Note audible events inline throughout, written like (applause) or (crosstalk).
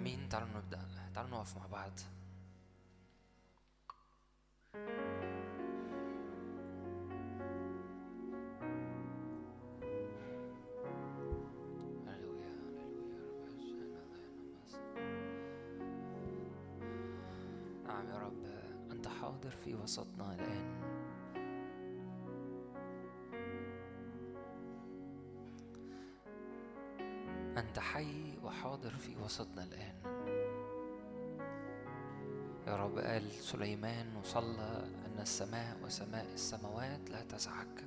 آمين. تعالوا نبدأ. تعالوا نقف مع بعض. نعم يا رب. أنت حاضر في وسطنا الآن. أنت حي وحاضر في وسطنا الآن. يا رب قال سليمان وصلى أن السماء وسماء السماوات لا تزعك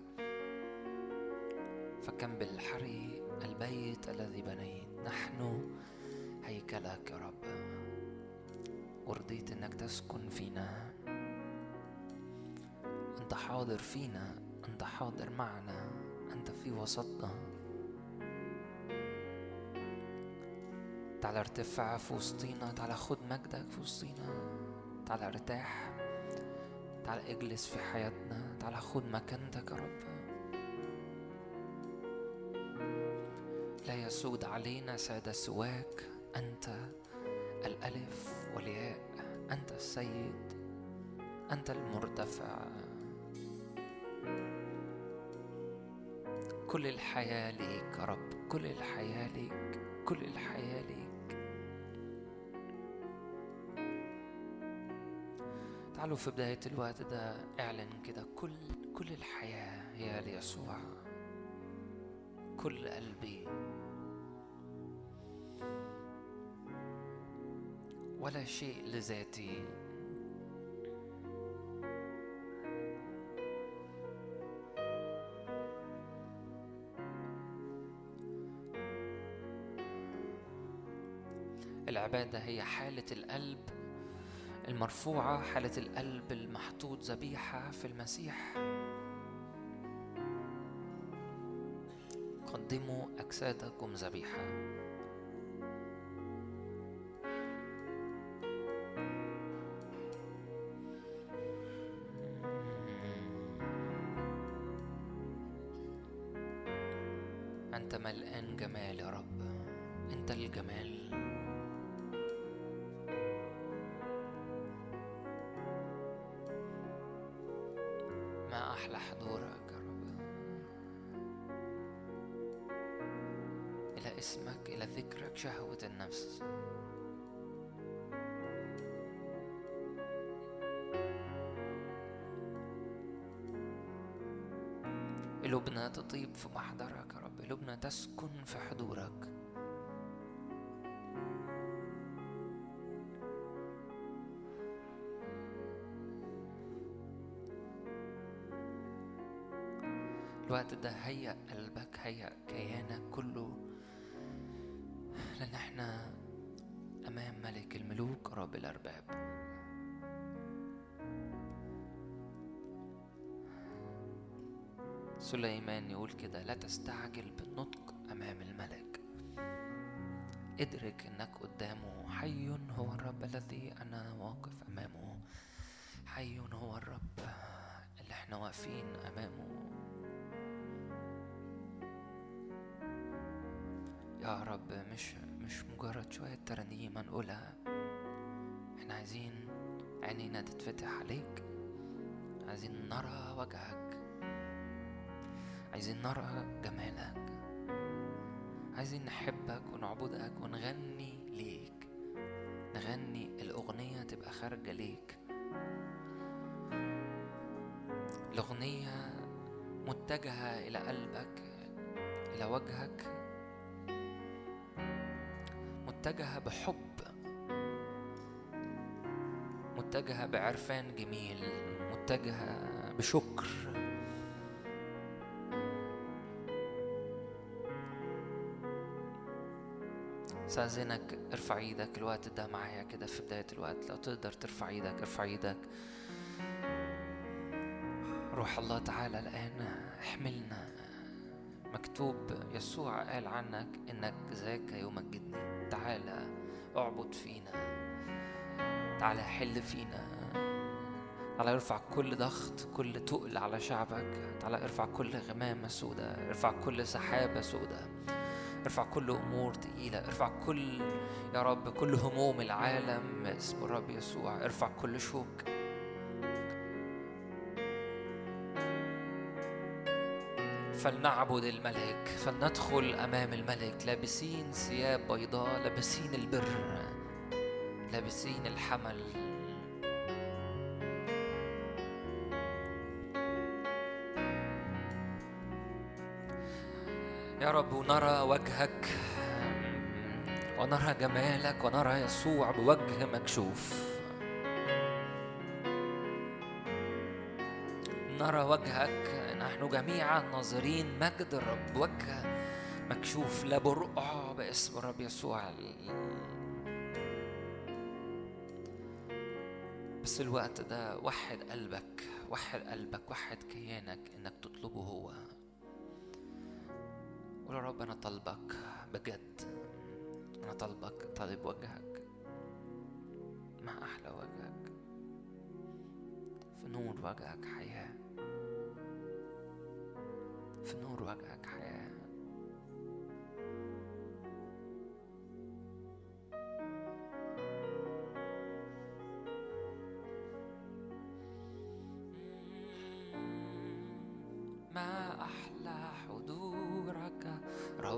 فكم بالحري البيت الذي بنيت. نحن هيكلك يا رب. ورضيت أنك تسكن فينا. أنت حاضر فينا. أنت حاضر معنا. أنت في وسطنا. تعالى ارتفع في وسطينا تعالى خد مجدك في وسطينا تعالى ارتاح تعالى اجلس في حياتنا تعالى خد مكانتك يا رب. لا يسود علينا سادة سواك أنت الألف والياء أنت السيد أنت المرتفع. كل الحياة ليك يا رب كل الحياة ليك كل الحياة ليك. تعالوا في بداية الوقت ده اعلن كده كل كل الحياة هي ليسوع. كل قلبي. ولا شيء لذاتي. العبادة هي حالة القلب المرفوعة حالة القلب المحطوط ذبيحة في المسيح. قدموا أجسادكم ذبيحة. قلوبنا تطيب في محضرك يا رب. قلوبنا تسكن في حضورك. الوقت ده هيأ قلبك هيأ كيانك كله. لأن إحنا أمام ملك الملوك رب الأرباب. سليمان يقول كده لا تستعجل بالنطق أمام الملك. ادرك إنك قدامه حي هو الرب الذي أنا واقف أمامه. حي هو الرب اللي إحنا واقفين أمامه. يا رب مش مش مجرد شوية ترانيم نقولها إحنا عايزين عينينا تتفتح عليك. عايزين نرى وجهك. عايزين نرى جمالك. عايزين نحبك ونعبدك ونغني ليك. نغني الأغنية تبقى خارجة ليك. الأغنية متجهة إلى قلبك إلى وجهك. متجهة بحب. متجهة بعرفان جميل. متجهة بشكر. استاذنك ارفع إيدك الوقت ده معايا كده في بداية الوقت. لو تقدر ترفع إيدك ارفع إيدك. روح الله تعالى الآن احملنا. مكتوب يسوع قال عنك إنك ذاك يمجدني تعالى اعبد فينا. تعالى حل فينا. تعالى ارفع كل ضغط كل تقل على شعبك. تعالى ارفع كل غمامة سودة. ارفع كل سحابة سودة. ارفع كل أمور تقيلة ارفع كل يا رب كل هموم العالم اسم الرب يسوع ارفع كل شوك. فلنعبد الملك فلندخل أمام الملك لابسين ثياب بيضاء لابسين البر لابسين الحمل. يا رب ونرى وجهك ونرى جمالك ونرى يسوع بوجه مكشوف. نرى وجهك نحن جميعا ناظرين مجد الرب وجه مكشوف لا برقع باسم الرب يسوع. بس الوقت ده وحد قلبك وحد قلبك وحد كيانك إنك تطلبه هو. قول يا رب أنا طالبك بجد. أنا طالبك طالب وجهك ما أحلى وجهك. في نور وجهك حياة. في نور وجهك حياة. ما أحلى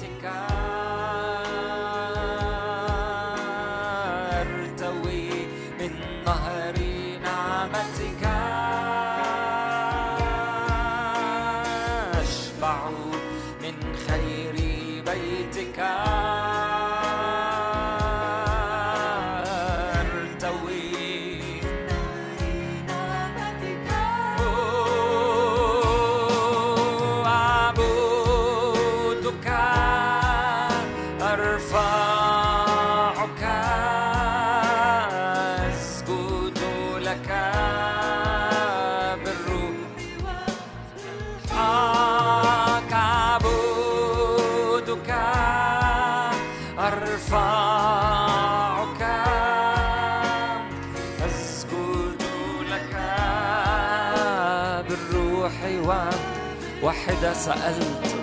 بيتك أرتوي سألت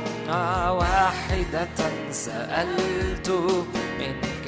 واحدة سألت منك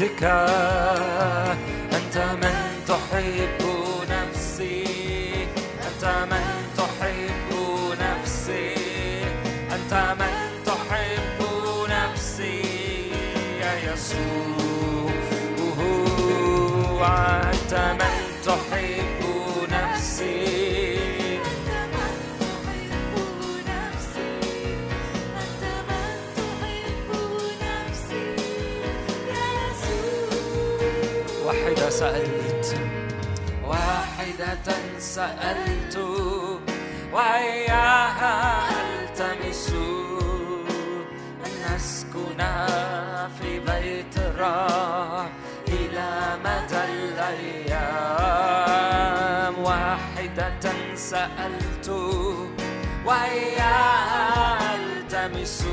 بيتك أنت من تحب نفسي أنت من تحب نفسي أنت من تحب نفسي يا يسوع. أنت من تحب سألت واحدة سألت وإياها ألتمس أن أسكن في بيت الرب إلى مدى الأيام. واحدة سألت وإياها ألتمس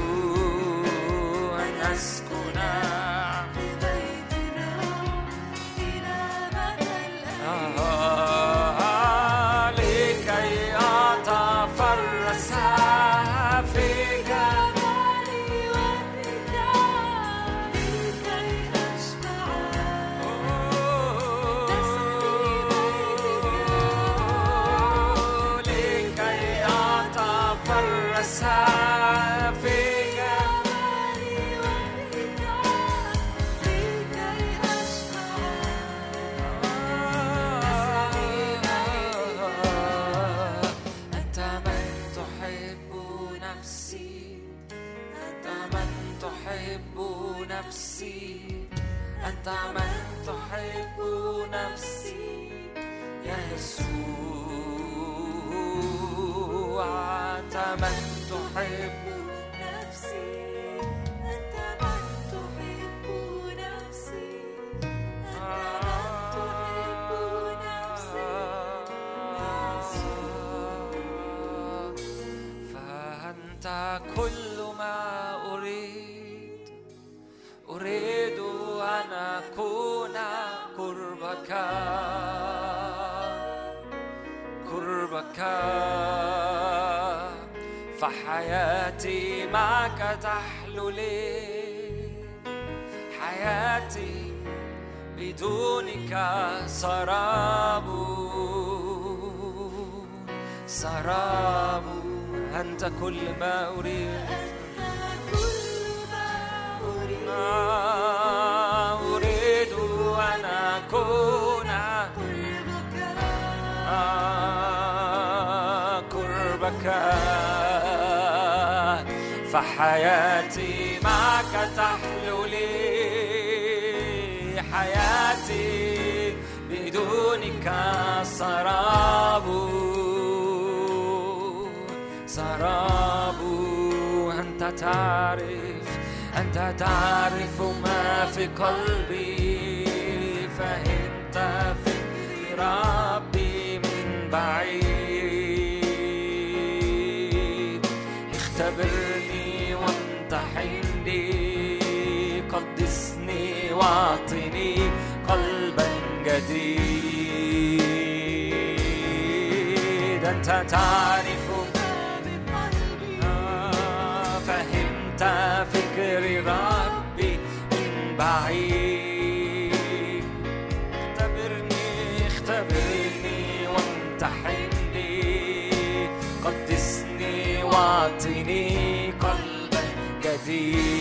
قربك قربك فحياتي معك تحلو لي حياتي بدونك سراب. سراب أنت كل ما أريد. أريد. فحياتي معك تحلو لي. حياتي بدونك سراب. سراب. أنت تعرف أنت تعرف ما في قلبي. فهمت في ربي من بعيد. واعطني قلبا جديد. أنت تعرف فهمت فكر ربي من بعيد. اختبرني اختبرني وامتحني قدسني واعطني قلبا جديد.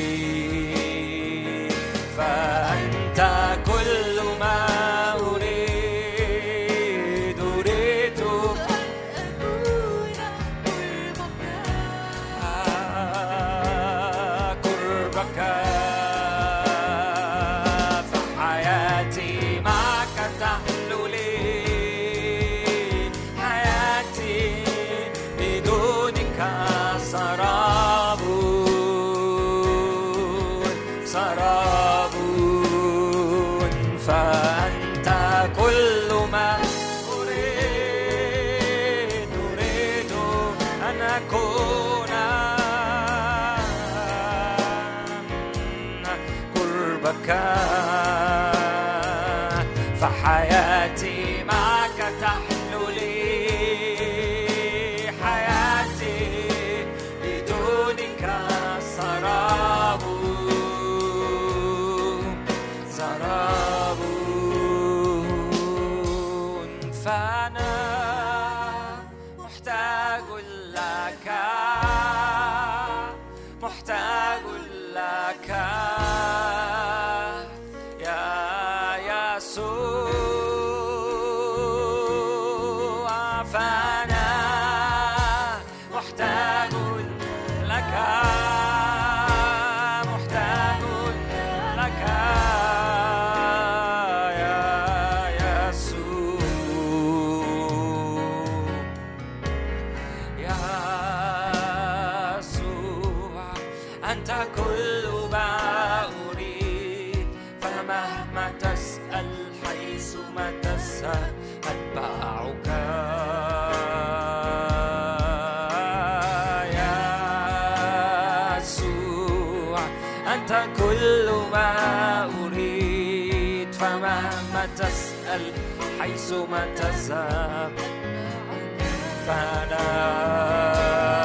معك فحياتي معك تحلو لي. حياتي بدونك سراب سراب. فأنا محتاج لك محتاج لك. تذهب. فأنا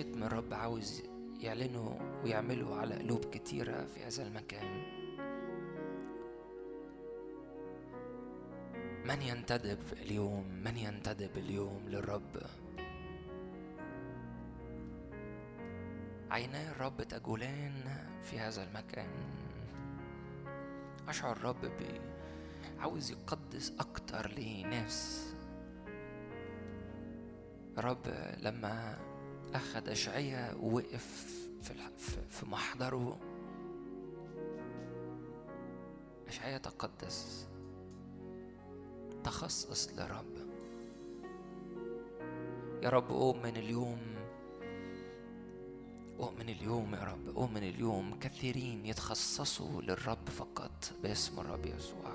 ختم الرب عاوز يعلنه ويعمله على قلوب كتيرة في هذا المكان. من ينتدب اليوم؟ من ينتدب اليوم للرب؟ عيناي الرب تجولان في هذا المكان. أشعر الرب بي عاوز يقدس أكتر لناس. رب لما أخذ أشعية ووقف في محضره. أشعية تقدس تخصص لرب يا رب أؤمن اليوم. أؤمن اليوم يا رب أؤمن اليوم. كثيرين يتخصصوا للرب فقط باسم الرب يسوع.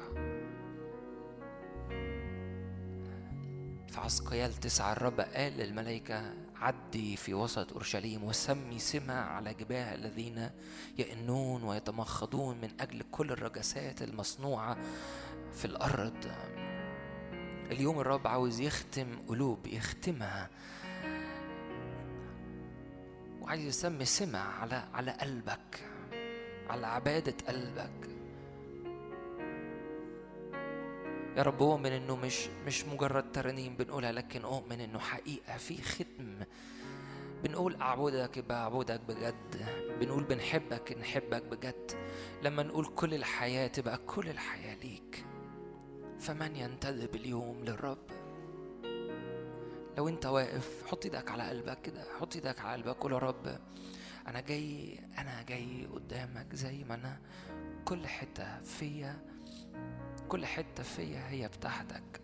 في عسقيال تسعة الرب قال للملائكة عدي في وسط أورشليم وسمي سمة على جباه الذين يئنون ويتمخضون من أجل كل الرجسات المصنوعة في الأرض. اليوم الرب عاوز يختم قلوب يختمها. وعايز يسمي سمة على على قلبك على عبادة قلبك. يا رب أؤمن إنه مش مش مجرد ترانيم بنقولها لكن أؤمن إنه حقيقة في ختم. بنقول أعبدك يبقى أعبدك بجد بنقول بنحبك نحبك بجد. لما نقول كل الحياة تبقى كل الحياة ليك. فمن ينتدب اليوم للرب؟ لو أنت واقف حط إيدك على قلبك كده حط إيدك على قلبك قول يا رب أنا جاي أنا جاي قدامك زي ما أنا كل حتة فيا كل حتة فيا هي بتاعتك.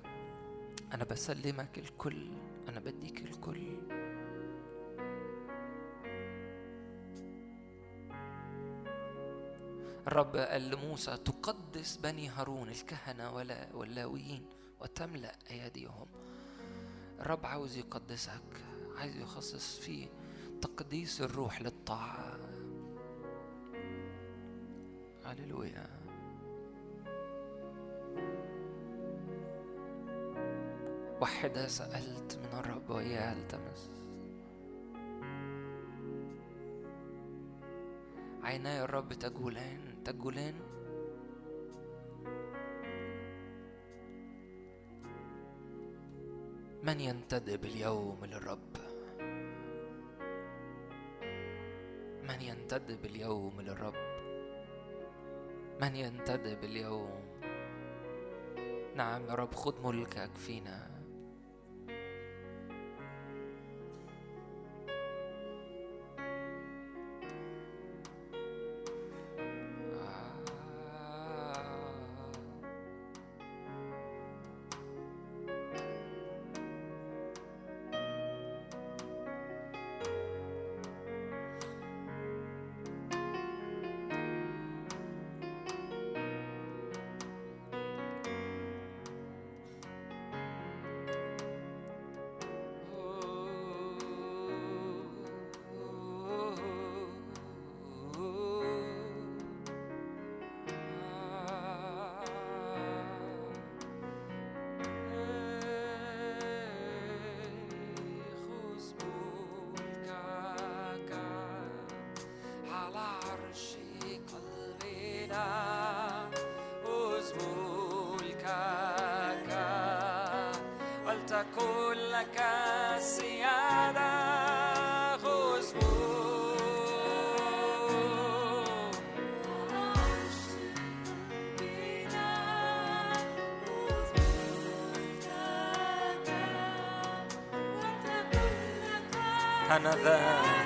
أنا بسلمك الكل أنا بديك الكل. الرب قال لموسى تقدس بني هارون الكهنة ولا واللاويين وتملأ أيديهم. الرب عاوز يقدسك عايز يخصص فيه تقديس الروح للطاعة. هللويا. واحدة سألت من الرب وإياها التمس. عيناي الرب تجولان تجولان. من ينتدب اليوم للرب؟ من ينتدب اليوم للرب؟ من ينتدب اليوم نعم يا رب خد ملكك فينا. Another,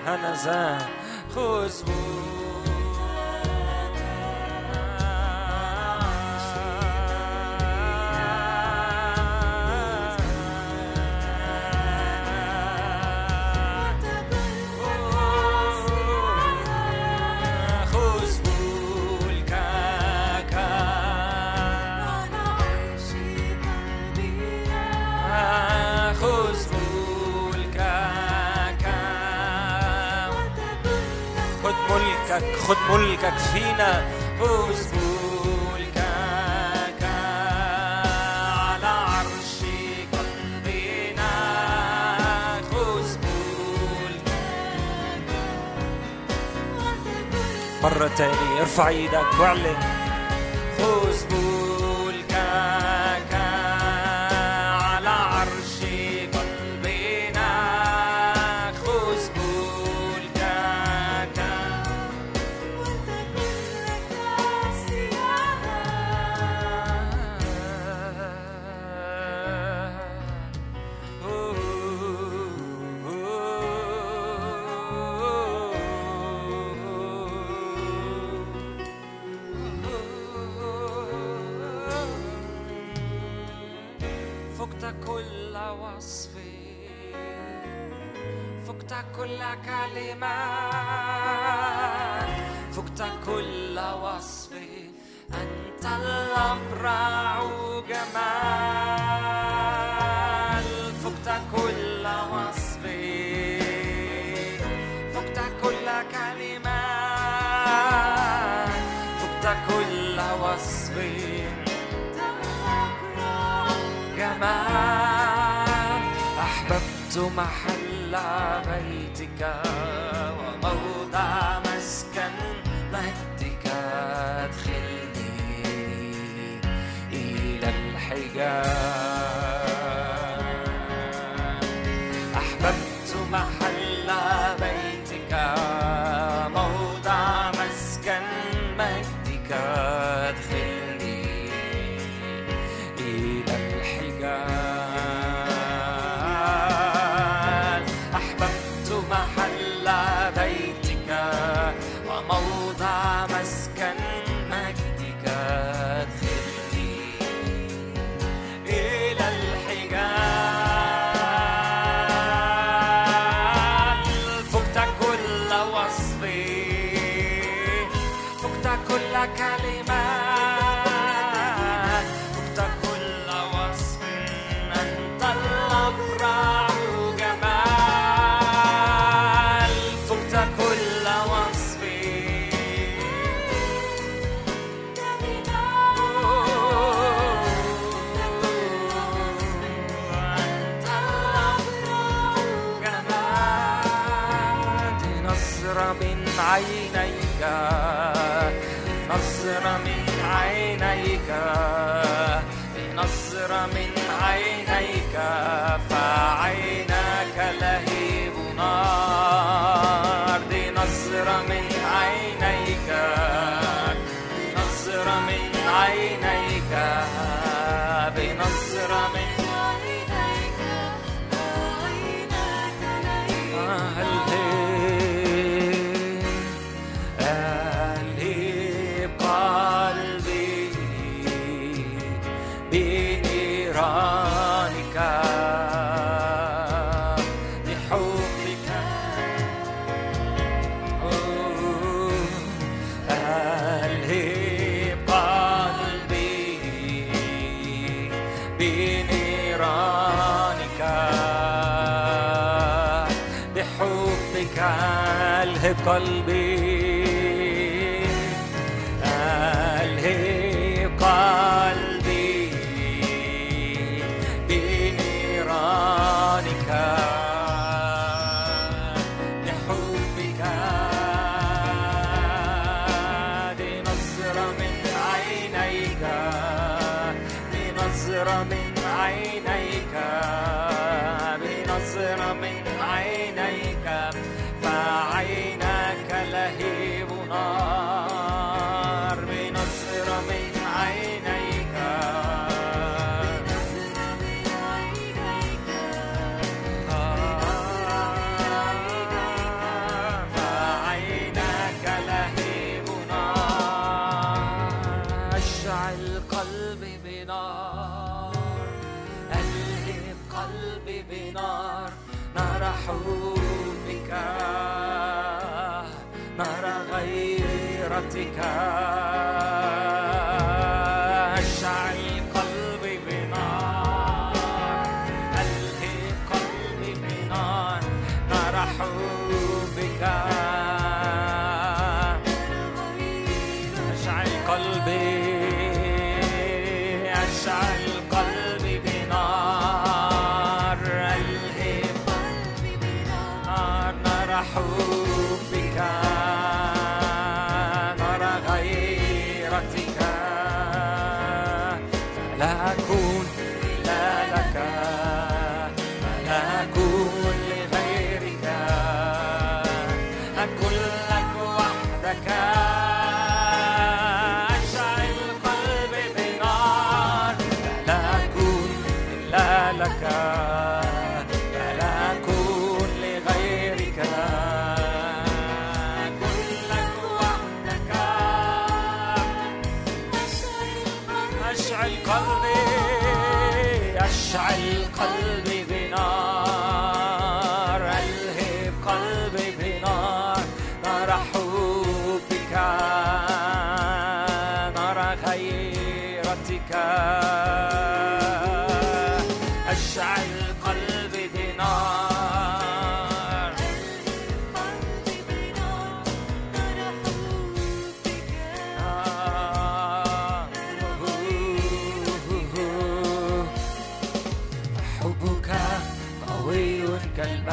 Hanazan, Chuzbu. تاني ارفع أحببت محل بيتك وموضع مسكن مجدك أدخلني إلى الحجاب.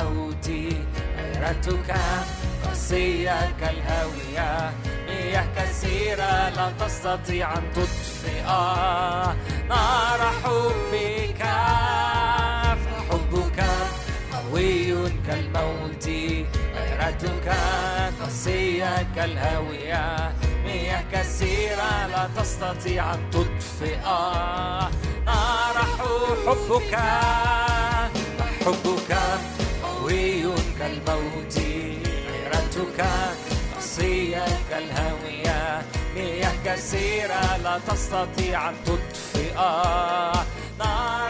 كالموت غيرتك قاسية كالهاوية مياه كثيرة لا تستطيع أن تطفئ نار حبك. فحبك قوي كالموت غيرتك قاسية كالهاوية مياه كثيرة لا تستطيع أن تطفئ نار حبك. حبك قوي كالموت غيرتك قاسية كالهاوية مياه كثيرة لا تستطيع أن تطفئ نار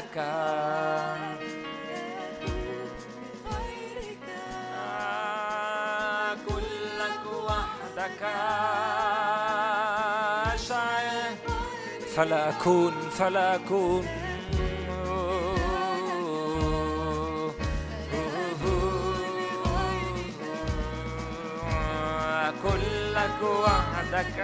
غيرك آه، كلك وحدك. أشعر فلا أكون فلا أكون. وحدك.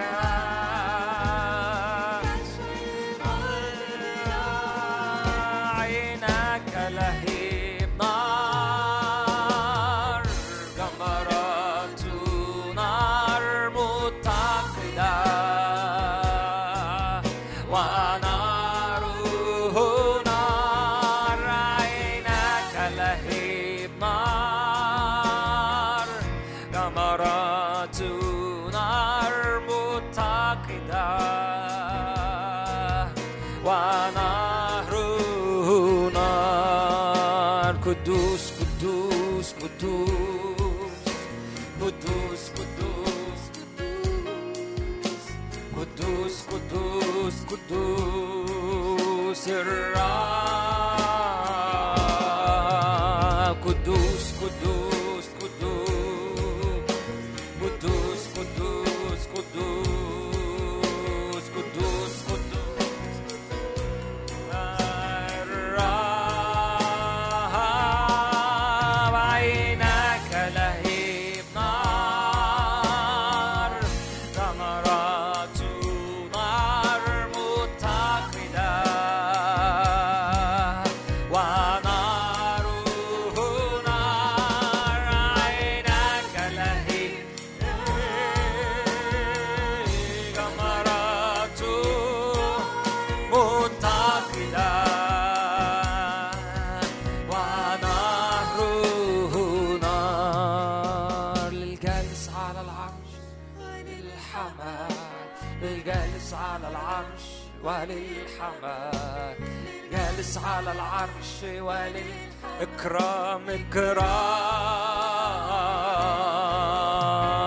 وللإكرام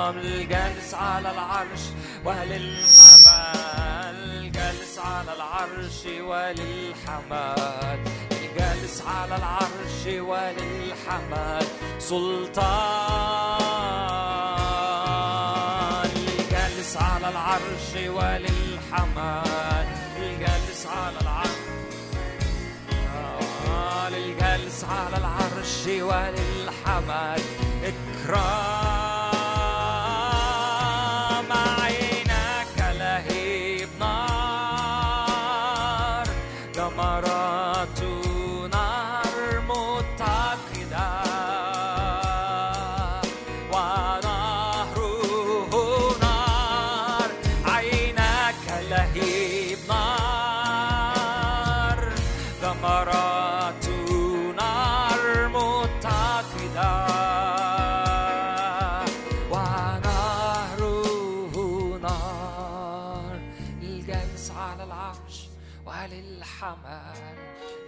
إكرام للجالس على العرش وللحمال جالس على العرش وللحمال الجالس على العرش وللحمال سلطان. الجالس على العرش وللحمال الجالس على العرش. للجالس على العرش وللحمل إكرام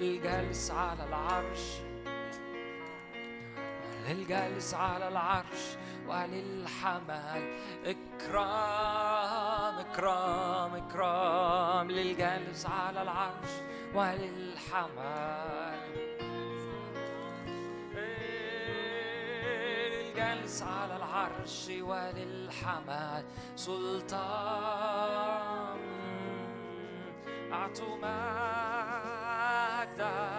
للجالس جالس على العرش. للجالس على العرش وللحمل. إكرام إكرام إكرام. للجالس على العرش وللحمل. للجالس على العرش وللحمل. سلطان أعطوا dar.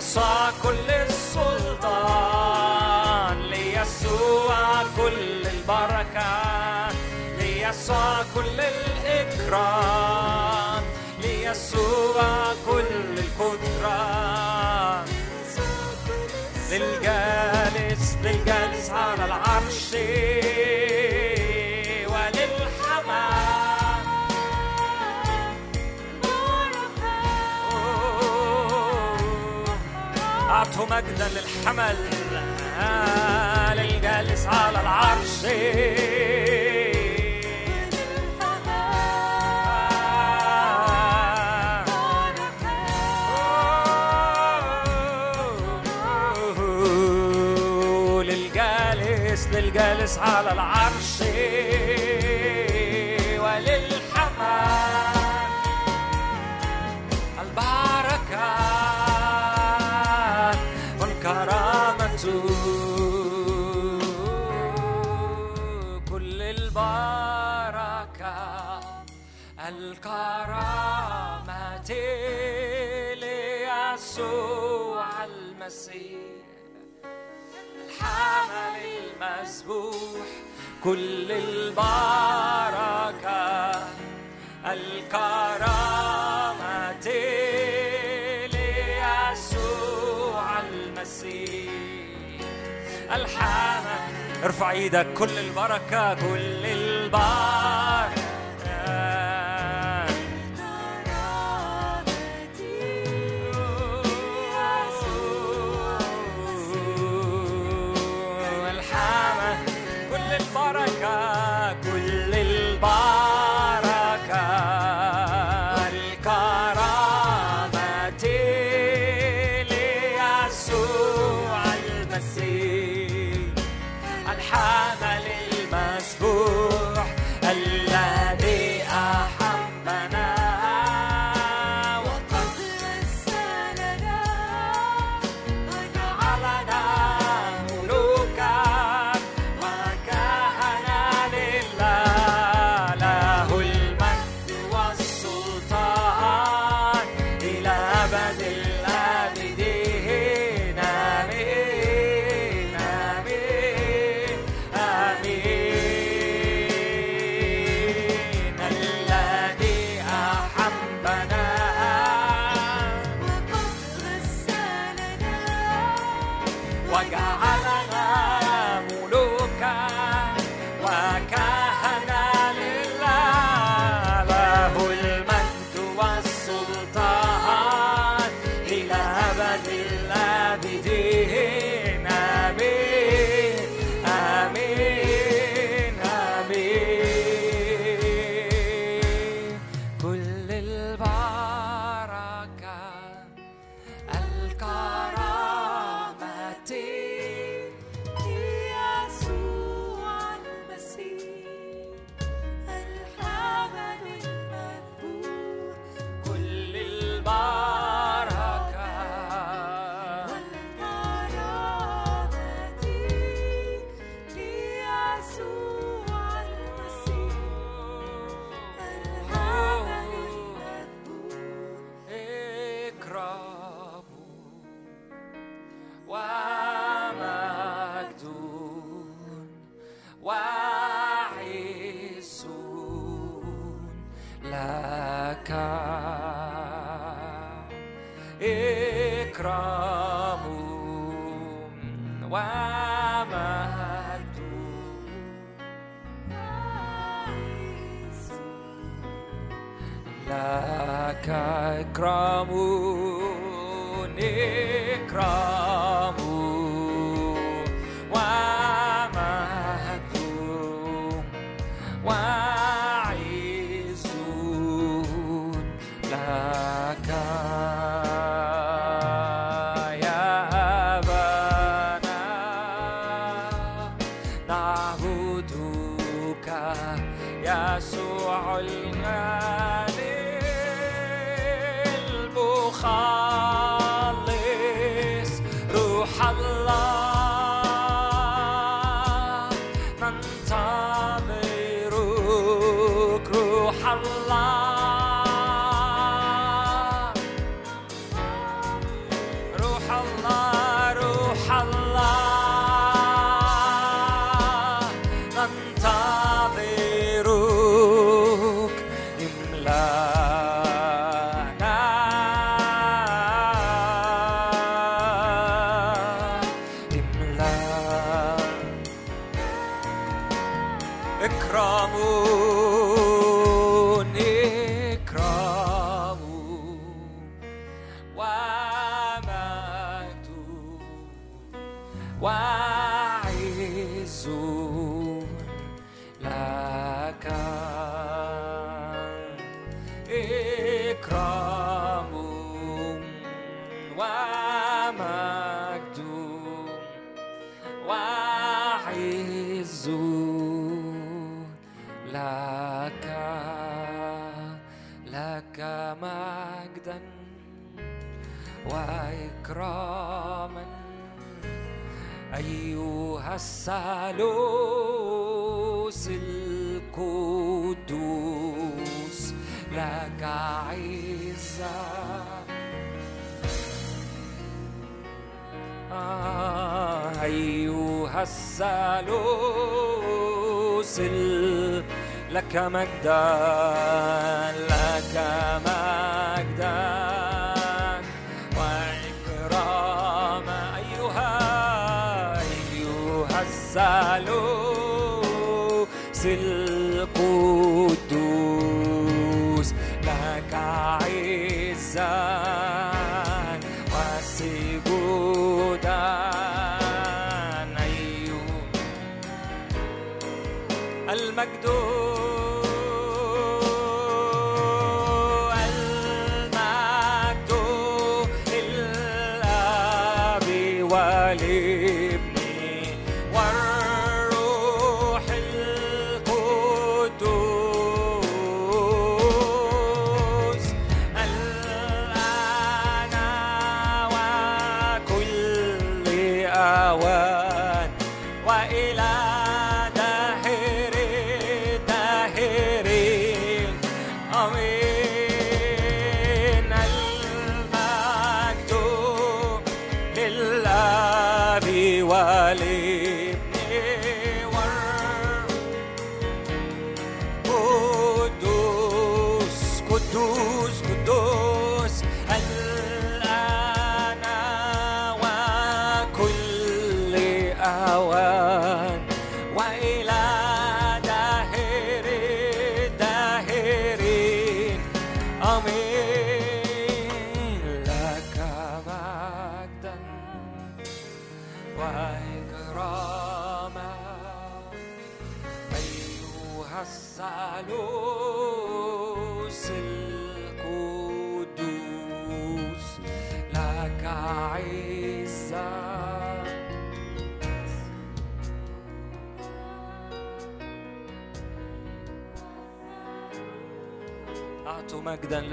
ليسوع كل السلطان ليسوع كل البركة ليسوع كل الإكرام ليسوع كل القدرة. للجالس للجالس على العرش. مجدا للحمل للجالس على العرش. كل البركة الكرامة ليسوع المسيح. الحامة ارفع إيدك كل البركة كل البركة.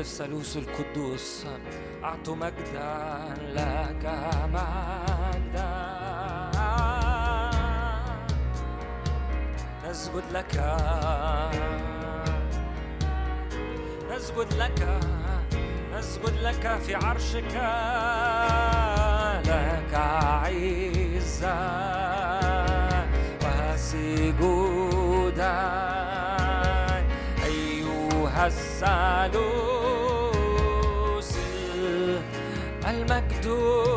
الثالوث القدوس. أعطوا مجدا لك مجدا. نسجد لك. نسجد لك. نسجد لك في عرشك. لك عزة. وسجودا أيها الثالوث. dor.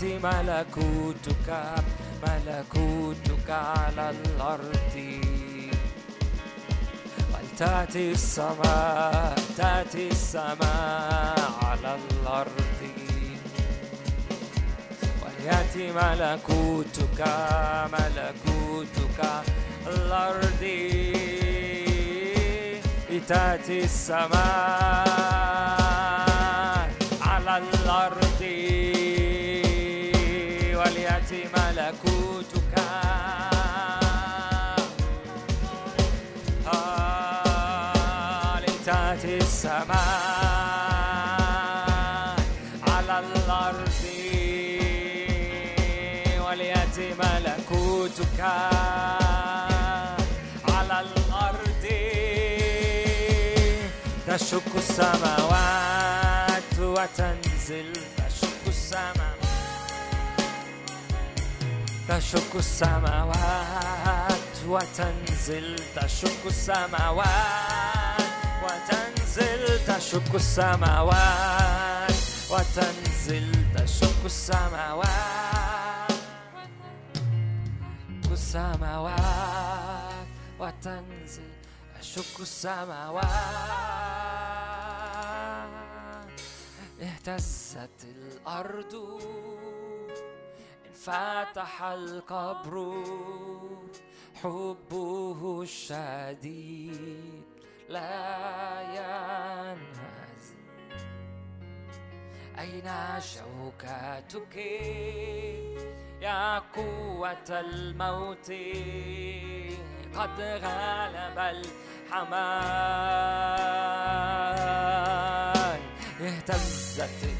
وليأتي ملكوتك ملكوتك على الأرض. ولتأتي السماء تأتي السماء على الأرض. وليأتي ملكوتك ملكوتك الأرض. لتأتي السماء على الأرض. ملكوتك آه، لتأتي السماء على الأرض وليأتي ملكوتك على الأرض السماوات وتنزل تشق السماوات. تشق السماوات وتنزل تشق السماوات وتنزل تشق السماوات وتنزل تشق السماوات السماوات وتنزل أشك السماوات اهتزت الأرض انفتح القبر حبه الشديد لا ينهزم أين شوكتك؟ يا قوة الموت. قد غلب الحمام. اهتزت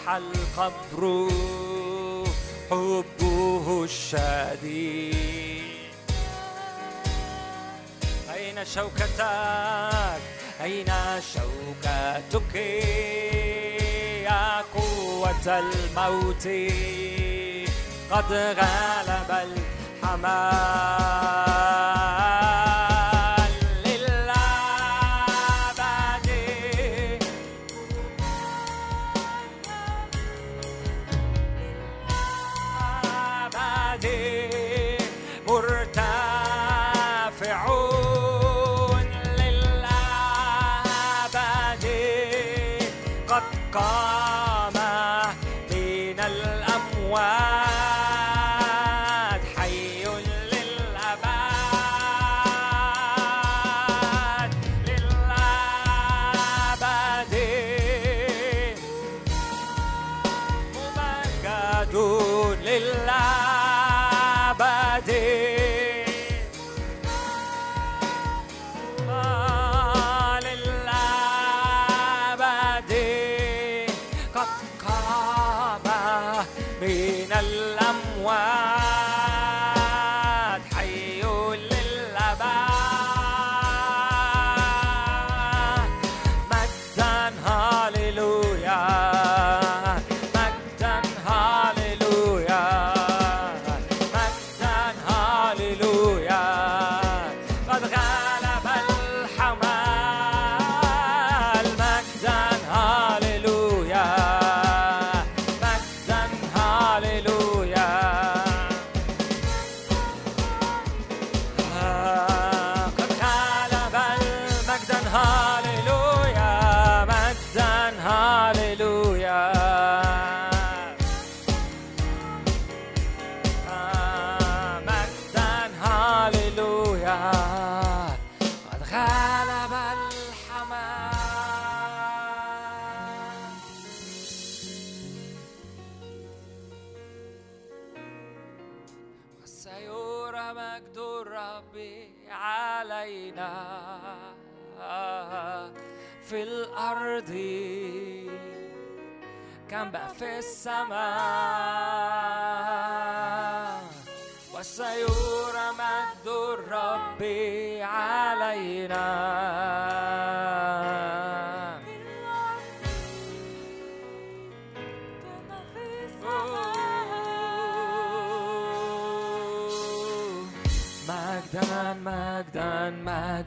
انفتح القبر حبه الشديد. أين شوكتك؟ أين شوكتك؟ يا قوة الموت. قد غلب الحمال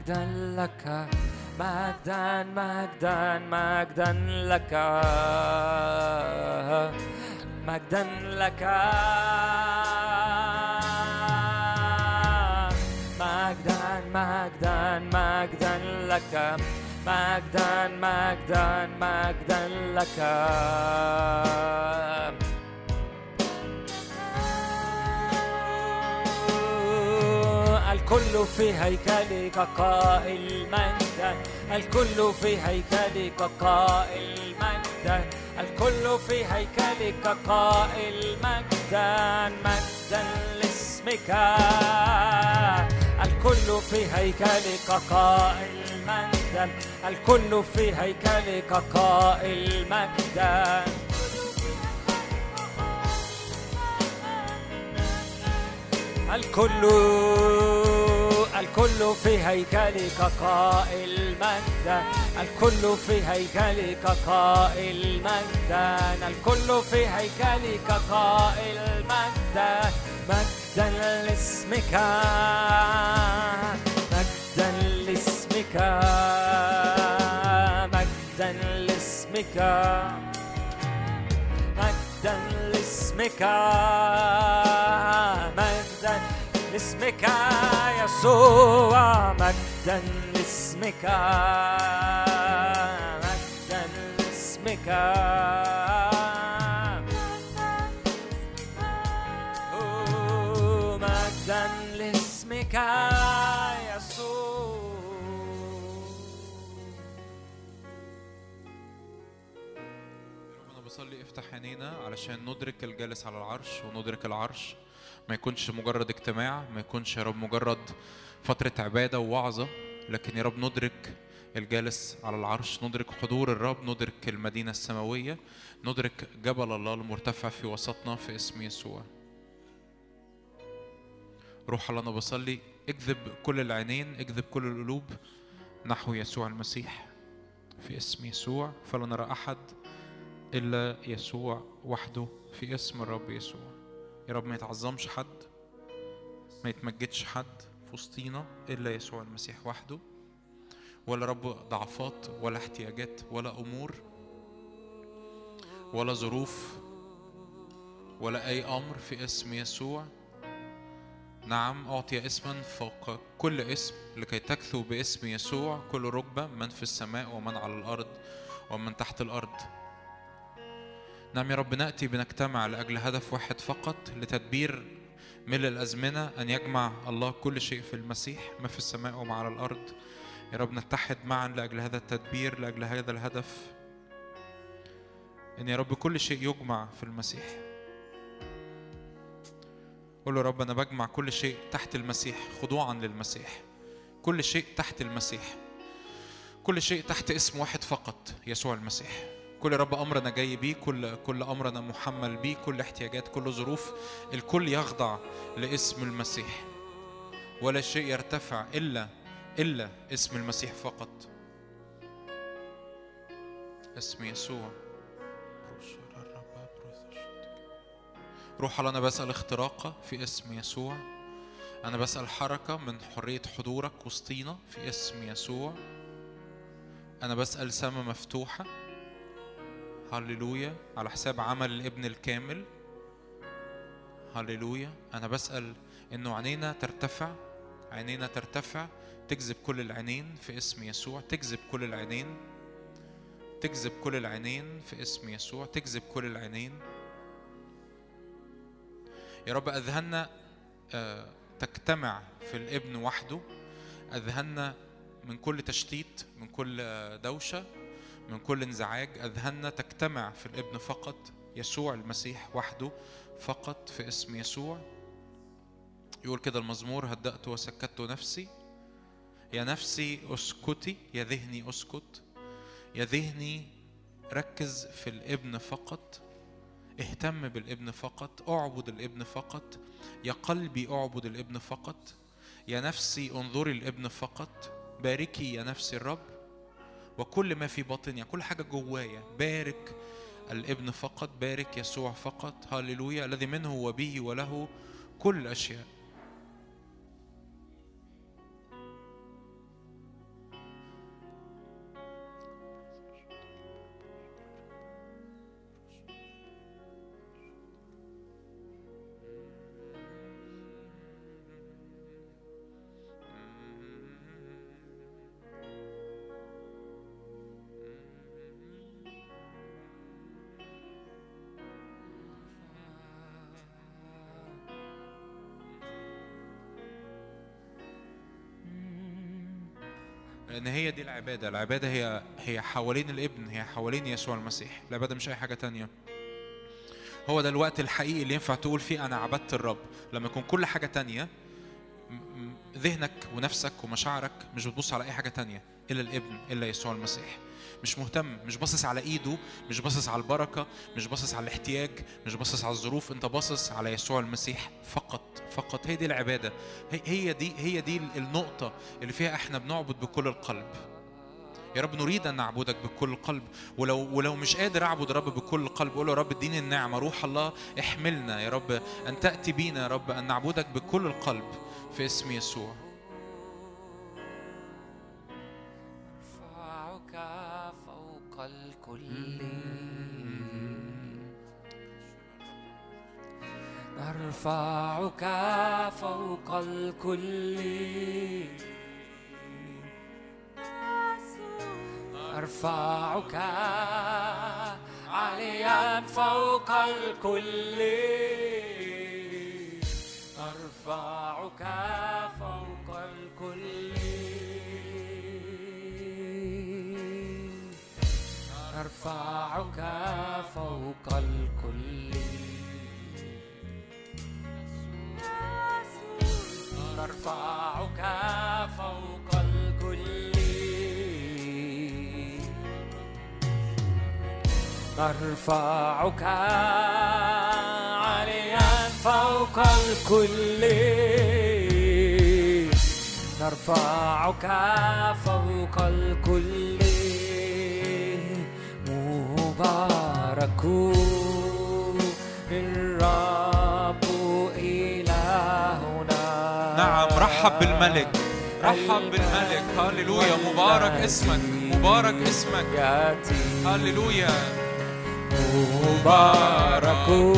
مجدا لك مجدا مجدا مجدا لك. مجدا لك. مجدا مجدا مجدا لك. مجدا مجدا مجدا لك. الكل في هيكلك قائل مجدا الكل في هيكلك قائل مجدا الكل في هيكلك قائل مجدا مجدا لاسمك. الكل في هيكلك قائل مجدا الكل في هيكلك قائل مجدا الكل الكل في هيكلك قائل مجدا الكل في هيكلك قائل مجدا الكل في هيكلك قائل مجدا مجدا لاسمك مجدا لاسمك مجدا لاسمك مجدا لاسمك مجدا لاسمك يسوع مجدا لاسمك مجدا لاسمك مجدا لاسمك يسوع. رب أنا بصلي افتح عينينا علشان ندرك الجالس على العرش وندرك العرش. ما يكونش مجرد اجتماع ما يكونش يا رب مجرد فترة عبادة ووعظة لكن يا رب ندرك الجالس على العرش ندرك حضور الرب ندرك المدينة السماوية ندرك جبل الله المرتفع في وسطنا في اسم يسوع. روح الله أنا بصلي اجذب كل العينين اجذب كل القلوب نحو يسوع المسيح في اسم يسوع. فلا نرى أحد إلا يسوع وحده في اسم الرب يسوع. يا رب ما يتعظمش حد ما يتمجدش حد في وسطينا إلا يسوع المسيح وحده ولا رب ضعفات ولا احتياجات ولا أمور ولا ظروف ولا أي أمر في اسم يسوع. نعم أعطي اسما فوق كل اسم لكي تكثو باسم يسوع كل ركبة من في السماء ومن على الأرض ومن تحت الأرض. نعم يا رب نأتي بنجتمع لأجل هدف واحد فقط لتدبير ملء الأزمنة أن يجمع الله كل شيء في المسيح ما في السماء وما على الأرض. يا رب نتحد معا لأجل هذا التدبير لأجل هذا الهدف. أن يا رب كل شيء يجمع في المسيح. قول له رب أنا بجمع كل شيء تحت المسيح خضوعا للمسيح. كل شيء تحت المسيح. كل شيء تحت اسم واحد فقط يسوع المسيح. كل رب أمر أنا جاي بيه كل كل أمر أنا محمل بيه كل احتياجات كل ظروف الكل يخضع لاسم المسيح. ولا شيء يرتفع إلا إلا اسم المسيح فقط. اسم يسوع. روح الله أنا بسأل اختراقه في اسم يسوع. أنا بسأل حركة من حرية حضورك وسطينا في اسم يسوع. أنا بسأل سما مفتوحة. هللويا على حساب عمل الابن الكامل. هللويا أنا بسأل إنه عينينا ترتفع عينينا ترتفع تجذب كل العينين في اسم يسوع تجذب كل العينين تجذب كل العينين في اسم يسوع تجذب كل العينين. يا رب اذهاننا آه، تجتمع في الابن وحده اذهاننا من كل تشتيت من كل آه، دوشة. من كل انزعاج أذهاننا تجتمع في الابن فقط يسوع المسيح وحده فقط في اسم يسوع. يقول كده المزمور هدأت وسكت نفسي. يا نفسي أسكتي يا ذهني أسكت. يا ذهني ركز في الابن فقط. اهتم بالابن فقط. أعبد الابن فقط. يا قلبي أعبد الابن فقط. يا نفسي انظري الابن فقط. باركي يا نفسي الرب. وكل ما في باطني كل حاجة جوايا. بارك الابن فقط بارك يسوع فقط. هللويا. الذي منه وبه وله كل الأشياء. هي دي العبادة. العبادة هي هي حوالين الابن هي حوالين يسوع المسيح. العبادة مش أي حاجة تانية. هو ده الوقت الحقيقي اللي ينفع تقول فيه أنا عبدت الرب. لما يكون كل حاجة تانية ذهنك ونفسك ومشاعرك مش بتبص على أي حاجة تانية إلا الابن إلا يسوع المسيح. مش مهتم مش باصص على إيده مش باصص على البركة مش باصص على الاحتياج مش باصص على الظروف. أنت باصص على يسوع المسيح فقط. فقط. هي دي العبادة. هي- هي دي هي دي النقطة اللي فيها إحنا بنعبد بكل القلب. يا رب نريد أن نعبدك بكل القلب ولو ولو مش قادر أعبد الرب بكل القلب قول له يا رب اديني النعمة. روح الله احملنا يا رب أن تأتي بينا يا رب أن نعبدك بكل القلب في اسم يسوع. ارفعك فوق الكل. نرفعك فوق الكل. نرفعك عاليا فوق الكل. نرفعك فوق الكل. نرفعك فوق الكل. نرفعك فوق الكل. نرفعك عليا فوق الكل. نرفعك فوق الكل. مبارك الرب رحب بالملك. رحب بالملك. هللويا. مبارك اسمك. مبارك اسمك. هللويا. مبارك.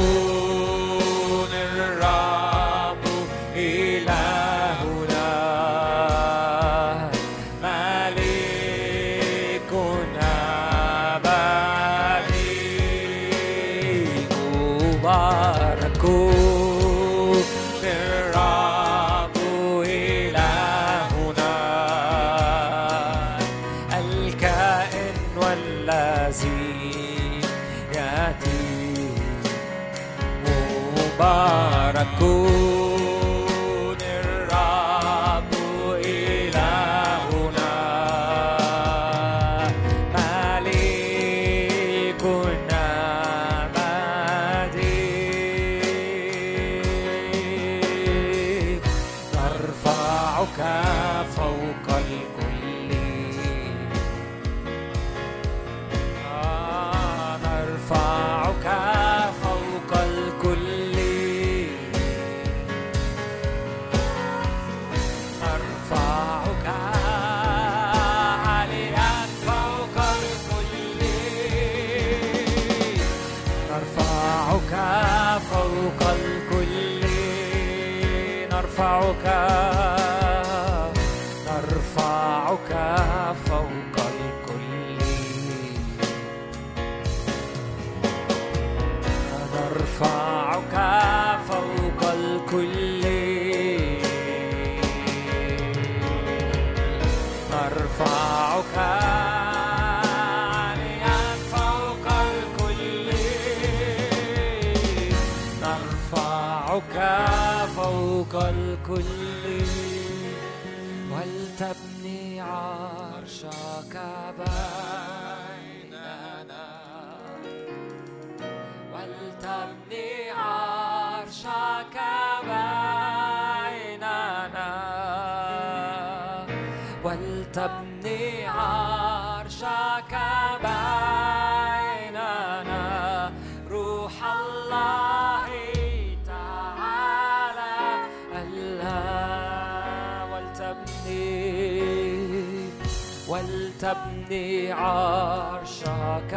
عرشك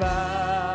بارك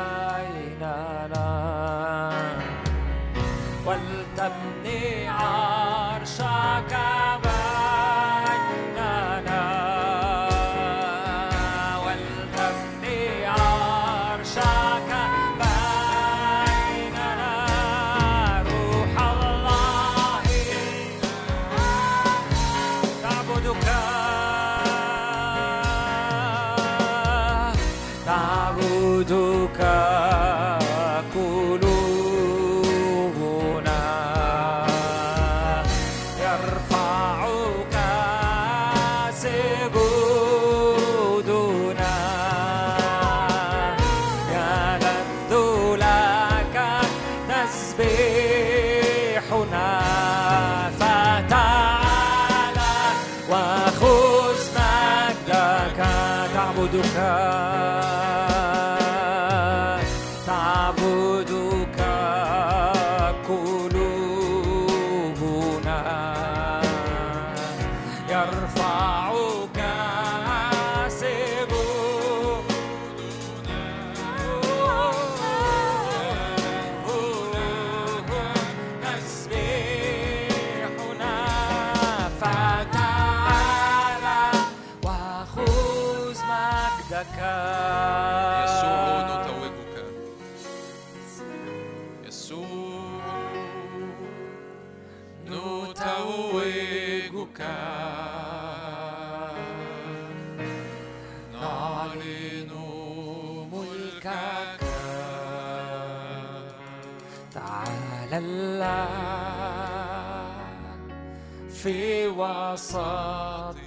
البساطنا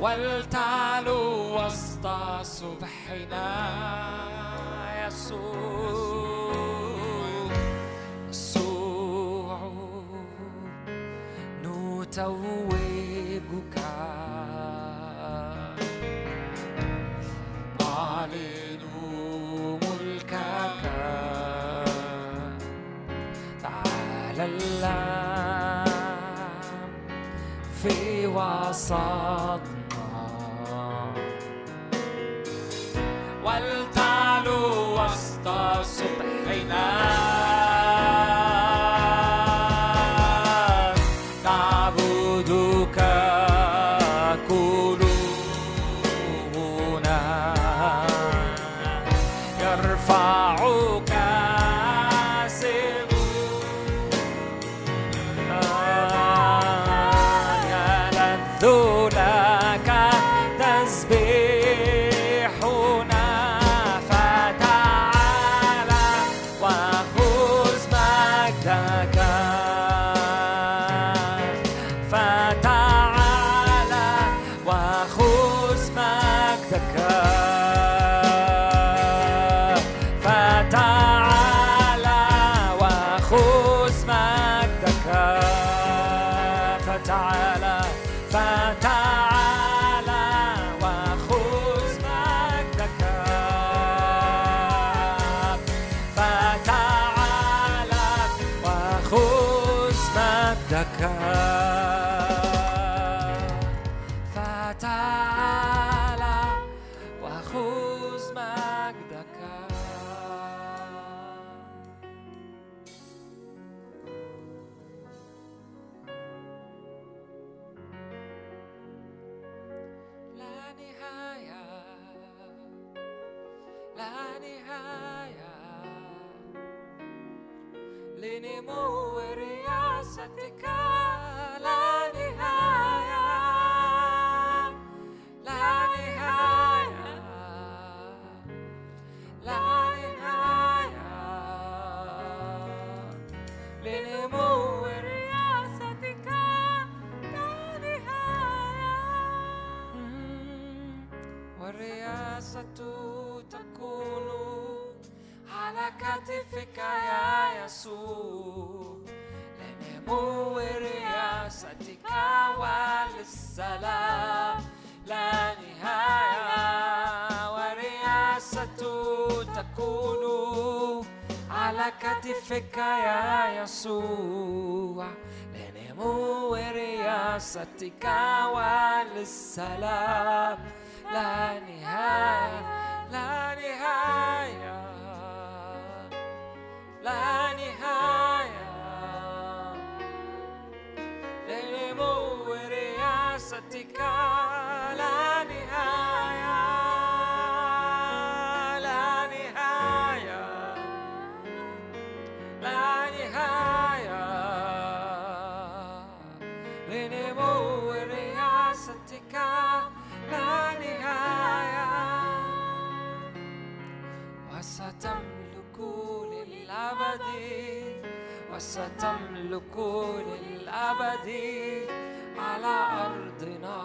ولتعلو وسط صبحنا. Was satt يسوع لنمو رياستك وللسلام لا نهاية لا نهاية لا نهاية وستملك للأبد على أرضنا.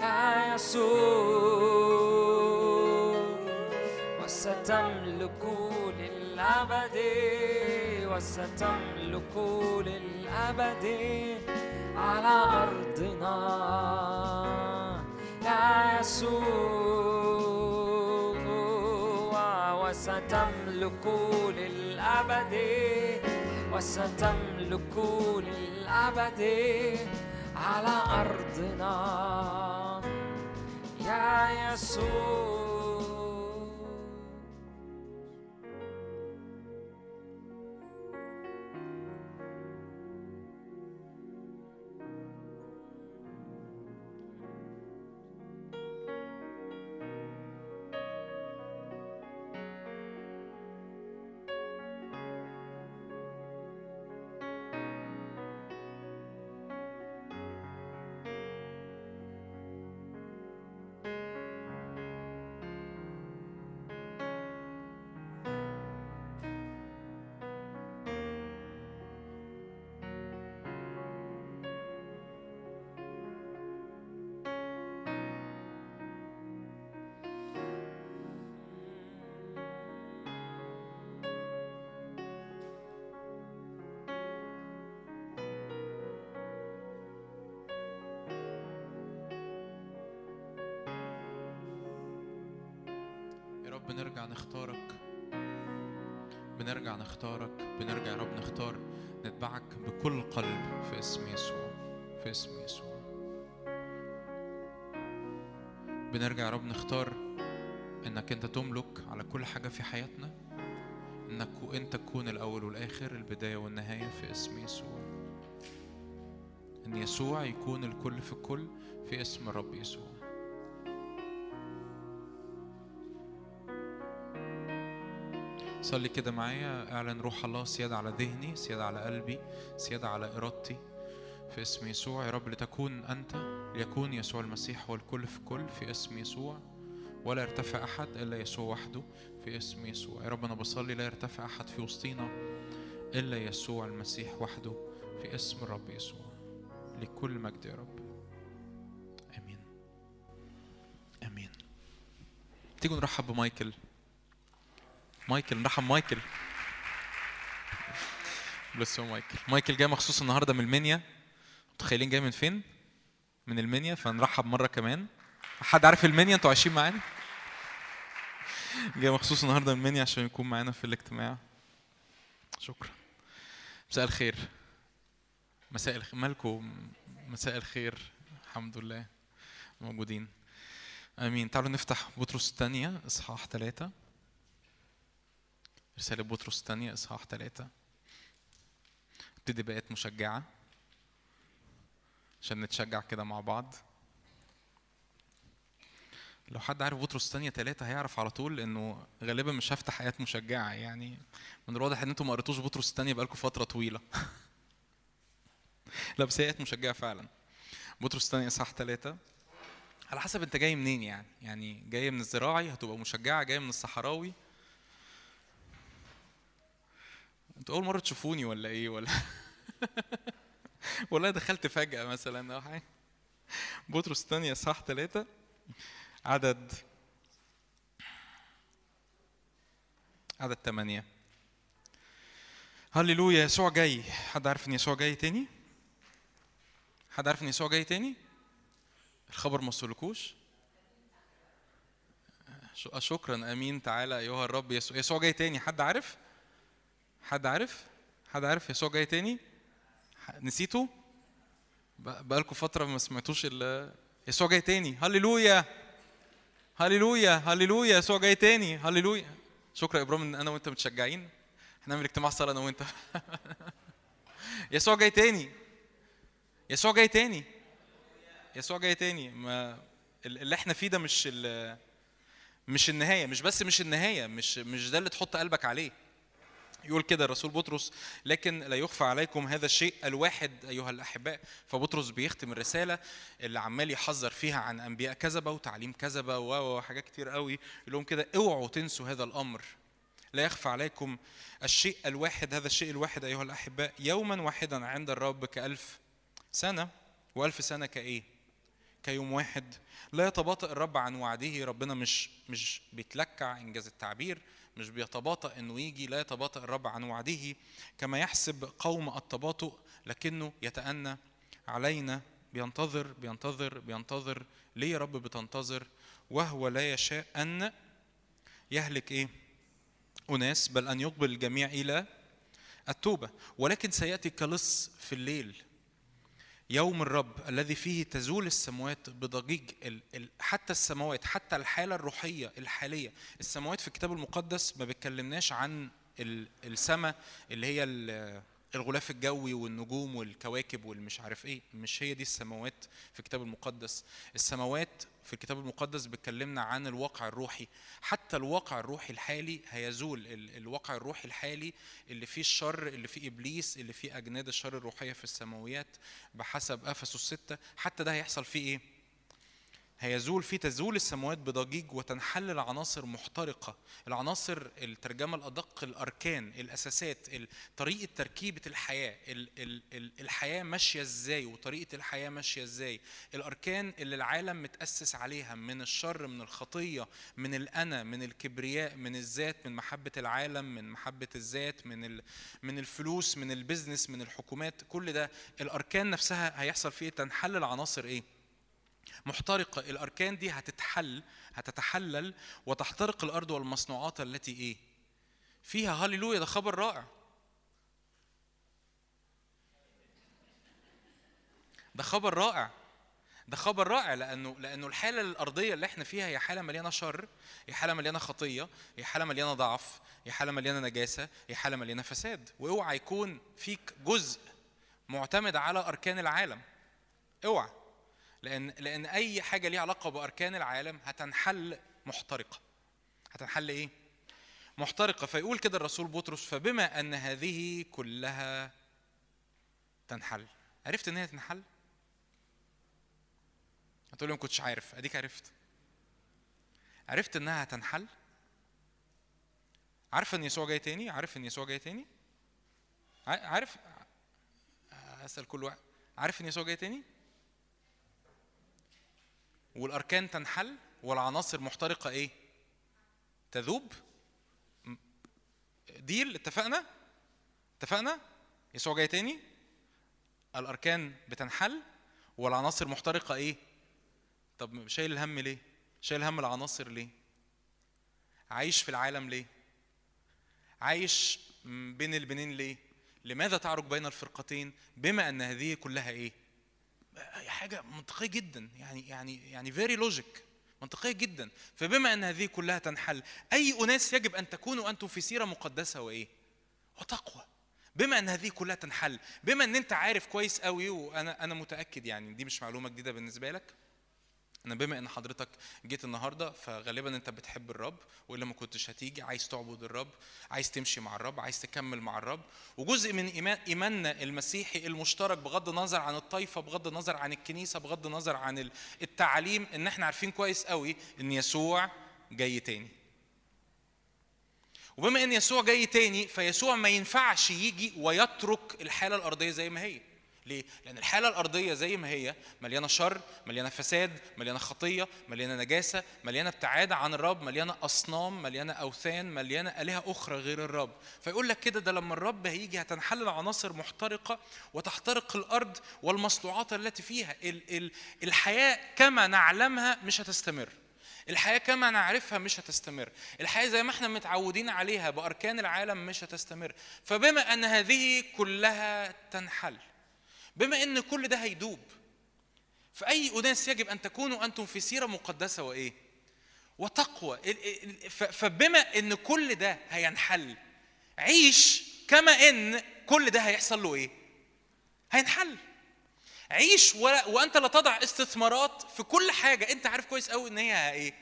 يا يسوع وستملك للأبد وستملك للأبد على أرضنا. يا يسوع وستملك للأبد وستملك للأبد على أرضنا. يا يسوع. رب نرجع نختارك. بنرجع نختارك. بنرجع يا رب نختار نتبعك بكل قلب في اسم يسوع. في اسم يسوع. بنرجع يا رب نختار إنك أنت تملك على كل حاجة في حياتنا إنك انت تكون الأول والآخر البداية والنهاية في اسم يسوع. إن يسوع يكون الكل في الكل في اسم الرب يسوع. صلي كده معايا اعلن روح الله سيادة على ذهني سيادة على قلبي سيادة على إرادتي في اسم يسوع. يا رب لتكون أنت ليكون يسوع المسيح هو الكل في كل في اسم يسوع. ولا يرتفع أحد إلا يسوع وحده في اسم يسوع. يا رب أنا بصلي لا يرتفع أحد في وسطينا إلا يسوع المسيح وحده في اسم الرب يسوع. لكل مجد يا رب. آمين. آمين. تيجوا نرحب بمايكل. مايكل نرحب مايكل. هو مايكل. مايكل جاي مخصوص النهارده من المنيا. متخيلين جاي من فين؟ من المنيا فنرحب مرة كمان. حد عارف المنيا؟ أنتوا عايشين معانا؟ جاي مخصوص النهارده من المنيا عشان يكون معانا في الاجتماع. شكرا. مساء الخير. مساء الخير مالكم؟ مساء الخير. الحمد لله. موجودين. آمين. تعالوا نفتح بطرس الثانية إصحاح ثلاثة رسالة بطرس الثانية إصحاح ثلاثة ابتدي بقت مشجعة عشان نتشجع كده مع بعض. لو حد عارف بطرس الثانية ثلاثة هيعرف على طول إنه غالبا مش هفتح آيات مشجعة. يعني من الواضح إن أنتم ما قريتوش بطرس الثانية بقالكم فترة طويلة. (laughs) لا بس آيات مشجعة فعلا. بطرس الثانية إصحاح ثلاثة على حسب أنت جاي منين يعني. يعني جاي من الزراعي هتبقى مشجعة. جاي من الصحراوي أنتوا اول مرة تشوفوني ولا إيه؟ ولا ولا دخلت فجأة مثلا أو حاجة. بطرس الثانية صح ثلاثة عدد عدد ثمانية هللويا يسوع جاي. حد عارف إن يسوع جاي تاني؟ حد عارف إن يسوع جاي تاني؟ الخبر ما وصلكوش؟ شكرا. آمين. تعالى أيها الرب يسوع يسوع جاي تاني. حد عارف؟ حد عارف؟ حد عارف يسوع جاي تاني؟ نسيته؟ بقالكم فترة ما سمعتوش ال يسوع جاي تاني. هللويا! هللويا! هللويا! يسوع جاي تاني. هللويا! شكرا يا إبراهيم إن أنا وأنت متشجعين. هنعمل اجتماع صلاه أنا وأنت. (laughs) يسوع جاي تاني. يسوع جاي تاني. يسوع جاي تاني. ما ال- اللي إحنا فيه ده مش مش النهاية مش بس مش النهاية مش مش ده اللي تحط قلبك عليه. يقول كده الرسول بطرس لكن لا يخفى عليكم هذا الشيء الواحد أيها الأحباء. فبطرس بيختم الرسالة اللي عمال يحذر فيها عن أنبياء كذبة وتعليم كذبة وحاجات كتير قوي يقول لهم كده اوعوا تنسوا هذا الأمر. لا يخفى عليكم الشيء الواحد هذا الشيء الواحد أيها الأحباء يوما واحدا عند الرب كألف سنة. وألف سنة كإيه؟ كيوم واحد. لا يتباطأ الرب عن وعده ربنا مش مش بيتلكع إنجاز التعبير مش بيتباطأ إنه يجي لا يتباطأ الرب عن وعده كما يحسب قوم التباطؤ لكنه يتأنى علينا بينتظر بينتظر بينتظر ليه يا رب بتنتظر؟ وهو لا يشاء أن يهلك إيه؟ أناس بل أن يقبل الجميع إلى التوبة. ولكن سيأتي كلص في الليل. يوم الرب الذي فيه تزول السماوات بضجيج حتى السماوات حتى الحالة الروحية الحالية. السماوات في الكتاب المقدس ما بيتكلمناش عن ال- السماء اللي هي الغلاف الجوي والنجوم والكواكب والمش عارف إيه مش هي دي السماوات في الكتاب المقدس. السماوات في الكتاب المقدس بيتكلمنا عن الواقع الروحي. حتى الواقع الروحي الحالي هيزول. ال- الواقع الروحي الحالي اللي فيه الشر اللي فيه إبليس اللي فيه أجناد الشر الروحية في السماويات بحسب أفسس الستة حتى ده هيحصل فيه إيه؟ هيزول فيه تزول السماوات بضجيج وتنحل العناصر محترقة. العناصر الترجمة الأدق الأركان الأساسات ال- طريقة تركيبة الحياة ال- ال- ال- الحياة ماشية إزاي وطريقة الحياة ماشية إزاي. الأركان اللي العالم متأسس عليها من الشر من الخطية من الأنا من الكبرياء من الذات من محبة العالم من محبة الذات من من الفلوس من البزنس من الحكومات كل ده الأركان نفسها هيحصل فيه تنحل العناصر إيه؟ محترقة الأركان دي هتتحل هتتحلل وتحترق الأرض والمصنوعات التي إيه؟ فيها هللويا ده خبر رائع. ده خبر رائع. ده خبر رائع لأنه لأنه الحالة الأرضية اللي إحنا فيها هي حالة مليانة شر هي حالة مليانة خطية هي حالة مليانة ضعف هي حالة مليانة نجاسة هي حالة مليانة فساد. وأوعى يكون فيك جزء معتمد على أركان العالم. أوعى. لأن لأن أي حاجة ليها علاقة بأركان العالم هتنحل محترقة. هتنحل إيه؟ محترقة. فيقول كده الرسول بطرس فبما أن هذه كلها تنحل عرفت إن هي تنحل؟ هتقول لي ما كنتش عارف. أديك عرفت. عرفت إنها هتنحل؟ عارف إن يسوع جاي تاني؟ عارف إن يسوع جاي تاني؟ عارف؟ أسأل كل واحد. عارف إن يسوع جاي تاني؟ والأركان تنحل والعناصر محترقة إيه؟ تذوب. ديل اتفقنا؟ اتفقنا؟ يسوع جاي تاني؟ الأركان بتنحل والعناصر محترقة إيه؟ طب شايل الهم ليه؟ شايل هم العناصر ليه؟ عايش في العالم ليه؟ عايش بين البنين ليه؟ لماذا تعرج بين الفرقتين؟ بما أن هذه كلها إيه؟ حاجة منطقية جدا يعني يعني يعني very logic منطقية جدا. فبما أن هذه كلها تنحل أي أناس يجب أن تكونوا أنتم في سيرة مقدسة وإيه؟ وتقوى. بما أن هذه كلها تنحل بما أن أنت عارف كويس قوي وأنا أنا متأكد يعني دي مش معلومة جديدة بالنسبة لك؟ أنا بما ان حضرتك جيت النهارده فغالبا انت بتحب الرب والا ما كنتش هتيجي عايز تعبد الرب عايز تمشي مع الرب عايز تكمل مع الرب. وجزء من ايمان إيماننا المسيحي المشترك بغض النظر عن الطائفه بغض النظر عن الكنيسة بغض النظر عن ال- التعليم إن إحنا عارفين كويس قوي إن يسوع جاي تاني. وبما إن يسوع جاي تاني فيسوع ما ينفعش يجي ويترك الحالة الأرضية زي ما هي. ليه؟ لأن الحالة الأرضية زي ما هي مليانة شر، مليانة فساد، مليانة خطية، مليانة نجاسة، مليانة ابتعاد عن الرب، مليانة أصنام، مليانة أوثان، مليانة آلهة أخرى غير الرب. فيقول لك كده ده لما الرب هيجي هتنحل عناصر محترقة وتحترق الأرض والمصنوعات التي فيها. ال- ال- الحياة كما نعلمها مش هتستمر. الحياة كما نعرفها مش هتستمر الحياة زي ما إحنا متعودين عليها بأركان العالم مش هتستمر فبما أن هذه كلها تنحل بما أن كل ده هيدوب فأي أناس يجب أن تكونوا أنتم في سيرة مقدسة وإيه؟ وتقوى. فبما أن كل ده هينحل عيش كما أن كل ده هيحصل له إيه؟ هينحل. عيش وأنت لا تضع استثمارات في كل حاجة. أنت عارف كويس قوي إن هي إيه؟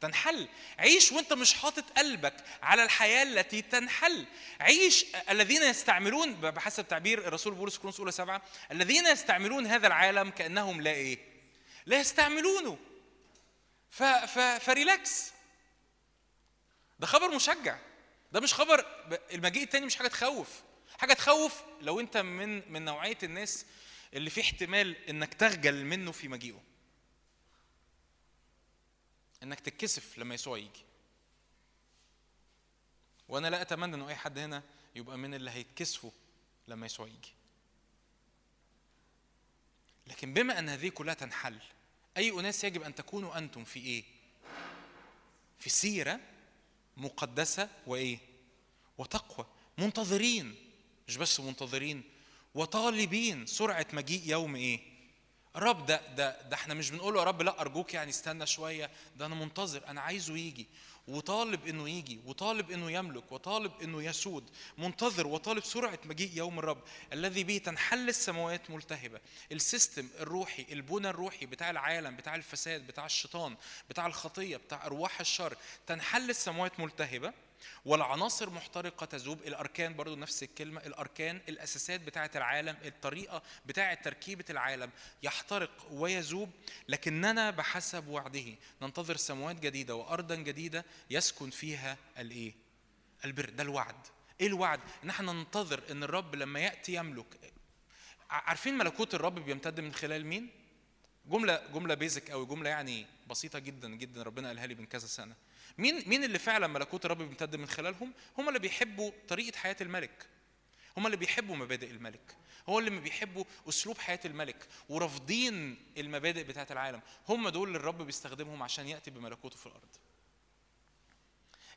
هتنحل عيش وانت مش حاطط قلبك على الحياة التي تنحل. عيش الذين يستعملون بحسب تعبير الرسول بولس كورنثوس أولى سبعة الذين يستعملون هذا العالم كأنهم لا إيه؟ لا يستعملونه. ف ف فريلاكس. ده خبر مشجع. ده مش خبر المجيء التاني مش حاجة تخوف. حاجة تخوف لو انت من من نوعية الناس اللي في احتمال إنك تخجل منه في مجيئه. إنك تتكسف لما يسوع يجي. وأنا لا أتمنى ان أي حد هنا يبقى من اللي هيتكسفوا لما يسوع يجي. لكن بما أن هذه كلها تنحل أي أناس يجب أن تكونوا أنتم في إيه؟ في سيرة مقدسة وإيه؟ وتقوى. منتظرين مش بس منتظرين وطالبين سرعة مجيء يوم إيه؟ الرب ده ده ده إحنا مش بنقول له يا رب لا ارجوك يعني استنى شوية ده أنا منتظر أنا عايزه يجي. وطالب انه يجي وطالب انه يملك وطالب انه يسود منتظر وطالب سرعة مجيء يوم الرب الذي به تنحل السماوات ملتهبة. السيستم الروحي البنى الروحي بتاع العالم بتاع الفساد بتاع الشيطان بتاع الخطية بتاع أرواح الشر تنحل السماوات ملتهبة. والعناصر محترقة تذوب الأركان برضو نفس الكلمة الأركان الأساسات بتاعة العالم الطريقة بتاعة تركيبة العالم يحترق ويذوب لكننا بحسب وعده ننتظر سماوات جديدة وأرضا جديدة يسكن فيها الإيه؟ البر ده الوعد إيه الوعد؟ إن إحنا ننتظر إن الرب لما يأتي يملك عارفين ملكوت الرب بيمتد من خلال مين؟ جملة جملة بيزك أوي جملة يعني بسيطة جدا جدا ربنا قالها لي من كذا سنة مين مين اللي فعلا ملكوت الرب بيمتد من خلالهم؟ هم اللي بيحبوا طريقة حياة الملك. هم اللي بيحبوا مبادئ الملك. هو اللي ما بيحبوا أسلوب حياة الملك ورافضين المبادئ بتاعة العالم. هم دول اللي الرب بيستخدمهم عشان يأتي بملكوته في الأرض.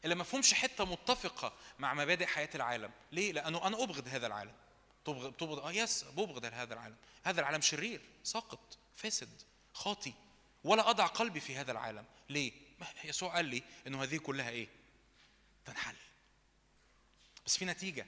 اللي ما فيهمش حتة متفقة مع مبادئ حياة العالم. ليه؟ لأنه أنا أبغض هذا العالم. تبغض تبغض آه يس ببغض هذا العالم. هذا العالم شرير ساقط فاسد خاطي ولا أضع قلبي في هذا العالم. ليه؟ يسوع قال لي إنه هذه كلها إيه؟ تنحل. بس في نتيجة.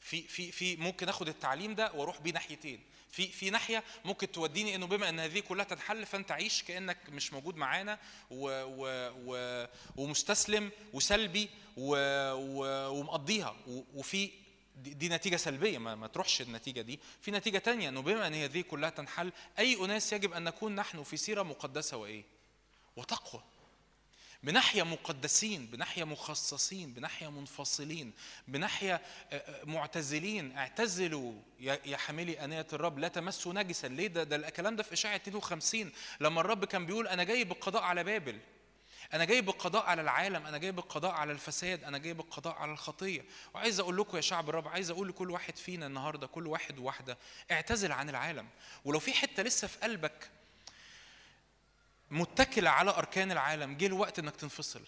في في في ممكن آخد التعليم ده وأروح بيه ناحيتين. في في ناحية ممكن توديني إنه بما إن هذه كلها تنحل فأنت عيش كأنك مش موجود معانا و و و ومستسلم وسلبي و و ومقضيها. وفي دي دي نتيجة سلبية. ما, ما تروحش النتيجة دي. في نتيجة تانية إنه بما إن هذه كلها تنحل أي أناس يجب أن نكون نحن في سيرة مقدسة وإيه؟ وتقوى. بنحيا مقدسين بنحيا مخصصين بنحيا منفصلين بنحيا آه، آه، معتزلين. اعتزلوا يا حاملي آنية الرب لا تمسوا نجسا. ليه؟ ده ده الكلام ده في اشعياء 52 لما الرب كان بيقول أنا جاي بالقضاء على بابل أنا جاي بالقضاء على العالم أنا جاي بالقضاء على الفساد أنا جاي بالقضاء على الخطية. وعايز أقول لكم يا شعب الرب عايز أقول لكل واحد فينا النهارده كل واحد وواحده اعتزل عن العالم. ولو في حتة لسه في قلبك متكلة على أركان العالم. جه الوقت إنك تنفصل.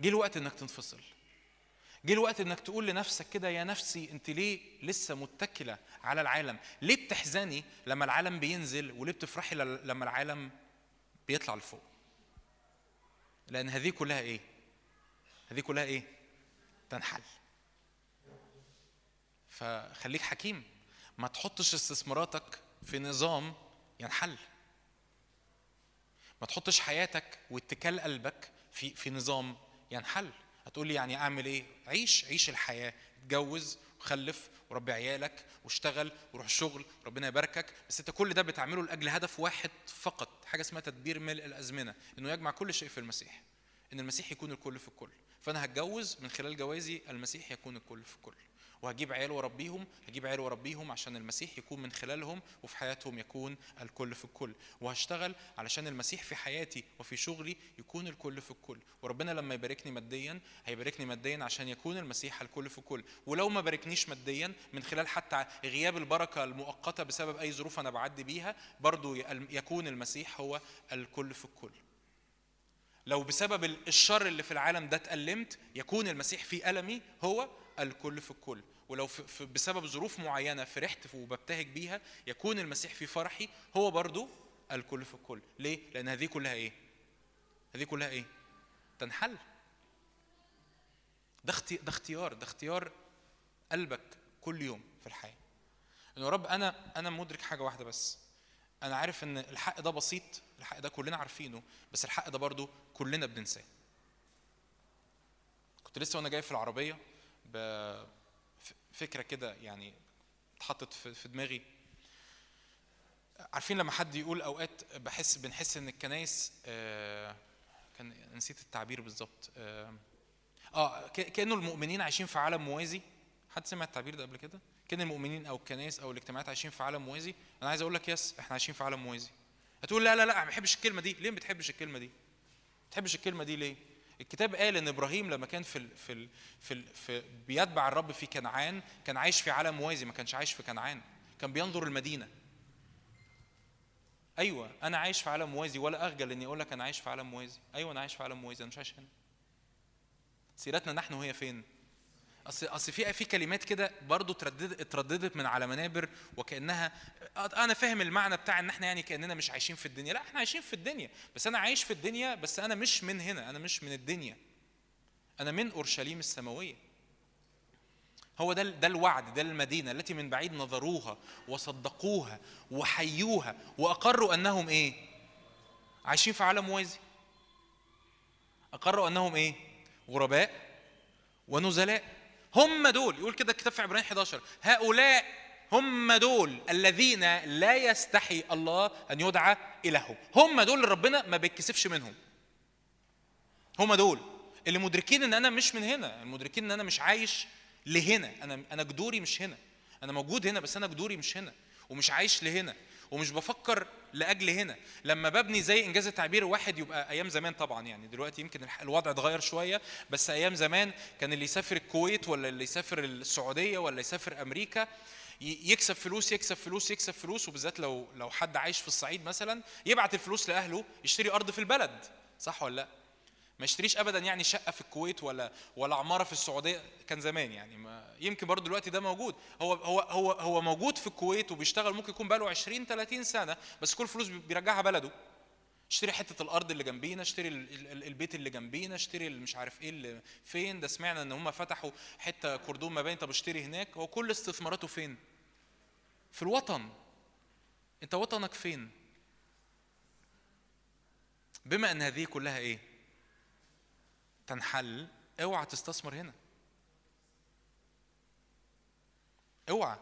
جه الوقت إنك تنفصل. جه الوقت إنك تقول لنفسك كده يا نفسي أنت ليه لسه متكلة على العالم؟ ليه بتحزني لما العالم بينزل وليه بتفرحي لما العالم بيطلع لفوق؟ لأن هذه كلها إيه؟ هذه كلها إيه؟ تنحل. فخليك حكيم. ما تحطش استثماراتك في نظام ينحل. ما تحطش حياتك واتكال قلبك في في نظام ينحل. هتقول لي يعني أعمل إيه؟ عيش عيش الحياة. اتجوز وخلف وربي عيالك واشتغل وروح الشغل ربنا يباركك. بس أنت كل ده بتعمله لأجل هدف واحد فقط حاجة اسمها تدبير ملء الأزمنة إنه يجمع كل شيء في المسيح إن المسيح يكون الكل في الكل. فأنا هتجوز من خلال جوازي المسيح يكون الكل في الكل. وهجيب عيال واربيهم هجيب عيال واربيهم عشان المسيح يكون من خلالهم وفي حياتهم يكون الكل في الكل. وهشتغل علشان المسيح في حياتي وفي شغلي يكون الكل في الكل. وربنا لما يباركني ماديا هيباركني ماديا عشان يكون المسيح الكل في الكل. ولو ما باركنيش ماديا من خلال حتى غياب البركة المؤقتة بسبب أي ظروف أنا بعدي بيها برضو يكون المسيح هو الكل في الكل. لو بسبب الشر اللي في العالم ده اتألمت يكون المسيح في ألمي هو الكل في الكل. ولو في بسبب ظروف معينة فرحت وببتهج بيها يكون المسيح في فرحي هو برضو الكل في الكل ليه؟ لأن هذه كلها إيه؟ هذه كلها إيه؟ تنحل ده ده اختيار ده اختيار قلبك كل يوم في الحياة إنه يا رب أنا أنا مدرك حاجة واحدة بس أنا عارف إن الحق ده بسيط الحق ده كلنا عارفينه بس الحق ده برضو كلنا بننساه كنت لسه وأنا جاي في العربية ب- فكرة كده يعني اتحطت في دماغي. عارفين لما حد يقول أوقات بحس بنحس إن الكنايس آه، كان نسيت التعبير بالظبط. آه آه، كأنه المؤمنين عايشين في عالم موازي. حد سمع التعبير ده قبل كده؟ كأن المؤمنين أو الكنائس أو الاجتماعات عايشين في عالم موازي؟ أنا عايز أقول لك يس إحنا عايشين في عالم موازي. هتقول لا لا لا ما بحبش الكلمة دي. ليه ما بتحبش الكلمة دي؟ ما بتحبش الكلمة دي ليه؟ الكتاب قال إن إبراهيم لما كان في ال في ال في, ال في بيتبع الرب في كنعان كان عايش في عالم موازي ما كانش عايش في كنعان. كان بينظر المدينة. أيوه أنا عايش في عالم موازي ولا أخجل إني أقول لك أنا عايش في عالم موازي. أيوه أنا عايش في عالم موازي أنا مش عايش هنا. سيرتنا نحن هي فين؟ اصل أصل في في كلمات كده برضو ترددت اترددت من على منابر وكانها أنا فاهم المعنى بتاع إن إحنا يعني كأننا مش عايشين في الدنيا. لا إحنا عايشين في الدنيا. بس أنا عايش في الدنيا بس أنا مش من هنا. أنا مش من الدنيا. أنا من أورشليم السماوية. هو ده ده الوعد ده المدينة التي من بعيد نظروها وصدقوها وحيوها وأقروا أنهم إيه؟ عايشين في عالم موازي. أقروا أنهم إيه؟ غرباء ونزلاء. هم دول. يقول كده الكتاب في عبرانيين 11 هؤلاء هم دول الذين لا يستحي الله أن يدعى الههم هم دول اللي ربنا ما بيتكسفش منهم. هم دول. اللي مدركين إن أنا مش من هنا. المدركين إن أنا مش عايش لهنا. أنا أنا جذوري مش هنا. أنا موجود هنا بس أنا جذوري مش هنا. ومش عايش لهنا. ومش بفكر لأجل هنا. لما ببني زي إنجاز التعبير واحد يبقى أيام زمان طبعا يعني دلوقتي يمكن الوضع اتغير شوية بس أيام زمان كان اللي يسافر الكويت ولا اللي يسافر السعودية ولا يسافر أمريكا يكسب فلوس يكسب فلوس يكسب فلوس وبالذات لو لو حد عايش في الصعيد مثلا يبعت الفلوس لأهله يشتري أرض في البلد. صح ولا لأ؟ ما يشتريش ابدا يعني شقة في الكويت ولا ولا عمارة في السعودية. كان زمان يعني ما يمكن برضه دلوقتي ده موجود. هو هو هو هو موجود في الكويت وبيشتغل ممكن يكون بقاله 20 30 سنة بس كل فلوس بيرجعها بلده. اشتري حتة الأرض اللي جنبينا اشتري ال- ال- البيت اللي جنبينا اشتري مش عارف إيه اللي فين. ده سمعنا إن هم فتحوا حتة كردون مباني طب اشتري هناك. هو كل استثماراته فين؟ في الوطن. أنت وطنك فين؟ بما إن هذه كلها إيه؟ تنحل اوعى تستثمر هنا. اوعى.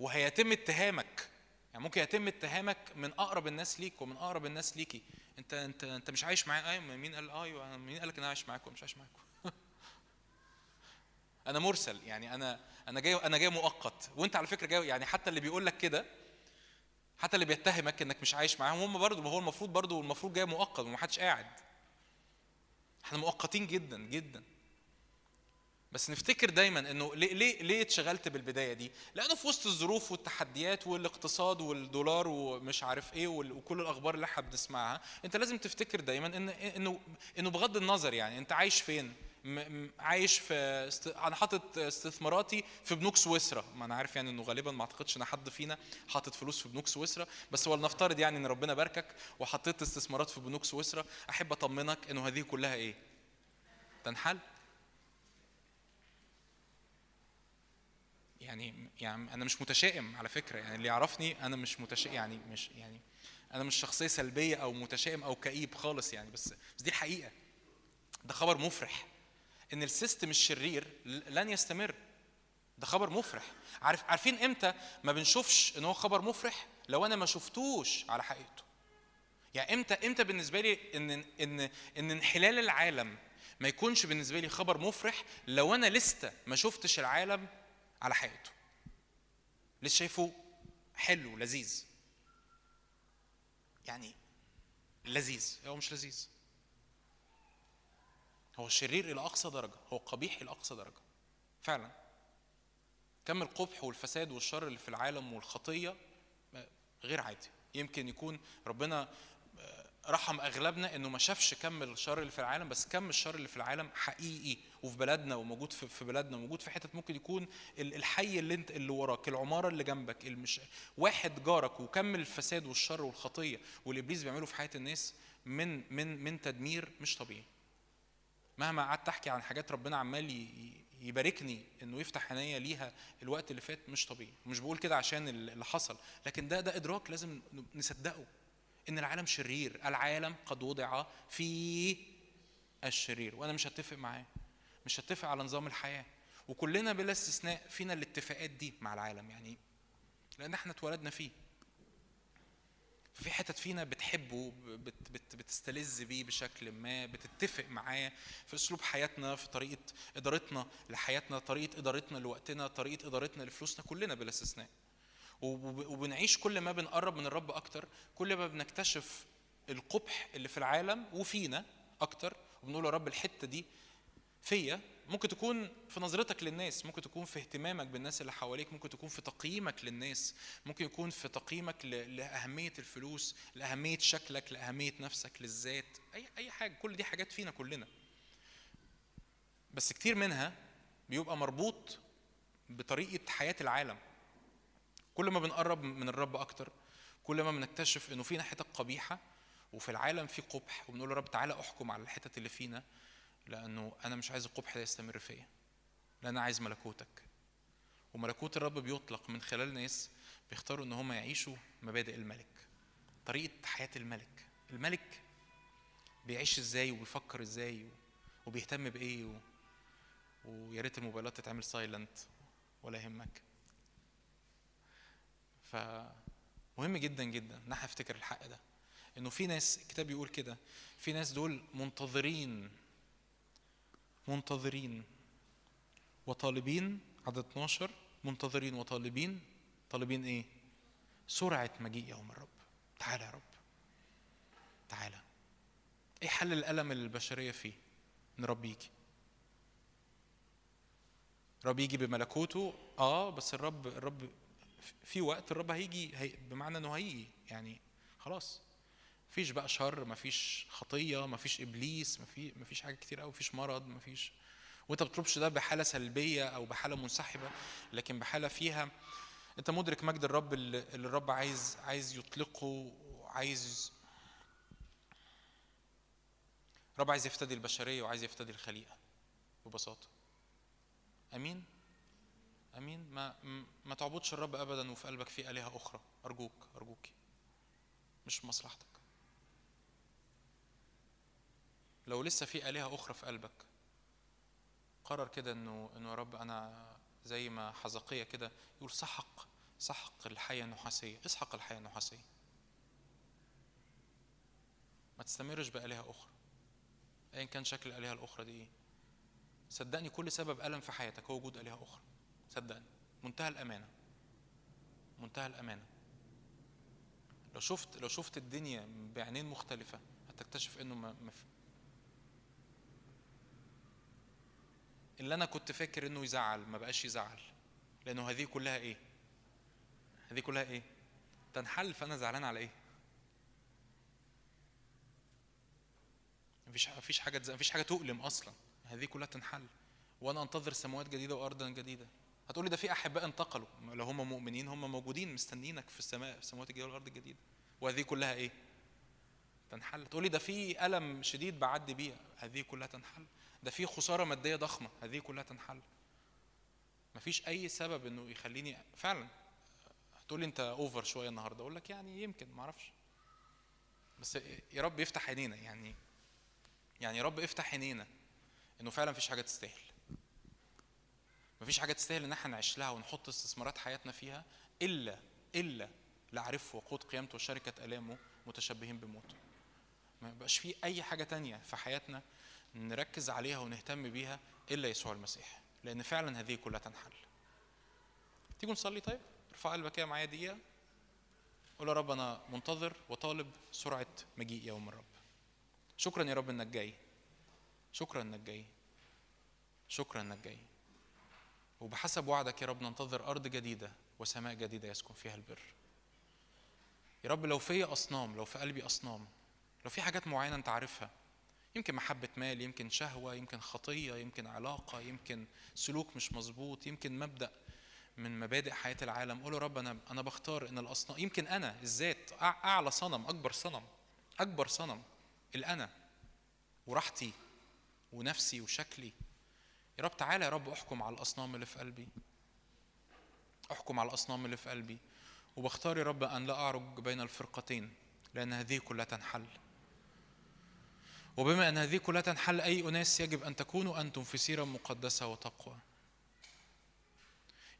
وهيتم اتهامك. يعني ممكن يتم اتهامك من أقرب الناس ليك ومن أقرب الناس ليكي. انت انت انت مش عايش معايا أيوه مين قال أيوه مين قال لك أنا عايش معاكم؟ مش عايش معاكم. (laughs) أنا مرسل. يعني أنا أنا جاي أنا جاي مؤقت. وأنت على فكرة جاي يعني حتى اللي بيقول لك كده حتى اللي بيتهمك إنك مش عايش معاهم هم برضه ما هو المفروض برضه المفروض جاي مؤقت ومحدش قاعد. إحنا مؤقتين جدا جدا بس نفتكر دايما إنه ليه ليه ليه اتشغلت بالبداية دي؟ لأنه في وسط الظروف والتحديات والاقتصاد والدولار ومش عارف إيه وكل الأخبار اللي إحنا بنسمعها، أنت لازم تفتكر دايما إن إنه إنه بغض النظر يعني أنت عايش فين؟ عايش في. أنا حاطط استثماراتي في بنوك سويسرا. ما أنا عارف يعني إنه غالبا ما أعتقدش إن حد فينا حاطط فلوس في بنوك سويسرا بس ولنفترض يعني إن ربنا باركك وحطيت استثمارات في بنوك سويسرا أحب أطمنك إنه هذه كلها إيه؟ تنحل؟ يعني يعني أنا مش متشائم على فكرة. يعني اللي يعرفني أنا مش متشائم يعني مش يعني أنا مش شخصية سلبية أو متشائم أو كئيب خالص يعني بس بس دي الحقيقة. ده خبر مفرح. إن السيستم الشرير لن يستمر. ده خبر مفرح. عارف عارفين إمتى ما بنشوفش إن هو خبر مفرح؟ لو أنا ما شفتوش على حقيقته. يعني إمتى إمتى بالنسبة لي إن إن إن انحلال العالم ما يكونش بالنسبة لي خبر مفرح لو أنا لسه ما شفتش العالم على حقيقته؟ لسه شايفه حلو لذيذ. يعني لذيذ. هو مش لذيذ. هو شرير إلى أقصى درجة هو قبيح إلى أقصى درجة. فعلا. كم القبح والفساد والشر اللي في العالم والخطية غير عادي. يمكن يكون ربنا رحم أغلبنا إنه ما شافش كم الشر اللي في العالم بس كم الشر اللي في العالم حقيقي وفي بلدنا وموجود في بلدنا وموجود في حتت ممكن يكون ال- الحي اللي انت اللي وراك العمارة اللي جنبك المش... واحد جارك وكم الفساد والشر والخطية والإبليس بيعمله في حياة الناس من من من تدمير مش طبيعي. مهما قعدت أحكي عن حاجات ربنا عمال يباركني إنه يفتح عينيا ليها الوقت اللي فات مش طبيعي. مش بقول كده عشان اللي حصل لكن ده ده إدراك لازم نصدقه. إن العالم شرير العالم قد وضع في الشرير وأنا مش هتفق معاه. مش هتفق على نظام الحياة. وكلنا بلا استثناء فينا الاتفاقات دي مع العالم يعني لأن إحنا اتولدنا فيه. ففي حتت فينا بتحبه بت بت بتستلذ بيه بشكل ما بتتفق معاه في أسلوب حياتنا في طريقة إدارتنا لحياتنا طريقة إدارتنا لوقتنا طريقة إدارتنا لفلوسنا كلنا بلا استثناء. وب- وبنعيش كل ما بنقرب من الرب أكتر كل ما بنكتشف القبح اللي في العالم وفينا أكتر وبنقول يا رب الحتة دي فيا ممكن تكون في نظرتك للناس ممكن تكون في اهتمامك بالناس اللي حواليك ممكن تكون في تقييمك للناس ممكن يكون في تقييمك لأهمية الفلوس لأهمية شكلك لأهمية نفسك للذات أي أي حاجة كل دي حاجات فينا كلنا. بس كتير منها بيبقى مربوط بطريقة حياة العالم. كل ما بنقرب من الرب أكتر كل ما بنكتشف إنه فينا حتت قبيحة وفي العالم في قبح وبنقول يا رب تعالى أحكم على الحتت اللي فينا لأنه أنا مش عايز القبح ده يستمر فيا لأن أنا عايز ملكوتك. وملكوت الرب بيطلق من خلال ناس بيختاروا إن هم يعيشوا مبادئ الملك طريقة حياة الملك. الملك بيعيش إزاي وبيفكر إزاي وبيهتم بإيه و... ويا ريت الموبايلات تتعمل سايلنت ولا يهمك. فمهم جدا جدا إن أحنا نفتكر الحق ده. إنه في ناس الكتاب بيقول كده في ناس دول منتظرين منتظرين وطالبين عدد 12 منتظرين وطالبين. طالبين إيه؟ سرعة مجيء يوم الرب. تعالى يا رب. تعالى إيه حل الألم اللي البشرية فيه؟ إن رب يجي. رب يجي بملكوته. آه بس الرب الرب في وقت الرب هيجي هي بمعنى إنه هيجي. يعني خلاص. مفيش بقى شر مفيش خطية مفيش إبليس مفيش مفيش حاجة كتير قوي مفيش مرض مفيش. وأنت بتطلبش ده بحالة سلبية أو بحالة منسحبة لكن بحالة فيها أنت مدرك مجد الرب اللي الرب عايز عايز يطلقه وعايز الرب عايز يفتدي البشرية وعايز يفتدي الخليقة ببساطة. آمين؟ آمين؟ ما ما تعبدش الرب ابدا وفي قلبك في آلهة أخرى. أرجوك ارجوك مش مصلحتك. لو لسه في آلهة أخرى في قلبك قرر كده إنه إنه يا رب أنا زي ما حزقية كده يقول سحق سحق الحية النحاسية. اسحق الحية النحاسية. ما تستمرش بآلهة أخرى. أيا كان شكل الآلهة الأخرى دي إيه. صدقني كل سبب ألم في حياتك هو وجود آلهة أخرى. صدقني. منتهى الأمانة. منتهى الأمانة. لو شفت لو شفت الدنيا بعينين مختلفة هتكتشف إنه ما في. اللي أنا كنت فاكر إنه يزعل ما بقاش يزعل. لأنه هذه كلها إيه؟ هذه كلها إيه؟ تنحل فأنا زعلان على إيه؟ مفيش مفيش حاجة مفيش حاجة تؤلم أصلا. هذه كلها تنحل. وأنا أنتظر سماوات جديدة وارضا جديدة. هتقولي ده في أحباء انتقلوا. لو هم مؤمنين هم موجودين مستنيينك في السماء في السماوات الجديدة والأرض الجديدة. وهذه كلها إيه؟ تنحل. تقولي ده في ألم شديد بعدي بيه هذه كلها تنحل. ده في خسارة مادية ضخمة. هذه كلها تنحل. مفيش أي سبب إنه يخليني فعلا. هتقولي أنت اوفر شوية النهارده. أقول لك يعني يمكن ما أعرفش. بس يا رب يفتح عينينا. يعني يعني يا رب افتح عينينا إنه فعلا مفيش حاجة تستاهل. مفيش حاجة تستاهل إن إحنا نعيش لها ونحط استثمارات حياتنا فيها إلا إلا لعرفه وقود قيامته وشركة آلامه متشبهين بموته. ما يبقاش في أي حاجة تانية في حياتنا نركز عليها ونهتم بيها إلا يسوع المسيح لأن فعلا هذه كلها تنحل. تيجوا نصلي طيب؟ ارفع قلبك كده معايا دقيقة. قول يا رب أنا منتظر وطالب سرعة مجيء يوم الرب. شكرا يا رب إنك جاي. شكرا إنك جاي. شكرا إنك جاي. وبحسب وعدك يا رب ننتظر أرض جديدة وسماء جديدة يسكن فيها البر. يا رب لو في أصنام لو في قلبي أصنام لو في حاجات معينة أنت عارفها يمكن محبة مال يمكن شهوة يمكن خطية يمكن علاقة يمكن سلوك مش مظبوط يمكن مبدأ من مبادئ حياة العالم قول يا رب أنا أنا بختار إن الأصنام يمكن أنا الذات أع- أعلى صنم أكبر صنم أكبر صنم الأنا وراحتي ونفسي وشكلي. يا رب تعالى يا رب أحكم على الأصنام اللي في قلبي. أحكم على الأصنام اللي في قلبي. وبختار يا رب أن لا أعرج بين الفرقتين لأن هذه كلها تنحل. وبما أن هذه كلها تنحل أي أناس يجب أن تكونوا أنتم في سيرة مقدسة وتقوى.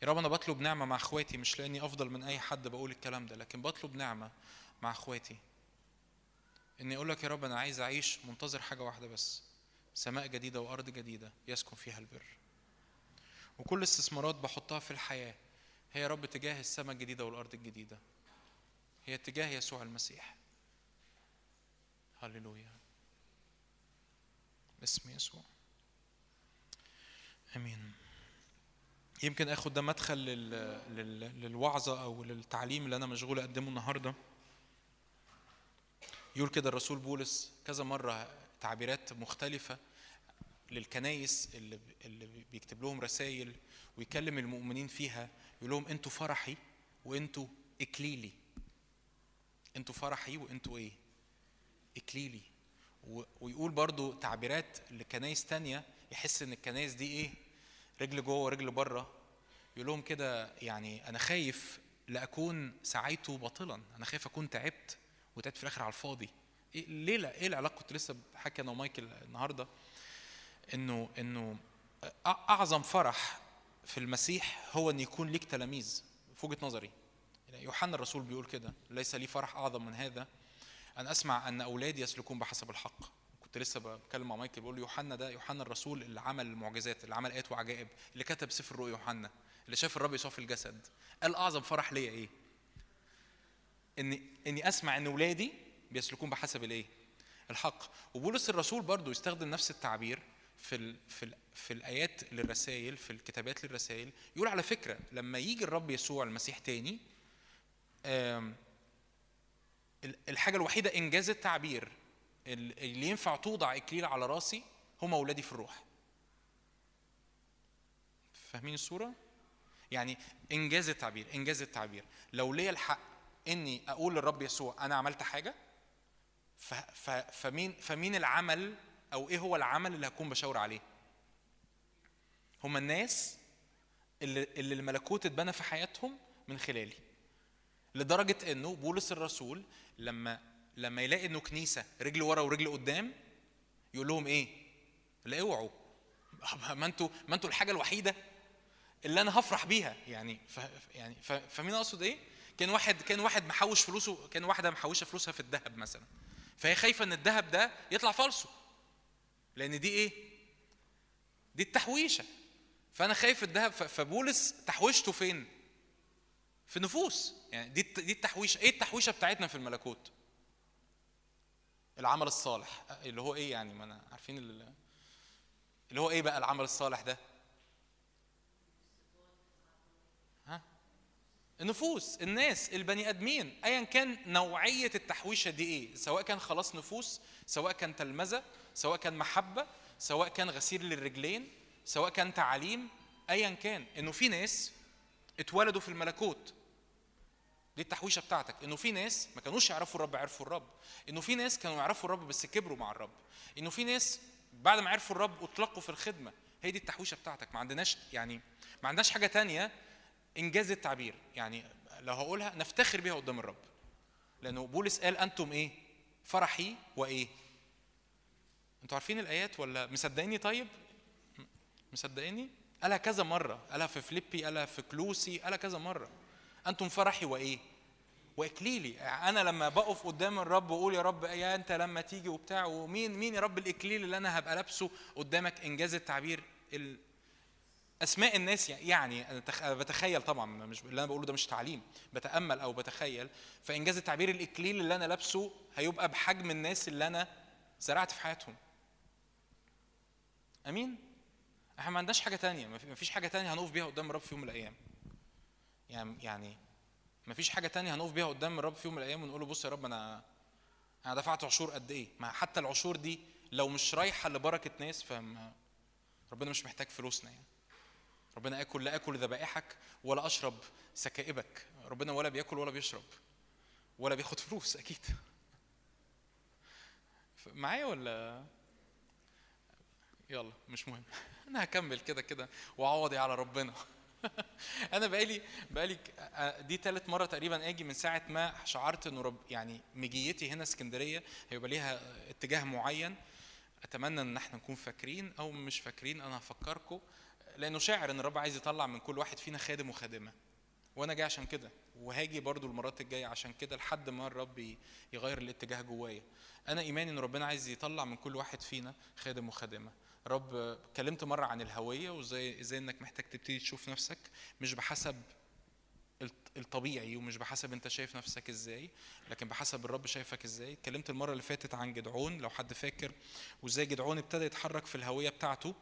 يا رب أنا بطلب نعمة مع إخواتي مش لأني أفضل من أي حد بقول الكلام ده لكن بطلب نعمة مع إخواتي. إني أقول لك يا رب أنا عايز أعيش منتظر حاجة واحدة بس سماء جديدة وأرض جديدة يسكن فيها البر. وكل استثمارات بحطها في الحياة هي يا رب تجاه السماء الجديدة والأرض الجديدة. هي اتجاه يسوع المسيح. هللويا. باسم يسوع. آمين. يمكن آخد ده مدخل لل... لل... للوعظة أو للتعليم اللي أنا مشغول أقدمه النهارده. يقول كده الرسول بولس كذا مرة تعبيرات مختلفة للكنايس اللي اللي بيكتب لهم رسائل ويكلم المؤمنين فيها. يقول لهم أنتوا فرحي وأنتوا إكليلي. أنتوا فرحي وأنتوا إيه؟ إكليلي. ويقول برضو تعبيرات لكنايس تانية يحس إن الكنايس دي إيه؟ رجل جوه ورجل بره يقول لهم كده يعني أنا خايف لأكون سعيت باطلا. أنا خايف أكون تعبت وتعبت في الآخر على الفاضي. إيه ليه لا إيه العلاقة؟ كنت لسه بحكي أنا ومايكل النهارده. إنه إنه أعظم فرح في المسيح هو إن يكون ليك تلاميذ. في وجهة نظري. يعني يوحنا الرسول بيقول كده ليس لي فرح أعظم من هذا. أن أسمع أن أولادي يسلكون بحسب الحق. كنت لسه بتكلم مع مايكل بقول يوحنا ده يوحنا الرسول اللي عمل المعجزات اللي عمل آيات وعجائب اللي كتب سفر الرؤيا يوحنا اللي شاف الرب يسوع في الجسد. قال أعظم فرح ليا إيه؟ إني إني أسمع إن ولادي بيسلكون بحسب الإيه؟ الحق. وبولس الرسول برضو يستخدم نفس التعبير في ال في ال في الآيات للرسائل في الكتابات للرسائل. يقول على فكرة لما يجي الرب يسوع المسيح تاني الحاجة الوحيدة إنجاز التعبير ال- اللي ينفع توضع إكليل على راسي هم اولادي في الروح. فاهمين الصورة؟ يعني إنجاز التعبير إنجاز التعبير. لو ليا الحق إني أقول للرب يسوع أنا عملت حاجة فمين فمين العمل أو إيه هو العمل اللي هكون بشاور عليه؟ هم الناس اللي اللي الملكوت اتبنى في حياتهم من خلالي. لدرجة إنه بولس الرسول لما لما يلاقي إنه كنيسة رجل ورا ورجل قدام يقول لهم إيه؟ لا أوعوا. (laughs) ما أنتوا ما أنتوا الحاجة الوحيدة اللي أنا هفرح بيها. يعني ف يعني ف فمين أقصد إيه؟ كان واحد كان واحد محوش فلوسه كان واحدة محوشة فلوسها في الذهب مثلا. فهي خايفة إن الذهب ده يطلع فالصو. لأن دي إيه؟ دي التحويشة. فأنا خايف الذهب فبولس تحويشته فين؟ في نفوس. يعني دي دي التحويشة. إيه التحويشة بتاعتنا في الملكوت؟ العمل الصالح. اللي هو إيه يعني؟ ما أنا عارفين ال- اللي هو إيه بقى العمل الصالح ده؟ ها؟ النفوس. الناس البني آدمين. ايا كان نوعية التحويشة دي إيه؟ سواء كان خلاص نفوس سواء كان تلمذة سواء كان محبة سواء كان غسيل للرجلين سواء كان تعليم. ايا كان. إنه في ناس اتولدوا في الملكوت. دي التحويشة بتاعتك إنه في ناس ما كانوش يعرفوا الرب عرفوا الرب إنه في ناس كانوا يعرفوا الرب بس كبروا مع الرب إنه في ناس بعد ما عرفوا الرب اطلقوا في الخدمة هي دي التحويشة بتاعتك ما عندناش يعني ما عندناش حاجة تانية إنجاز التعبير يعني لو هقولها نفتخر بيها قدام الرب لأنه بولس قال أنتم إيه؟ فرحي وإيه؟ أنتوا عارفين الآيات ولا مصدقيني طيب؟ مصدقيني؟ قالها كذا مرة قالها في فيليبي قالها في كلوسي قالها كذا مرة أنتم فرحي وإيه؟ واكليلي. أنا لما بقف قدام الرب وأقول يا رب يا أنت لما تيجي وبتاع ومين مين يا رب الاكليل اللي أنا هبقى لابسه قدامك؟ إنجاز التعبير ال- أسماء الناس يعني أنا بتخيل طبعا مش اللي أنا بقوله ده مش تعليم بتأمل أو بتخيل. فإنجاز التعبير الاكليل اللي أنا لابسه هيبقى بحجم الناس اللي أنا زرعت في حياتهم. أمين؟ إحنا ما عندناش حاجة تانية ما فيش حاجة تانية هنقف بيها قدام الرب في يوم من الأيام. يعني يعني ما فيش حاجة تانية هنقف بيها قدام الرب في يوم من الأيام ونقول له بص يا رب أنا أنا دفعت عشور قد إيه؟ ما حتى العشور دي لو مش رايحة لبركة ناس فما ربنا مش محتاج فلوسنا يعني. ربنا اكل لا اكل ذبائحك ولا أشرب سكائبك. ربنا ولا بيأكل ولا بيشرب ولا بياخد فلوس أكيد. معايا ولا؟ يلا مش مهم. (laughs) أنا هكمل كده كده واعوضي على ربنا؟ (laughs) أنا بقالي بقالي دي ثالث مرة تقريبا آجي من ساعة ما شعرت إنه رب يعني مجيتي هنا اسكندرية هيبقى ليها اتجاه معين. أتمنى إن إحنا نكون فاكرين أو مش فاكرين أنا هفكركم. لأنه شاعر إن الرب عايز يطلع من كل واحد فينا خادم وخادمة. وأنا جاي عشان كده. وهاجي برضو المرات الجاية عشان كده لحد ما الرب يغير الاتجاه جوايا. أنا إيماني إن ربنا عايز يطلع من كل واحد فينا خادم وخادمة. رب اتكلمت مرة عن الهوية وإزاي إزاي إنك محتاج تبتدي تشوف نفسك مش بحسب الط- الطبيعي ومش بحسب أنت شايف نفسك إزاي لكن بحسب الرب شايفك إزاي. اتكلمت المرة اللي فاتت عن جدعون لو حد فاكر وإزاي جدعون ابتدى يتحرك في الهوية بتاعته.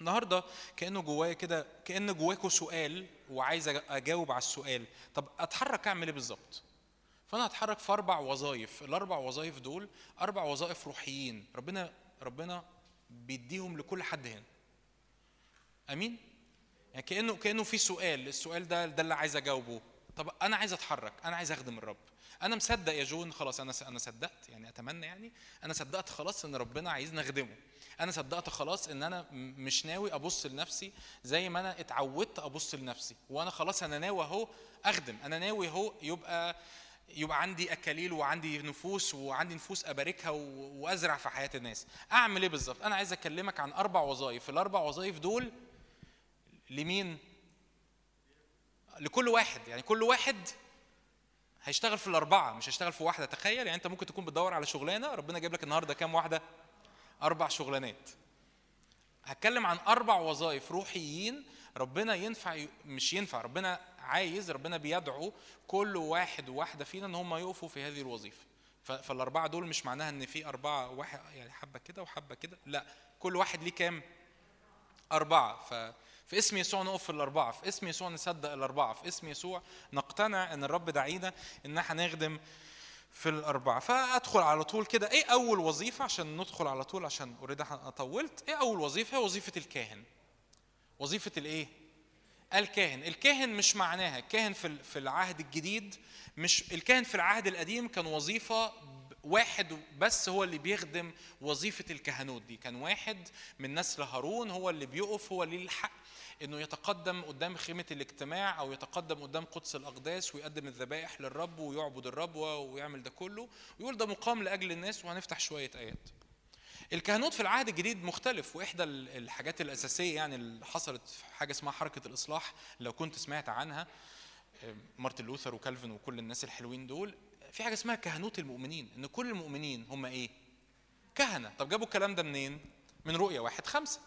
النهارده كأنه جوايا كده كأن جواكوا سؤال وعايز أجاوب على السؤال. طب أتحرك أعمل إيه بالظبط؟ فأنا هتحرك في أربع وظائف الأربع وظائف دول أربع وظائف روحيين. ربنا ربنا بيديهم لكل حد هنا. آمين؟ يعني كانه كأنه في سؤال السؤال ده ده اللي عايز أجاوبه. طب أنا عايز أتحرك أنا عايز أخدم الرب. أنا مصدق يا جون خلاص أنا أنا صدقت يعني أتمنى يعني. أنا صدقت خلاص إن ربنا عايزني أخدمه. أنا صدقت خلاص إن أنا مش ناوي أبص لنفسي زي ما أنا اتعودت أبص لنفسي. وأنا خلاص أنا ناوي أهو أخدم. أنا ناوي أهو يبقى يبقى عندي أكاليل وعندي نفوس وعندي نفوس أباركها وأزرع في حياة الناس. أعمل إيه بالظبط؟ أنا عايز أكلمك عن أربع وظائف. الأربع وظائف دول لمين؟ لكل واحد. يعني كل واحد هيشتغل في الأربعة مش هيشتغل في واحدة. تخيل يعني أنت ممكن تكون بتدور على شغلانة ربنا جايب لك النهارده كام واحدة؟ أربع شغلانات. هتكلم عن أربع وظائف روحيين ربنا ينفع مش ينفع ربنا عايز ربنا بيدعو كل واحد وواحدة فينا إن هم يقفوا في هذه الوظيفة. فالأربعة دول مش معناها إن في أربعة واحد يعني حبة كده وحبة كده لا كل واحد ليه كام؟ أربعة. ف في اسم يسوع نقف في الأربعة في اسم يسوع نصدق الأربعة في اسم يسوع نقتنع إن الرب دعينا إن إحنا نخدم في الأربعة. فأدخل على طول كده إيه أول وظيفة؟ عشان ندخل على طول عشان أوريدي أنا طولت إيه أول وظيفة؟ هي وظيفة الكاهن. وظيفة الإيه؟ الكاهن. الكاهن مش معناها. الكاهن في في العهد الجديد مش الكاهن في العهد القديم كان وظيفة ب- واحد بس هو اللي بيخدم وظيفة الكهنوت دي. كان واحد من نسل هارون هو اللي بيقف هو ليه الحق إنه يتقدم قدام خيمة الاجتماع أو يتقدم قدام قدس الأقداس ويقدم الذبائح للرب ويعبد الرب ويعمل ده كله. ويقول ده مقام لأجل الناس. وهنفتح شوية آيات. الكهنوت في العهد الجديد مختلف وإحدى ال- الحاجات الأساسية يعني اللي حصلت في حاجة اسمها حركة الإصلاح لو كنت سمعت عنها آه، مارتن لوثر وكالفن وكل الناس الحلوين دول في حاجة اسمها كهنوت المؤمنين إن كل المؤمنين هم إيه؟ كهنة. طب جابوا الكلام ده منين؟ من رؤيا واحد خمسة.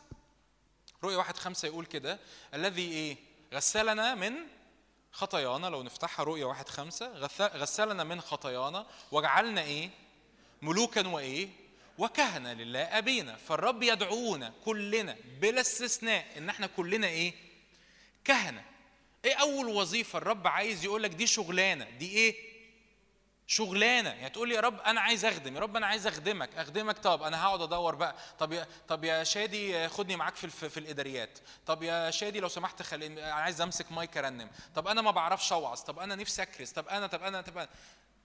رؤيا واحد خمسة يقول كده الذي إيه؟ غسلنا من خطايانا لو نفتحها رؤيا واحد خمسة غسلنا من خطايانا وجعلنا إيه؟ ملوكا وإيه؟ وكهنة لله أبينا. فالرب يدعونا كلنا بلا استثناء إن إحنا كلنا إيه؟ كهنة. إيه أول وظيفة الرب عايز يقول لك دي شغلانة؟ دي إيه؟ شغلانة. يعني تقول لي يا رب أنا عايز أخدم. يا رب أنا عايز أخدمك. أخدمك. طب أنا هقعد أدور بقى. طب يا طب يا شادي خدني معاك في في الإداريات. طب يا شادي لو سمحت خليني أنا عايز أمسك مايك أرنم. طب أنا ما بعرفش أوعظ. طب أنا نفسي أكرس. طب أنا طب أنا طب أنا.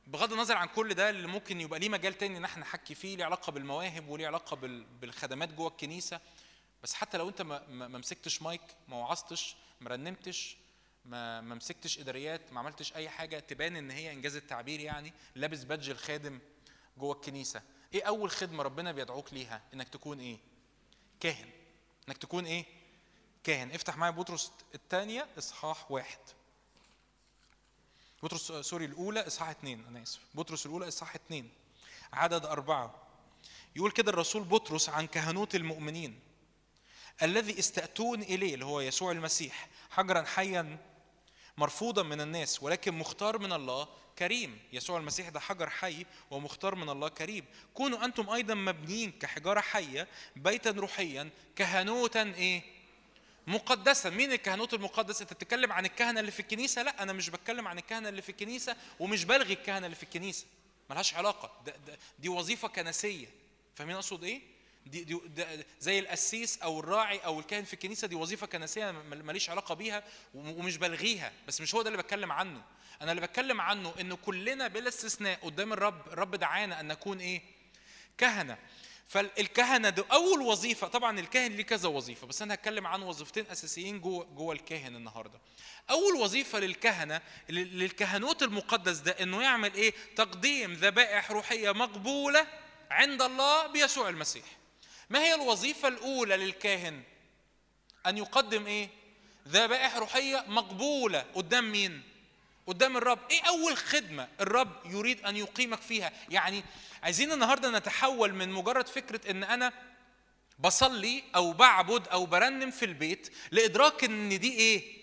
بغض النظر عن كل ده اللي ممكن يبقى ليه مجال تاني إن إحنا نحكي فيه ليه علاقة بالمواهب وليه علاقة بال- بالخدمات جوه الكنيسة. بس حتى لو أنت ما مسكتش مايك ما وعظتش ما رنمتش ما ما مسكتش إداريات ما عملتش أي حاجة تبان إن هي إنجاز التعبير يعني لابس badge الخادم جوه الكنيسة. إيه أول خدمة ربنا بيدعوك ليها؟ إنك تكون إيه؟ كاهن. إنك تكون إيه؟ كاهن. افتح معايا بطرس الثانية إصحاح واحد. بطرس آه، سوري الأولى إصحاح اثنين أنا آسف. بطرس الأولى إصحاح اثنين عدد أربعة. يقول كده الرسول بطرس عن كهنوت المؤمنين. الذي استأتون إليه اللي هو يسوع المسيح حجرا حيا مرفوضا من الناس ولكن مختار من الله كريم. يسوع المسيح ده حجر حي ومختار من الله كريم. كونوا أنتم أيضا مبنيين كحجارة حية بيتا روحيا كهنوتا إيه؟ مقدسا مين الكهنوت المقدس؟ انت بتتكلم عن الكهنة اللي في الكنيسة؟ لا أنا مش بتكلم عن الكهنة اللي في الكنيسة ومش بلغي الكهنة اللي في الكنيسة. ملهاش علاقة. ده ده دي وظيفة كنسية. فاهمين أقصد إيه؟ دي, دي ده زي القسيس أو الراعي أو الكاهن في الكنيسة دي وظيفة كنسية ماليش علاقة بيها وم- ومش بلغيها. بس مش هو ده اللي بتكلم عنه. أنا اللي بتكلم عنه انه كلنا بلا استثناء قدام الرب الرب دعانا أن نكون إيه؟ كهنة. فالكهنة ده أول وظيفة طبعا الكاهن ليه كذا وظيفة بس أنا هتكلم عن وظيفتين أساسيين جوه جوه الكاهن النهارده. أول وظيفة للكهنة لل- للكهنوت المقدس ده إنه يعمل إيه؟ تقديم ذبائح روحية مقبولة عند الله بيسوع المسيح. ما هي الوظيفة الأولى للكاهن؟ أن يقدم إيه؟ ذبائح روحية مقبولة قدام مين؟ قدام الرب. إيه أول خدمة الرب يريد أن يقيمك فيها؟ يعني عايزين النهارده نتحول من مجرد فكرة إن أنا بصلي أو بعبد أو برنم في البيت لإدراك إن دي إيه؟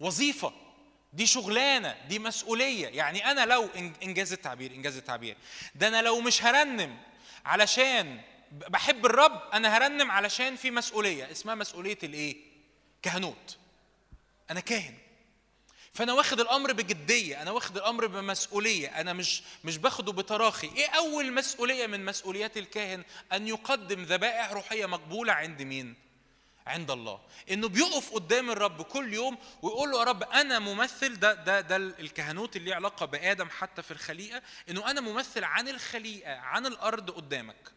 وظيفة. دي شغلانة دي مسؤولية. يعني أنا لو إنجاز التعبير إنجاز التعبير. ده أنا لو مش هرنم علشان بحب الرب أنا هرنم علشان في مسؤولية. اسمها مسؤولية الإيه؟ كهنوت. أنا كاهن. فأنا واخد الأمر بجدية أنا واخد الأمر بمسؤولية أنا مش مش باخده بتراخي. إيه أول مسؤولية من مسؤوليات الكاهن؟ أن يقدم ذبائح روحية مقبولة عند مين؟ عند الله. إنه بيقف قدام الرب كل يوم ويقول له يا رب أنا ممثل ده ده ده الكهنوت اللي علاقة بآدم حتى في الخليقة إنه أنا ممثل عن الخليقة عن الأرض قدامك.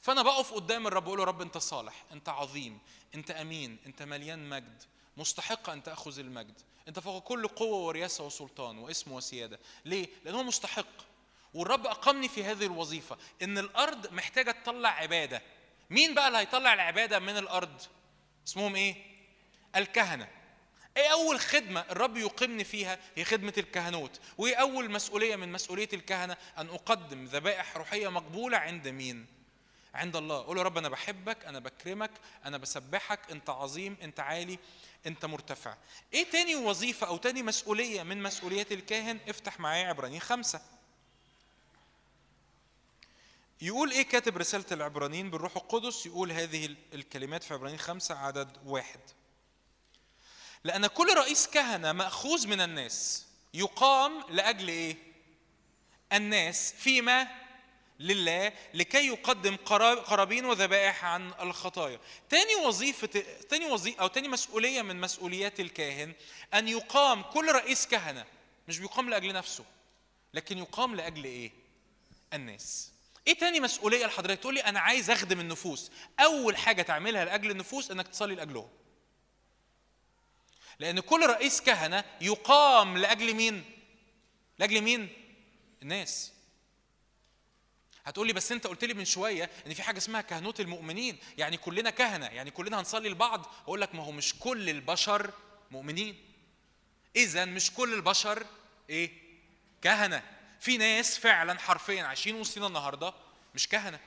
فأنا بقف قدام الرب وأقول له رب أنت صالح أنت عظيم أنت أمين أنت مليان مجد مستحق أن تأخذ المجد. انت فوق كل قوة ورياسة وسلطان واسم وسيادة. ليه؟ لأن هو مستحق. والرب أقامني في هذه الوظيفة. إن الأرض محتاجة تطلع عبادة. مين بقى اللي هيطلع العبادة من الأرض؟ اسمهم إيه؟ الكهنة. إيه أول خدمة الرب يقيمني فيها؟ هي خدمة الكهنوت. وإيه أول مسؤولية من مسؤولية الكهنة؟ أن أقدم ذبائح روحية مقبولة عند مين؟ عند الله. قول يا رب أنا بحبك أنا بكرمك أنا بسبحك أنت عظيم أنت عالي أنت مرتفع. إيه تاني وظيفة أو تاني مسؤولية من مسؤوليات الكاهن؟ افتح معايا عبرانيين خمسة. يقول إيه كاتب رسالة العبرانيين بالروح القدس؟ يقول هذه ال- الكلمات في عبرانيين خمسة عدد واحد. لأن كل رئيس كهنة مأخوذ من الناس يقام لأجل إيه؟ الناس فيما لله لكي يقدم قرا- قرابين وذبائح عن الخطايا. تاني وظيفة تاني وظيفة أو تاني مسؤولية من مسؤوليات الكاهن أن يقام كل رئيس كهنة. مش بيقام لأجل نفسه لكن يقام لأجل إيه؟ الناس. إيه تاني مسؤولية لحضرتك؟ تقول لي أنا عايز أخدم النفوس. أول حاجة تعملها لأجل النفوس إنك تصلي لأجلهم. لأن كل رئيس كهنة يقام لأجل مين؟ لأجل مين؟ الناس. هتقول لي بس انت قلت لي من شوية ان في حاجة اسمها كهنوت المؤمنين. يعني كلنا كهنة يعني كلنا هنصلي لبعض. أقول لك ما هو مش كل البشر مؤمنين. اذا مش كل البشر إيه؟ كهنة. في ناس فعلا حرفيا عايشين وسطنا النهارده مش كهنة.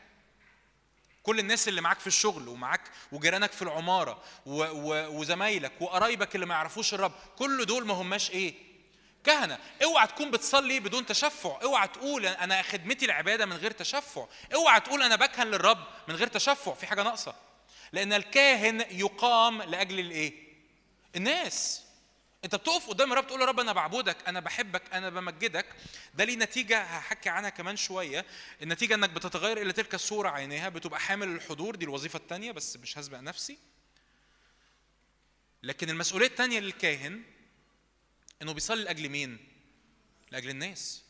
كل الناس اللي معاك في الشغل ومعاك وجيرانك في العمارة وزمايلك وقرايبك اللي ما يعرفوش الرب كل دول ما هماش إيه؟ كهنة. اوعى تكون بتصلي بدون تشفع. اوعى تقول أنا خدمتي العبادة من غير تشفع. اوعى تقول أنا بكهن للرب من غير تشفع. في حاجة ناقصة. لأن الكاهن يقام لأجل الإيه؟ الناس. أنت بتقف قدام الرب تقول يا رب أنا بعبدك أنا بحبك أنا بمجدك. ده ليه نتيجة؟ هحكي عنها كمان شوية. النتيجة إنك بتتغير إلى تلك الصورة عينيها. بتبقى حامل الحضور. دي الوظيفة الثانية بس مش هسبق نفسي. لكن المسؤولية الثانية للكاهن انه بيصلي لأجل مين؟ لأجل الناس.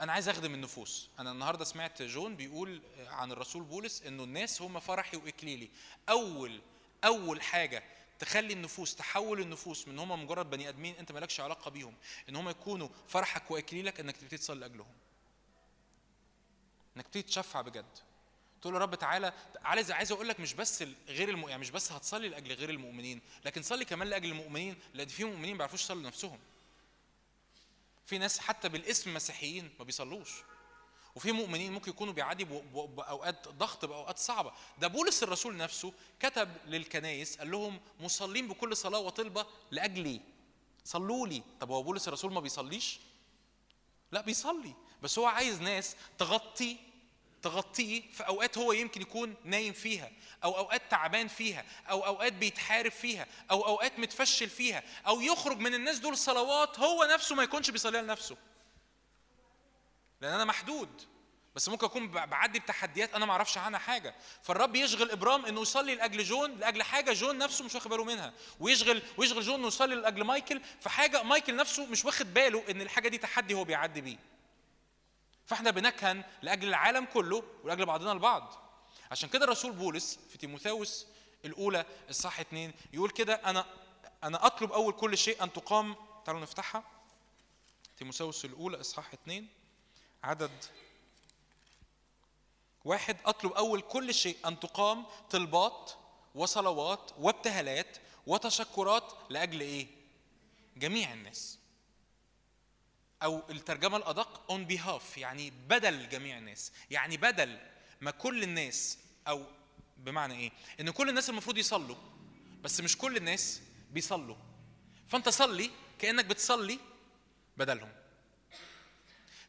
أنا عايز أخدم النفوس. أنا النهارده سمعت جون بيقول عن الرسول بولس إنه الناس هم فرحي وإكليلي. أول أول حاجة تخلي النفوس تحول النفوس من هم مجرد بني آدمين أنت مالكش علاقة بيهم إن هم يكونوا فرحك وإكليلك إنك تبتدي تصلي لأجلهم. إنك تبتدي تشفع بجد. تقول يا رب تعالى عايز عايز أقول لك مش بس غير الم... يعني مش بس هتصلي لأجل غير المؤمنين لكن صلي كمان لأجل المؤمنين لأن في مؤمنين ما بيعرفوش يصلوا لنفسهم. في ناس حتى بالاسم مسيحيين ما بيصلوش. وفي مؤمنين ممكن يكونوا بيعدي بأوقات ضغط بأوقات صعبة. ده بولس الرسول نفسه كتب للكنايس قال لهم مصلين بكل صلاة وطلبة لأجلي. صلوا لي. طب هو بولس الرسول ما بيصليش؟ لا بيصلي. بس هو عايز ناس تغطي تغطيه في أوقات هو يمكن يكون نايم فيها أو أوقات تعبان فيها أو أوقات بيتحارب فيها أو أوقات متفشل فيها أو يخرج من الناس دول صلوات هو نفسه ما يكونش بيصليها لنفسه. لأن أنا محدود. بس ممكن أكون بعدي بتحديات أنا ما أعرفش عنها حاجة. فالرب يشغل إبرام إنه يصلي لأجل جون لأجل حاجة جون نفسه مش واخد باله منها. ويشغل ويشغل جون إنه يصلي لأجل مايكل في حاجة مايكل نفسه مش واخد باله إن الحاجة دي تحدي هو بيعدي بيه. فاحنا بنكهن لأجل العالم كله ولأجل بعضنا البعض. عشان كده الرسول بولس في تيموثاوس الأولى الصح اتنين يقول كده أنا أنا أطلب أول كل شيء أن تقام. تعالوا نفتحها. تيموثاوس الأولى اصحاح اتنين. عدد واحد أطلب أول كل شيء أن تقام طلبات وصلوات وابتهالات وتشكرات لأجل إيه؟ جميع الناس. أو الترجمة الأدق on behalf يعني بدل جميع الناس. يعني بدل ما كل الناس أو بمعنى إيه؟ إن كل الناس المفروض يصلوا بس مش كل الناس بيصلوا. فأنت صلي كأنك بتصلي بدلهم.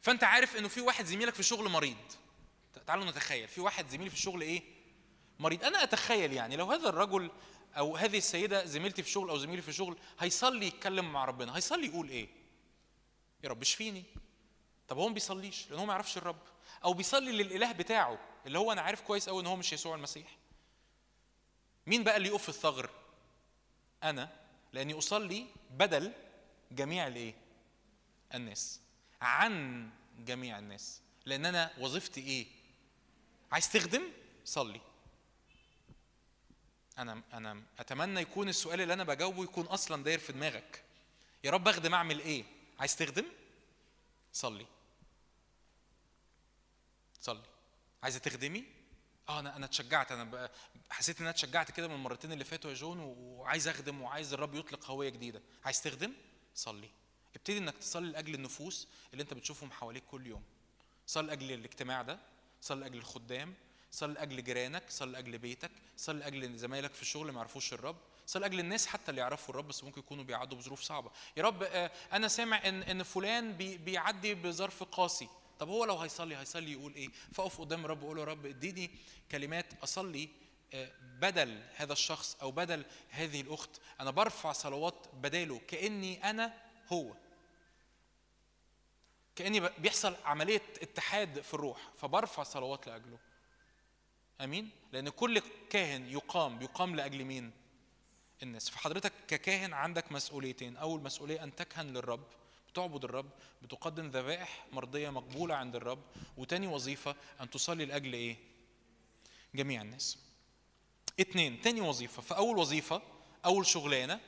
فأنت عارف إنه في واحد زميلك في الشغل مريض. تعالوا نتخيل في واحد زميلي في الشغل إيه؟ مريض. أنا أتخيل يعني لو هذا الرجل أو هذه السيدة زميلتي في الشغل أو زميلي في الشغل هيصلي يتكلم مع ربنا هيصلي يقول إيه؟ يا رب اشفيني. طب هو ما بيصليش؟ لأن هو ما يعرفش الرب. أو بيصلي للإله بتاعه اللي هو أنا عارف كويس قوي إن هو مش يسوع المسيح. مين بقى اللي يقف في الثغر؟ أنا لأني أصلي بدل جميع الإيه؟ الناس. عن جميع الناس. لأن أنا وظيفتي إيه؟ عايز تخدم؟ صلي. أنا أنا أتمنى يكون السؤال اللي أنا بجاوبه يكون أصلا داير في دماغك. يا رب أخدم أعمل إيه؟ عايز تخدم؟ صلي. صلي. عايزة تخدمي؟ آه أنا أنا اتشجعت. أنا حسيت إن أنا اتشجعت كده من المرتين اللي فاتوا يا جون وعايز أخدم وعايز الرب يطلق هوية جديدة. عايز تخدم؟ صلي. ابتدي إنك تصلي لأجل النفوس اللي أنت بتشوفهم حواليك كل يوم. صلي لأجل الاجتماع ده. صلي لأجل الخدام. صلي لأجل جيرانك. صلي لأجل بيتك. صلي لأجل زمايلك في الشغل ما يعرفوش الرب. صلي لاجل الناس حتى اللي يعرفوا الرب بس ممكن يكونوا بيعدوا بظروف صعبة. يا رب آه، أنا سامع إن إن فلان بي بيعدي بظرف قاسي. طب هو لو هيصلي هيصلي يقول إيه؟ فأقف قدام الرب وقول له يا رب اديني كلمات أصلي آه، بدل هذا الشخص أو بدل هذه الأخت. أنا برفع صلوات بداله كأني أنا هو. كأني بيحصل عملية اتحاد في الروح فبرفع صلوات لأجله. آمين؟ لأن كل كاهن يقام يقام لأجل مين؟ الناس. فحضرتك ككاهن عندك مسؤوليتين. أول مسؤولية أن تكهن للرب بتعبد الرب بتقدم ذبائح مرضية مقبولة عند الرب. وتاني وظيفة أن تصلي لأجل إيه؟ جميع الناس. اتنين تاني وظيفة. فأول وظيفة أول شغلانة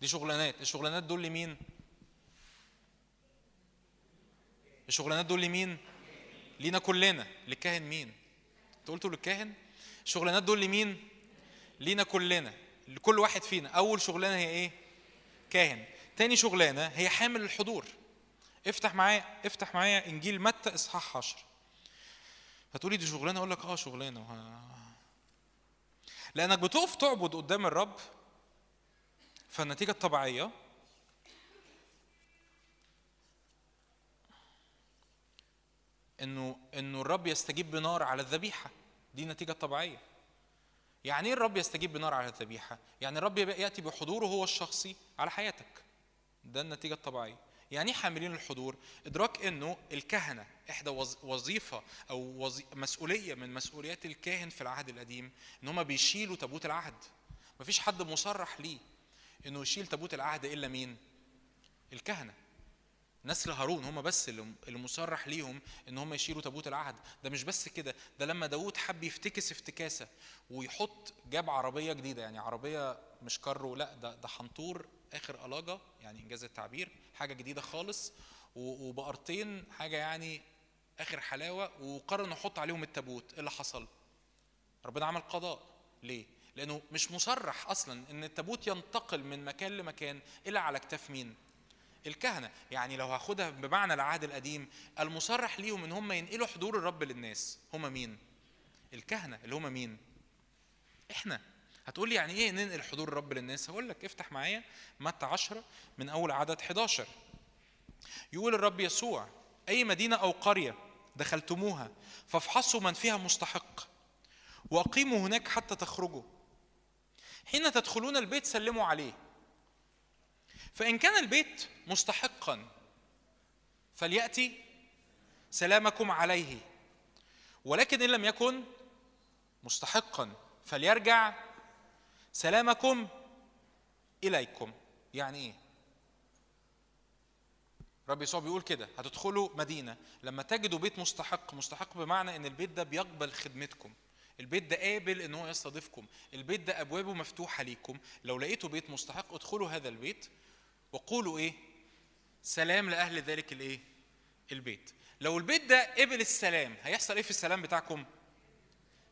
دي شغلانات. الشغلانات دول لمين؟ الشغلانات دول لمين؟ لينا كلنا. للكاهن مين؟ أنت قلتوا للكاهن؟ الشغلانات دول لمين؟ لينا كلنا. لكل واحد فينا. أول شغلانة هي إيه؟ كاهن. تاني شغلانة هي حامل الحضور. افتح معايا افتح معايا إنجيل متى إصحاح 10 هتقولي دي شغلانة؟ أقول لك آه شغلانة. وه... لأنك بتقف تعبد قدام الرب فالنتيجة الطبيعية إنه إنه الرب يستجيب بنار على الذبيحة. دي نتيجه طبيعيه يعني إيه الرب يستجيب بنار على الذبيحة؟ يعني الرب يأتي بحضوره هو الشخصي على حياتك. ده النتيجة الطبيعية. يعني إيه حاملين الحضور؟ إدراك إنه الكهنة إحدى وظ- وظيفة أو وظي... مسؤولية من مسؤوليات الكاهن في العهد القديم إن هم بيشيلوا تابوت العهد. مفيش حد مصرح ليه إنه يشيل تابوت العهد إلا مين؟ الكهنة. نسل هارون هم بس اللي مصرح ليهم إن هم يشيلوا تابوت العهد. ده مش بس كده ده لما داوود حب يفتكس افتكاسة ويحط جاب عربية جديدة يعني عربية مش كارو لا ده ده حنطور آخر ألاجة يعني إنجاز التعبير حاجة جديدة خالص وبقرتين حاجة يعني آخر حلاوة وقرر إنه يحط عليهم التابوت. إيه اللي حصل؟ ربنا عمل قضاء. ليه؟ لأنه مش مصرح أصلا إن التابوت ينتقل من مكان لمكان إلا على كتاف مين؟ الكهنة. يعني لو هاخدها بمعنى العهد القديم المصرح ليهم إن هم ينقلوا حضور الرب للناس. هم مين؟ الكهنة. اللي هم مين؟ إحنا. هتقول لي يعني إيه ننقل حضور الرب للناس؟ هقول لك افتح معايا متى 10 من أول عدد 11 يقول الرب يسوع أي مدينة أو قرية دخلتموها فافحصوا من فيها مستحق وأقيموا هناك حتى تخرجوا. حين تدخلون البيت سلموا عليه. فإن كان البيت مستحقا فليأتي سلامكم عليه. ولكن إن لم يكن مستحقا فليرجع سلامكم إليكم. يعني إيه؟ رب يسوع بيقول كده هتدخلوا مدينة. لما تجدوا بيت مستحق مستحق بمعنى إن البيت ده بيقبل خدمتكم. البيت ده قابل إن هو يستضيفكم. البيت ده أبوابه مفتوحة ليكم. لو لقيتوا بيت مستحق ادخلوا هذا البيت. وقولوا إيه؟ سلام لأهل ذلك الإيه؟ البيت. لو البيت ده قبل السلام هيحصل إيه في السلام بتاعكم؟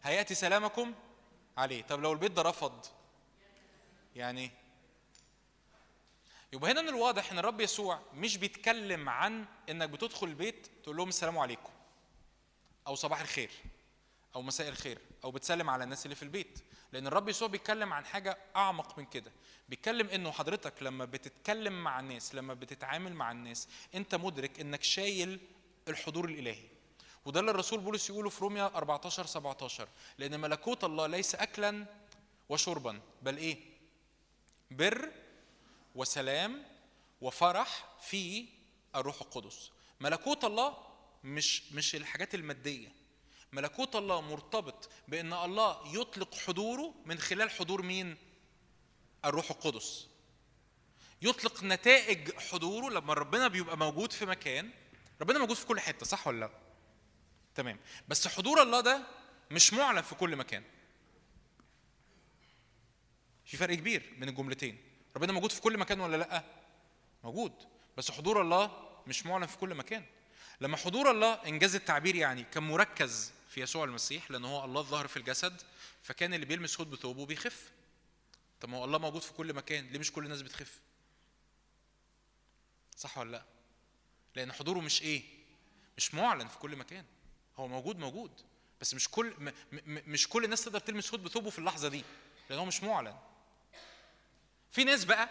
هيأتي سلامكم عليه. طب لو البيت ده رفض يعني؟ يبقى هنا من الواضح إن الرب يسوع مش بيتكلم عن إنك بتدخل البيت تقول لهم السلام عليكم أو صباح الخير أو مساء الخير أو بتسلم على الناس اللي في البيت. لأن الرب يسوع بيتكلم عن حاجة أعمق من كده. بيتكلم إنه حضرتك لما بتتكلم مع الناس لما بتتعامل مع الناس أنت مدرك إنك شايل الحضور الإلهي. وده اللي الرسول بولس يقوله في روميا 14 17 لأن ملكوت الله ليس اكلا وشربا بل إيه؟ بر وسلام وفرح في الروح القدس. ملكوت الله مش مش الحاجات المادية. ملكوت الله مرتبط بأن الله يطلق حضوره من خلال حضور مين؟ الروح القدس. يطلق نتائج حضوره لما ربنا بيبقى موجود في مكان ربنا موجود في كل حتة صح ولا لا؟ تمام. بس حضور الله ده مش معلن في كل مكان. في فرق كبير بين الجملتين. ربنا موجود في كل مكان ولا لأ؟ موجود. بس حضور الله مش معلن في كل مكان. لما حضور الله إنجاز التعبير يعني كان مركز في يسوع المسيح لأن هو الله الظاهر في الجسد فكان اللي بيلمس خد بثوبه بيخف. طب ما هو الله موجود في كل مكان ليه مش كل الناس بتخف؟ صح ولا لأ؟ لأن حضوره مش إيه؟ مش معلن في كل مكان. هو موجود موجود. بس مش كل م م مش كل الناس تقدر تلمس هود بثوبه في اللحظة دي لأن هو مش معلن. في ناس بقى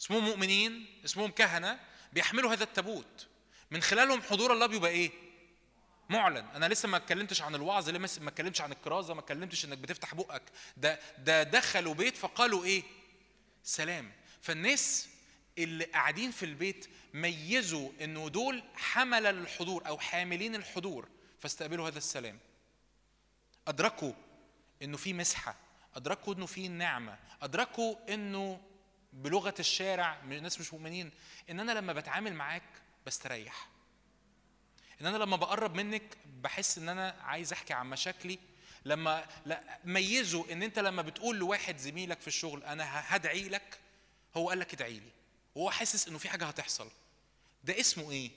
اسمهم مؤمنين اسمهم كهنة بيحملوا هذا التابوت. من خلالهم حضور الله بيبقى إيه؟ معلن. أنا لسه ما اتكلمتش عن الوعظ لسه ما اتكلمتش عن الكرازة ما اتكلمتش إنك بتفتح بقك. ده ده دخلوا بيت فقالوا إيه؟ سلام. فالناس اللي قاعدين في البيت ميزوا إنه دول حمل الحضور أو حاملين الحضور فاستقبلوا هذا السلام. أدركوا إنه في مسحة أدركوا إنه في نعمة أدركوا إنه بلغة الشارع الناس مش مؤمنين. إن أنا لما بتعامل معاك بستريح. إن أنا لما بقرب منك بحس إن أنا عايز أحكي عن مشاكلي. لما لا ميزوا إن أنت لما بتقول لواحد زميلك في الشغل أنا هدعي لك. هو قال لك ادعي لي. وهو حاسس إنه في حاجة هتحصل. ده اسمه إيه؟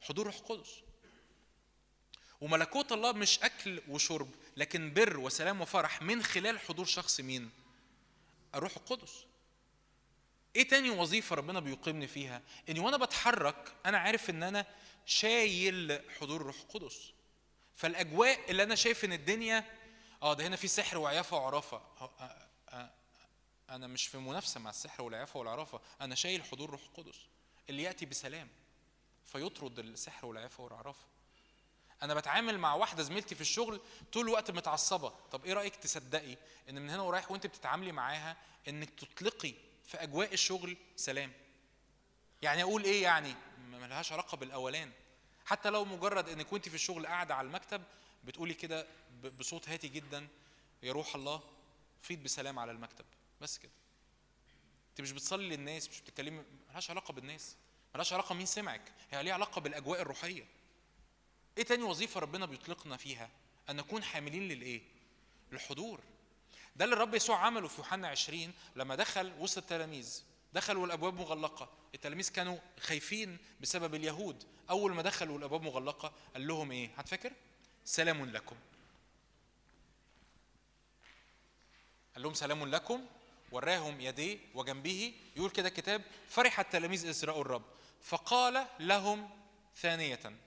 حضور روح القدس. وملكوت الله مش أكل وشرب لكن بر وسلام وفرح من خلال حضور شخص مين؟ الروح القدس. إيه تاني وظيفة ربنا بيقيمني فيها؟ إني وأنا بتحرك أنا عارف إن أنا شايل حضور الروح القدس. فالأجواء اللي أنا شايف إن الدنيا آه ده هنا في سحر وعيافة وعرافة. هو- آه، آه، أنا مش في منافسة مع السحر والعيافة والعرافة. أنا شايل حضور الروح القدس اللي يأتي بسلام فيطرد السحر والعيافة والعرافة. أنا بتعامل مع واحدة زميلتي في الشغل طول الوقت متعصبة. طب إيه رأيك تصدقي إن من هنا ورايح وأنت بتتعاملي معاها إنك تطلقي في أجواء الشغل سلام؟ يعني أقول إيه يعني؟ ملهاش علاقة بالأولان. حتى لو مجرد انك وانت في الشغل قاعدة على المكتب بتقولي كده بصوت هادي جدا يا روح الله فيض بسلام على المكتب. بس كده. أنت مش بتصلي للناس مش بتتكلمي ملهاش علاقة بالناس. ملهاش علاقة مين سمعك. هي ليها علاقة بالأجواء الروحية. إيه تاني وظيفة ربنا بيطلقنا فيها؟ أن نكون حاملين للإيه؟ للحضور. ده اللي الرب يسوع عمله في يوحنا 20 لما دخل وسط التلاميذ. دخلوا الأبواب مغلقة. التلاميذ كانوا خايفين بسبب اليهود. أول ما دخلوا الأبواب مغلقة قال لهم إيه؟ هتفكر؟ سلام لكم. قال لهم سلام لكم. وراهم يديه وجنبه. يقول كده الكتاب فرح التلاميذ رأوا الرب. فقال لهم ثانية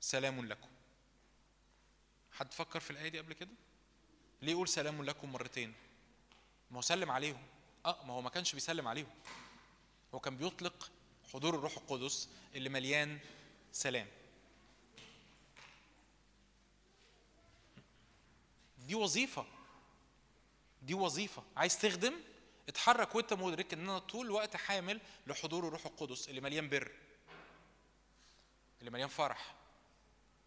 سلام لكم. حد فكر في الآية دي قبل كده؟ ليه يقول سلام لكم مرتين؟ ما هو سلم عليهم. آه ما هو ما كانش بيسلم عليهم. هو كان بيطلق حضور الروح القدس اللي مليان سلام. دي وظيفة. دي وظيفة. عايز تخدم؟ اتحرك وانت مدرك ان أنا طول الوقت حامل لحضور الروح القدس اللي مليان بر اللي مليان فرح.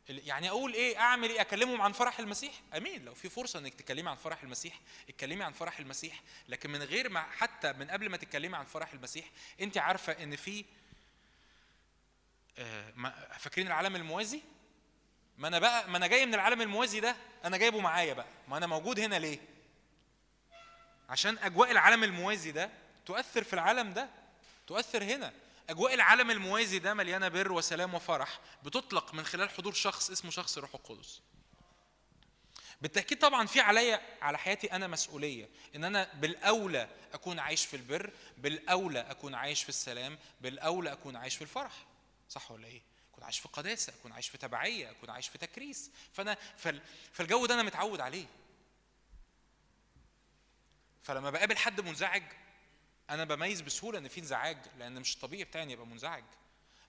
يعني أقول إيه أعمل إيه؟ أكلمهم عن فرح المسيح؟ آمين. لو في فرصة إنك تكلمي عن فرح المسيح اتكلمي عن فرح المسيح. لكن من غير ما حتى من قبل ما تتكلمي عن فرح المسيح أنت عارفة إن في آه، فاكرين العالم الموازي؟ ما أنا بقى ما أنا جاي من العالم الموازي ده أنا جايبه معايا بقى. ما أنا موجود هنا ليه؟ عشان أجواء العالم الموازي ده تؤثر في العالم ده تؤثر هنا. أجواء العالم الموازي ده مليانة بر وسلام وفرح بتطلق من خلال حضور شخص اسمه شخص الروح القدس. بالتأكيد طبعا في عليا على حياتي أنا مسؤولية إن أنا بالأولى أكون عايش في البر بالأولى أكون عايش في السلام بالأولى أكون عايش في الفرح. صح ولا إيه؟ أكون عايش في قداسة أكون عايش في تبعية أكون عايش في تكريس. فأنا فال فالجو ده أنا متعود عليه. فلما بقابل حد منزعج أنا بميز بسهولة إن في انزعاج لأن مش الطبيعي بتاعي إني ابقى منزعج.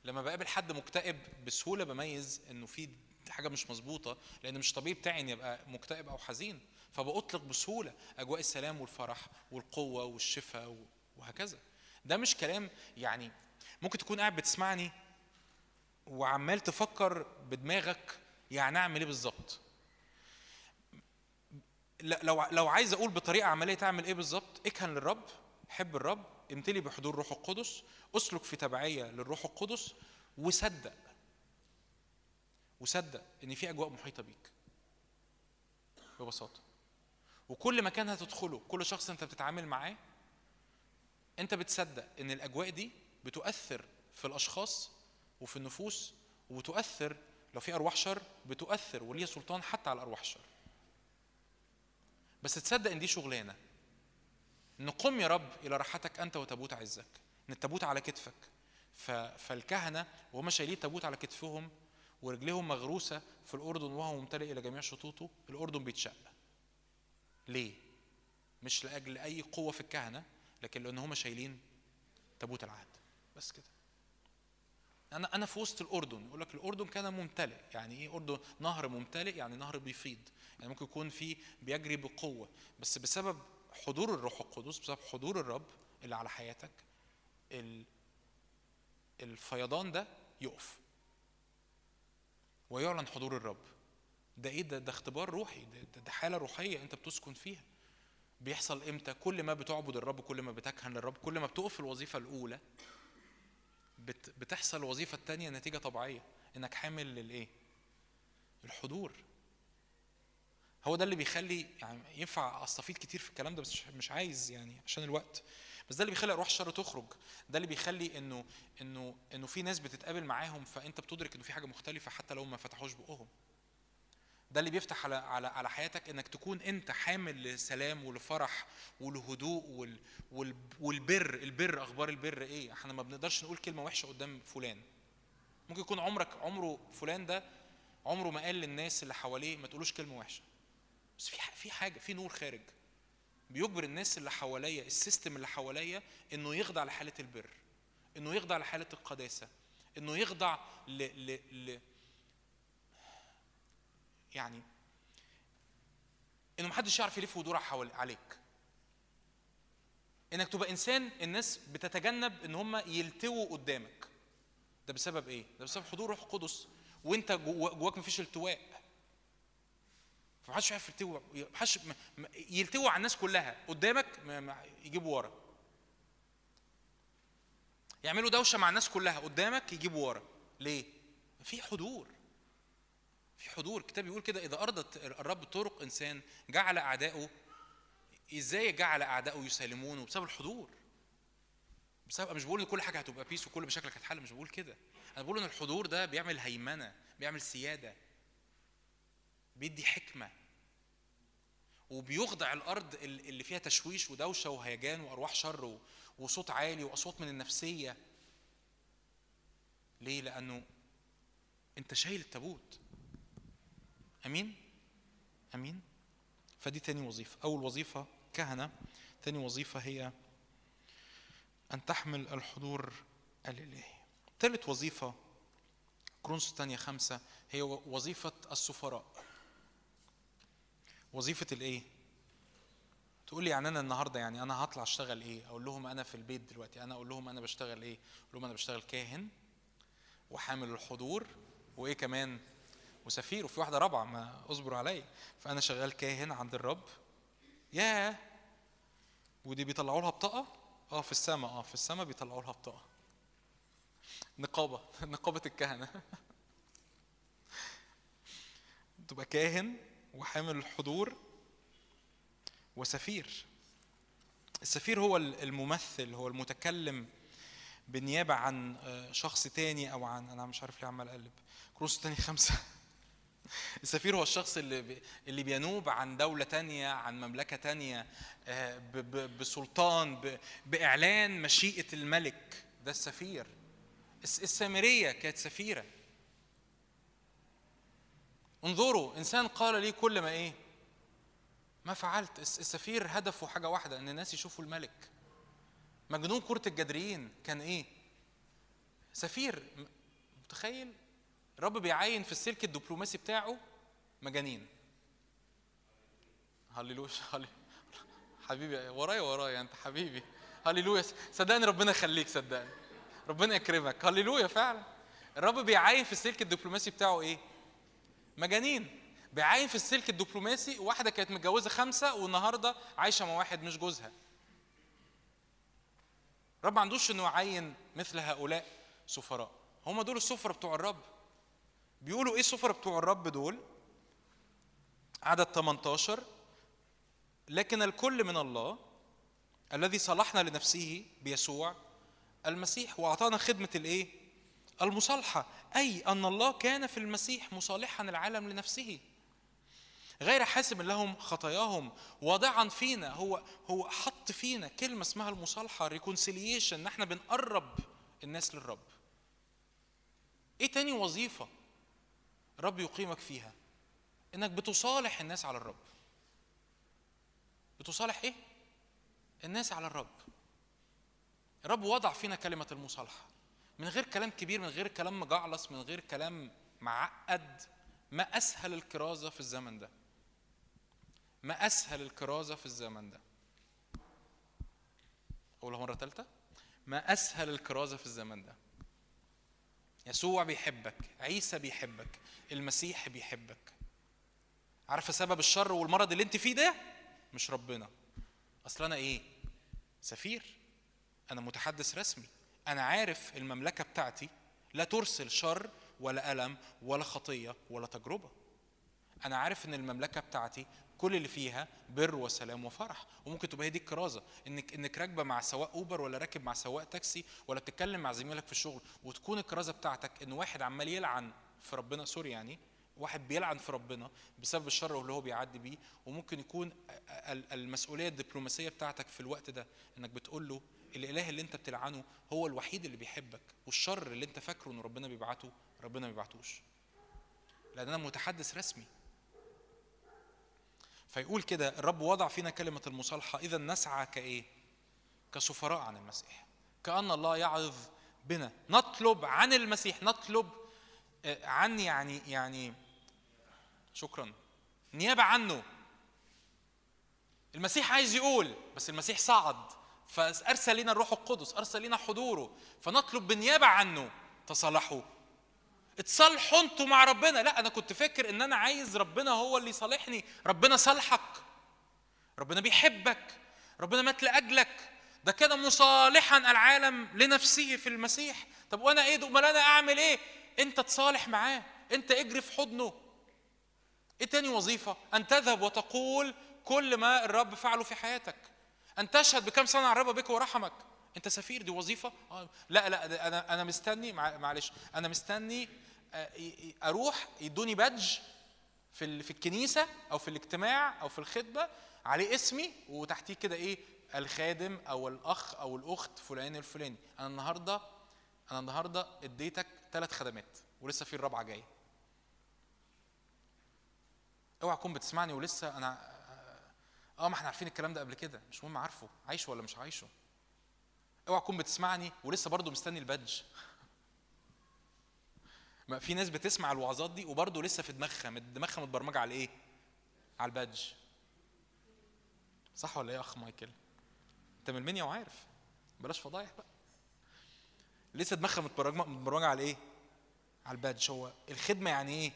لما بقابل حد مكتئب بسهولة بميز إنه في حاجة مش مظبوطة لأن مش طبيعي بتاعي اني ابقى مكتئب أو حزين. فبأطلق بسهولة أجواء السلام والفرح والقوة والشفاء وهكذا. ده مش كلام يعني ممكن تكون قاعد بتسمعني وعمال تفكر بدماغك يعني أعمل إيه بالظبط. لو لو عايز أقول بطريقة عملية تعمل إيه بالظبط إكهن للرب حب الرب امتلي بحضور روح القدس اسلك في تبعية للروح القدس وصدق. وصدق إن في أجواء محيطة بيك. ببساطة. وكل مكان هتدخله كل شخص أنت بتتعامل معاه أنت بتصدق إن الأجواء دي بتؤثر في الأشخاص وفي النفوس وبتؤثر لو في أرواح شر بتؤثر وليها سلطان حتى على أرواح الشر بس تصدق إن دي شغلانة. إن قم يا رب إلى راحتك أنت وتابوت عزك إن التابوت على كتفك. ف... فالكهنة وهم شايلين التابوت على كتفهم ورجليهم مغروسة في الأردن وهو ممتلئ إلى جميع شطوطه الأردن بيتشق ليه؟ مش لأجل أي قوة في الكهنة لكن لأن هم شايلين تابوت العهد. بس كده. أنا أنا في وسط الأردن يقول لك الأردن كان ممتلئ. يعني إيه أردن؟ نهر ممتلئ يعني نهر بيفيض. يعني ممكن يكون في بيجري بقوة. بس بسبب حضور الروح القدس بسبب حضور الرب اللي على حياتك ال- الفيضان ده يقف. ويعلن حضور الرب. ده إيه؟ ده ده اختبار روحي. ده, ده, حالة روحية أنت بتسكن فيها. بيحصل إمتى؟ كل ما بتعبد الرب كل ما بتكهن للرب كل ما بتقف الوظيفة الأولى بت بتحصل الوظيفه الثانية نتيجة طبيعية. إنك حامل للإيه؟ الحضور. هو ده اللي بيخلي يعني ينفع استفيض كتير في الكلام ده بس مش- عايز يعني عشان الوقت. بس ده اللي بيخلي ارواح الشر تخرج ده اللي بيخلي إنه إنه إنه في ناس بتتقابل معاهم فأنت بتدرك إنه في حاجة مختلفة حتى لو ما فتحوش بقهم. ده اللي بيفتح على على على حياتك إنك تكون أنت حامل لسلام ولفرح ولهدوء وال وال والبر. البر أخبار البر إيه؟ إحنا ما بنقدرش نقول كلمة وحشة قدام فلان. ممكن يكون عمرك عمره فلان ده عمره ما قال للناس اللي حواليه ما تقولوش كلمة وحشة. بس في في حاجة في نور خارج. بيجبر الناس اللي حواليا السيستم اللي حواليا إنه يخضع لحالة البر إنه يخضع لحالة القداسة إنه يخضع ل, ل, ل يعني إنه محدش يعرف يلف ويدور عليك. إنك تبقى إنسان الناس بتتجنب إن هم يلتووا قدامك. ده بسبب إيه؟ ده بسبب حضور روح القدس. وأنت جوا- جواك مفيش التواء. فمحدش يعرف يلتوي محدش يلتووا على الناس كلها. قدامك يجيبوا ورا. يعملوا دوشة مع الناس كلها. قدامك يجيبوا ورا. ليه؟ في حضور. في حضور. الكتاب يقول كده. إذا أرضت الرب طرق إنسان جعل اعدائه إزاي جعل اعدائه يسالمونه بسبب الحضور. بسبب مش بقول إن كل حاجة هتبقى بيس وكل مشاكلك هتحل مش بقول كده. أنا بقول إن الحضور ده بيعمل هيمنة بيعمل سيادة. بيدي حكمة. وبيخضع الأرض ال- اللي فيها تشويش ودوشة وهيجان وأرواح شر وصوت عالي وأصوات من النفسية. ليه؟ لأنه أنت شايل التابوت. أمين؟ أمين؟ فدي تاني وظيفة. أول وظيفة كهنة تاني وظيفة هي أن تحمل الحضور الإلهي. ثالث وظيفة كرونس الثانية خمسة هي وظيفة السفراء. وظيفة الإيه؟ تقول لي يعني أنا النهارده يعني أنا هطلع أشتغل إيه؟ أقول لهم أنا في البيت دلوقتي. أنا أقول لهم أنا بشتغل إيه؟ أقول لهم أنا بشتغل كاهن وحامل الحضور وإيه كمان؟ وسفير. وفي واحدة رابعة ما اصبروا عليا. فأنا شغال كاهن عند الرب. ياه! ودي بيطلعوا لها بطاقة؟ آه في السماء آه في السماء بيطلعوا لها بطاقة. نقابة. (laughs) نقابة الكهنة. (laughs) تبقى كاهن وحامل الحضور وسفير. السفير هو الممثل هو المتكلم بالنيابة عن آه، شخص تاني أو عن أنا مش عارف ليه عمال أقلب. كروس تاني خمسة. (laughs) السفير هو الشخص اللي اللي بينوب عن دولة تانية عن مملكة تانية آه، بسلطان بإعلان مشيئة الملك. ده السفير. الس- السامرية كانت سفيرة. انظروا إنسان قال لي كل ما إيه؟ ما فعلت. الس- السفير هدفه حاجة واحدة إن الناس يشوفوا الملك. مجنون كرة الجدريين كان إيه؟ سفير متخيل؟ الرب بيعين في السلك الدبلوماسي بتاعه مجانين. هللويا حبيبي ورايا ورايا أنت حبيبي. هللويا. صدقني ربنا يخليك صدقني. ربنا يكرمك. هللويا فعلا. الرب بيعين في السلك الدبلوماسي بتاعه إيه؟ مجانين. بيعين في السلك الدبلوماسي واحدة كانت متجوزة خمسة والنهاردة عايشة مع واحد مش جوزها. الرب ما عندوش إنه يعين مثل هؤلاء سفراء. هم دول السفراء بتوع الرب. بيقولوا إيه السفراء بتوع الرب دول؟ عدد 18 لكن الكل من الله الذي صلحنا لنفسه بيسوع المسيح وأعطانا خدمة الإيه؟ المصالحة أي أن الله كان في المسيح مصالحا العالم لنفسه. غير حاسب لهم خطاياهم واضعا فينا هو هو حط فينا كلمة اسمها المصالحة ريكونسيليشن ان إحنا بنقرب الناس للرب. إيه تاني وظيفة الرب يقيمك فيها؟ إنك بتصالح الناس على الرب. بتصالح إيه؟ الناس على الرب. الرب وضع فينا كلمة المصالحة. من غير كلام كبير من غير كلام مجعلص من غير كلام معقد. ما أسهل الكرازة في الزمن ده. ما أسهل الكرازة في الزمن ده. أقولها مرة ثالثة ما أسهل الكرازة في الزمن ده. يسوع بيحبك عيسى بيحبك المسيح بيحبك. عارفه سبب الشر والمرض اللي أنت فيه ده؟ مش ربنا. أصل أنا إيه؟ سفير. أنا متحدث رسمي. أنا عارف المملكة بتاعتي لا ترسل شر ولا ألم ولا خطية ولا تجربة. أنا عارف إن المملكة بتاعتي كل اللي فيها بر وسلام وفرح. وممكن تبقى هي دي الكرازة انك إنك راكبة مع سواق أوبر ولا راكب مع سواق تاكسي ولا بتتكلم مع زميلك في الشغل. وتكون الكرازة بتاعتك إن واحد عمال يلعن في ربنا سوري يعني واحد بيلعن في ربنا بسبب الشر اللي هو بيعدي بيه وممكن يكون ال- المسؤولية الدبلوماسية بتاعتك في الوقت ده إنك بتقول له الإله اللي أنت بتلعنه هو الوحيد اللي بيحبك والشر اللي أنت فاكره ان ربنا بيبعته ربنا ما بيبعتوش. لأن أنا متحدث رسمي. فيقول كده الرب وضع فينا كلمة المصالحة إذا نسعى كإيه؟ كسفراء عن المسيح. كأن الله يعظ بنا. نطلب عن المسيح نطلب آه، عن يعني يعني شكرا. نيابة عنه. المسيح عايز يقول بس المسيح صعد. فأرسل لنا الروح القدس أرسل لنا حضوره. فنطلب بالنيابة عنه. تصالحوا. اتصالحوا أنتوا مع ربنا. لا أنا كنت فاكر إن أنا عايز ربنا هو اللي يصالحني. ربنا صالحك. ربنا بيحبك. ربنا مات لأجلك. ده كده مصالحا العالم لنفسه في المسيح. طب وأنا إيه؟ أمال أنا أعمل إيه؟ أنت تصالح معاه. أنت اجري في حضنه. إيه تاني وظيفة؟ أن تذهب وتقول كل ما الرب فعله في حياتك. أن تشهد بكم صنع الرب بك ورحمك. أنت سفير دي وظيفة؟ آه، لا لا أنا أنا مستني مع- معلش أنا مستني آه، أروح يدوني بادج في في الكنيسة أو في الاجتماع أو في الخطبه عليه اسمي وتحتيه كده إيه؟ الخادم أو الأخ أو الأخت فلان الفلاني. أنا النهارده أنا النهارده اديتك ثلاث خدمات ولسه في الرابعة جاية. أوعى تكون بتسمعني ولسه أنا آه ما إحنا عارفين الكلام ده قبل كده مش مهم عارفه عايشه ولا مش عايشه. أوعى تكون بتسمعني ولسه برضه مستني البادج (laughs) ما في ناس بتسمع الوعظات دي وبرضه لسه في دماغها دماغها متبرمجة على إيه؟ على البادج صح ولا إيه يا أخ مايكل؟ أنت من المنيا وعارف. بلاش فضايح بقى. لسه دماغها متبرمجة متبرمجة على إيه؟ على ال badge هو الخدمة يعني إيه؟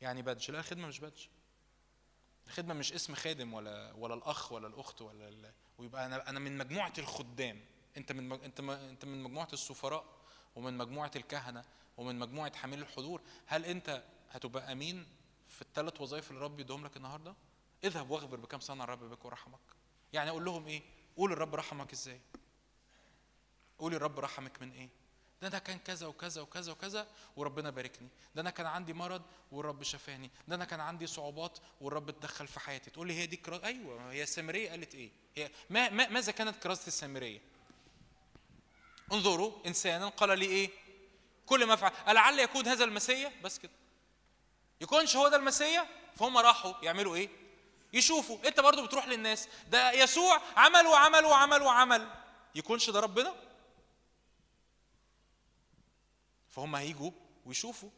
يعني badge لا الخدمه مش badge الخدمه مش اسم خادم ولا ولا الأخ ولا الأخت ولا ال... ويبقى أنا أنا من مجموعة الخدام. أنت من مج... أنت م... أنت من مجموعة السفراء ومن مجموعة الكهنة ومن مجموعة حاملي الحضور. هل أنت هتبقى أمين في الثلاث وظائف اللي الرب يديهم لك النهارده؟ اذهب واخبر بكم صنع الرب بك ورحمك. يعني أقول لهم إيه؟ قول الرب رحمك إزاي؟ قولي الرب رحمك من إيه؟ ده أنا كان كذا وكذا وكذا وكذا وربنا باركني. ده أنا كان عندي مرض والرب شفاني. ده أنا كان عندي صعوبات والرب اتدخل في حياتي. تقول لي هي دي كرازة أيوه هي السامرية قالت إيه؟ هي ما ما ماذا كانت كرازه السامرية؟ انظروا إنسانا قال لي إيه؟ كل ما فعل لعل يكون هذا المسيا بس كده. يكونش هو ده المسيا فهم راحوا يعملوا إيه؟ يشوفوا. أنت برضو بتروح للناس. ده يسوع عمل وعمل وعمل وعمل يكونش ده ربنا؟ فهم هيجوا ويشوفوا.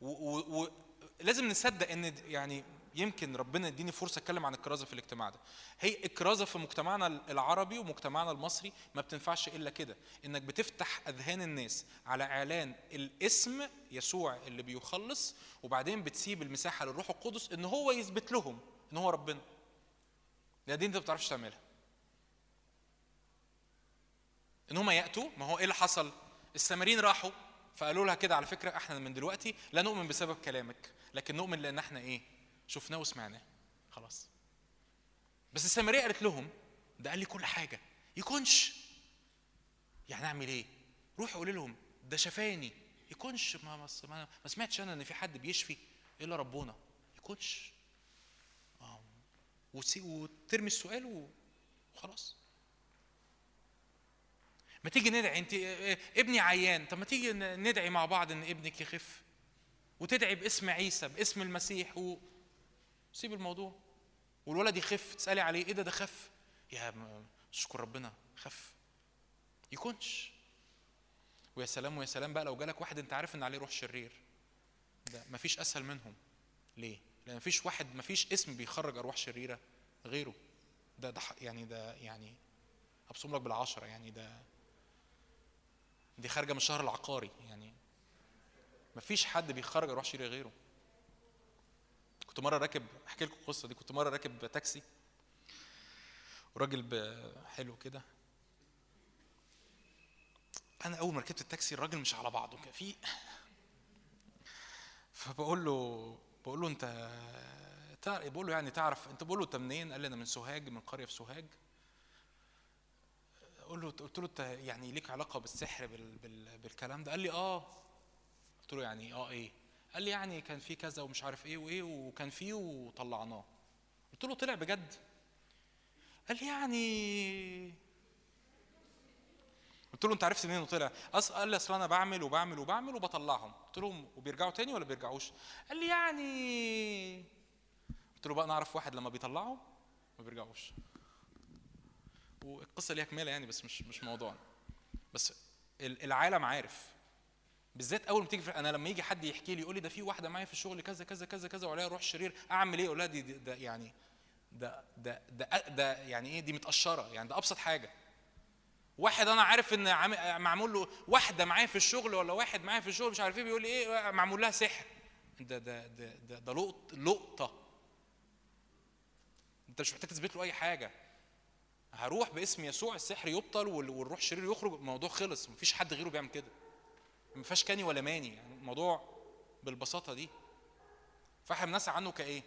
ولازم نصدق إن يعني يمكن ربنا يديني فرصة أتكلم عن الكرازة في الاجتماع ده. هي الكرازة في مجتمعنا العربي ومجتمعنا المصري ما بتنفعش إلا كده. إنك بتفتح أذهان الناس على إعلان الاسم يسوع اللي بيخلص وبعدين بتسيب المساحة للروح القدس إن هو يثبت لهم إن هو ربنا. ده دي أنت ما بتعرفش تعملها. إن هم يأتوا ما هو إيه اللي حصل؟ السامريين راحوا فقالوا لها كده على فكرة إحنا من دلوقتي لا نؤمن بسبب كلامك لكن نؤمن لأن إحنا إيه شفناه وسمعناه. خلاص. بس السامرية قالت لهم ده قال لي كل حاجة. يكونش يعني أعمل إيه؟ روح قول لهم ده شفاني. يكونش ما ما ما ما سمعتش أنا إن في حد بيشفي إلا ربنا. يكونش آه. وترمي السؤال وخلاص. ما تيجي ندعي انت ابني عيان طب ما تيجي ندعي مع بعض ان ابنك يخف. وتدعي باسم عيسى باسم المسيح و... سيب الموضوع. والولد يخف تسألي عليه إيه ده ده خف؟ يا اشكر ربنا خف. يكونش. ويا سلام ويا سلام بقى لو جالك واحد انت عارف ان عليه روح شرير. ده مفيش أسهل منهم. ليه؟ لأن مفيش واحد مفيش اسم بيخرج أرواح شريرة غيره. ده ده يعني ده يعني أبصم لك بالعشرة يعني ده دي خارجة من الشهر العقاري يعني مفيش حد بيخرج ارواح شريره غيره. كنت مرة راكب أحكي لكم القصة دي كنت مرة راكب تاكسي وراجل حلو كده. أنا أول ما ركبت التاكسي الراجل مش على بعضه كده في (laughs) فبقول له بقول له أنت بقول له يعني تعرف أنت بقول له أنت منين؟ قال لي أنا من سوهاج من قرية في سوهاج. أقول له قلت له أنت يعني ليك علاقة بالسحر بال بال بالكلام ده؟ قال لي آه. قلت له يعني آه إيه؟ قال لي يعني كان في كذا ومش عارف إيه وإيه وكان فيه وطلعناه. قلت له طلع بجد. قال لي يعني قلت له أنت عرفت منين إنه طلع؟ أص... قال لي أصل أنا بعمل وبعمل وبعمل وبطلعهم. قلت له وبيرجعوا تاني ولا بيرجعوش؟ قال لي يعني قلت له بقى نعرف واحد لما بيطلعهم ما بيرجعوش. والقصة ليها كماله يعني بس مش مش موضوعنا. بس ال- العالم عارف. بالذات أول ما تيجي أنا لما يجي حد يحكي لي يقول لي ده في واحدة معايا في الشغل كذا كذا كذا كذا وعليها روح شرير أعمل إيه؟ أقول لها دي, ده يعني ده ده ده ده يعني إيه؟ دي متقشرة يعني ده أبسط حاجة. واحد أنا عارف إن معمول له واحدة معايا في الشغل ولا واحد معايا في الشغل مش عارف إيه بيقول لي إيه؟ معمول لها سحر. ده ده ده ده, ده لقط لقطة. أنت مش محتاج تثبت له أي حاجة. هروح باسم يسوع السحر يبطل وال- والروح الشرير يخرج. الموضوع خلص. مفيش حد غيره بيعمل كده. ما فيهاش كاني ولا ماني. يعني الموضوع بالبساطة دي. فاحنا بنسعى عنه كإيه؟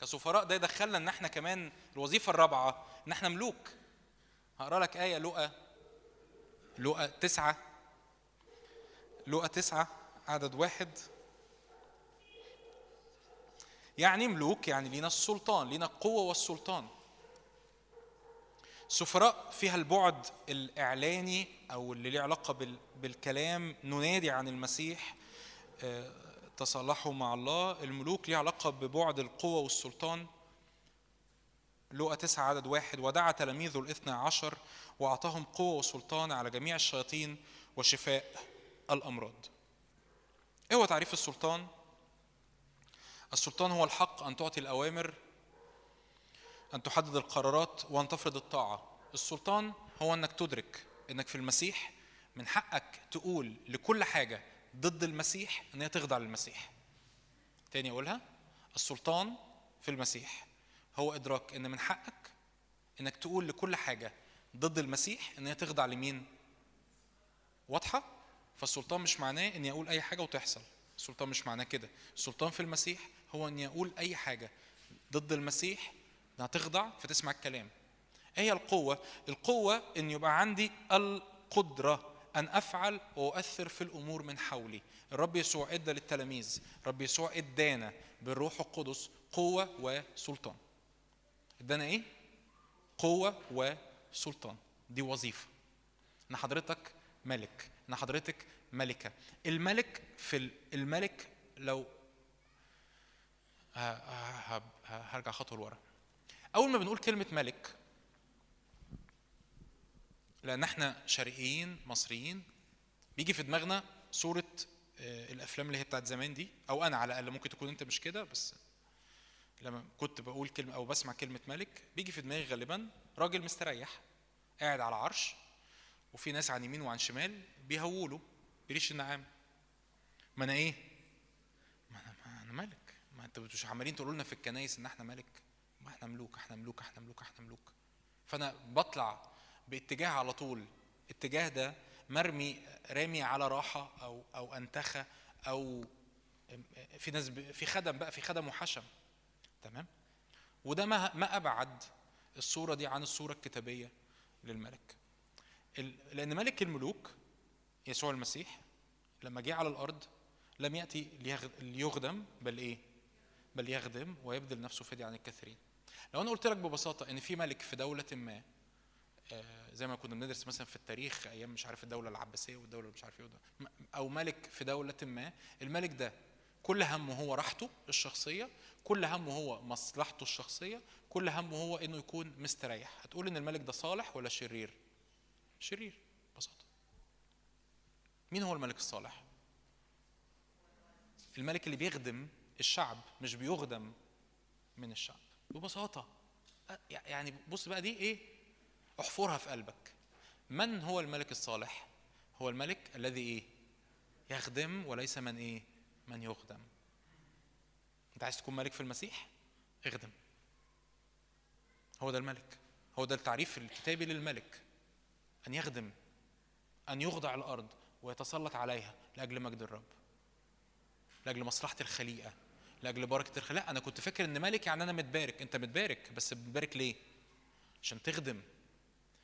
كسفراء. ده يدخلنا إن إحنا كمان الوظيفة الرابعة إن إحنا ملوك. هقرأ لك آية لقى لقى تسعة. لقى تسعة عدد واحد. يعني ملوك يعني لينا السلطان لينا القوة والسلطان. سفراء فيها البعد الإعلاني أو اللي ليه علاقة بال- بالكلام ننادي عن المسيح آه، تصالحوا مع الله. الملوك ليه علاقة ببعد القوة والسلطان. لقى تسعة عدد واحد ودعا تلاميذه الاثنى عشر وأعطاهم قوة وسلطان على جميع الشياطين وشفاء الأمراض. إيه هو تعريف السلطان؟ السلطان هو الحق أن تعطي الأوامر أن تحدد القرارات وأن تفرض الطاعة. السلطان هو أنك تدرك أنك في المسيح من حقك تقول لكل حاجة ضد المسيح أن هي تخضع للمسيح. تاني أقولها السلطان في المسيح هو إدراك أن من حقك أنك تقول لكل حاجة ضد المسيح أن هي تخضع لمين؟ واضحة؟ فالسلطان مش معناه أني أقول أي حاجة وتحصل. السلطان مش معناه كده. السلطان في المسيح هو أني أقول أي حاجة ضد المسيح إنها تخضع فتسمع الكلام. هي القوة؟ القوة إن يبقى عندي القدرة أن أفعل وأؤثر في الأمور من حولي. الرب يسوع إدى للتلاميذ. الرب يسوع إدانا بالروح القدس قوة وسلطان. إدانا إيه؟ قوة وسلطان. دي وظيفة. إن حضرتك ملك. إن حضرتك ملكة. الملك في ال- الملك لو هرجع خطوة لورا. أول ما بنقول كلمة ملك لأن إحنا شرقيين مصريين بيجي في دماغنا صورة آه، الأفلام اللي هي بتاعت زمان دي أو أنا على الأقل ممكن تكون أنت مش كده بس لما كنت بقول كلمة أو بسمع كلمة ملك بيجي في دماغي غالبا راجل مستريح قاعد على عرش وفي ناس عن يمين وعن شمال بيهولوا بريش النعام. ما أنا إيه؟ ما أنا, ما أنا ملك. ما أنتوا مش عمالين تقولوا لنا في الكنايس إن إحنا ملك. ما إحنا ملوك إحنا ملوك إحنا ملوك إحنا ملوك. فأنا بطلع باتجاه على طول. اتجاه ده مرمي رامي على راحة أو أو أنتخة أو في ناس في خدم بقى في خدم وحشم. تمام؟ وده ما ما أبعد الصورة دي عن الصورة الكتابية للملك. لأن ملك الملوك يسوع المسيح لما جه على الأرض لم يأتي ليخدم بل إيه؟ بل يخدم ويبذل نفسه فدية عن الكثيرين. لو أنا قلت لك ببساطة إن في ملك في دولة ما آه، زي ما كنا بندرس مثلا في التاريخ أيام مش عارف الدولة العباسية والدولة مش عارف إيه أو ملك في دولة ما الملك ده كل همه هو راحته الشخصية كل همه هو مصلحته الشخصية كل همه هو إنه يكون مستريح. هتقول إن الملك ده صالح ولا شرير؟ شرير ببساطة. مين هو الملك الصالح؟ الملك اللي بيخدم الشعب مش بيخدم من الشعب. ببساطة. يعني بص بقى دي إيه؟ احفرها في قلبك. من هو الملك الصالح؟ هو الملك الذي إيه؟ يخدم وليس من إيه؟ من يخدم. أنت عايز تكون ملك في المسيح؟ اخدم. هو ده الملك. هو ده التعريف الكتابي للملك. أن يخدم أن يخضع الأرض ويتسلط عليها لأجل مجد الرب لأجل مصلحة الخليقة. لأجل بركه الخليقه لا أنا كنت فاكر إن ملك يعني أنا متبارك. أنت متبارك بس متبارك ليه؟ عشان تخدم.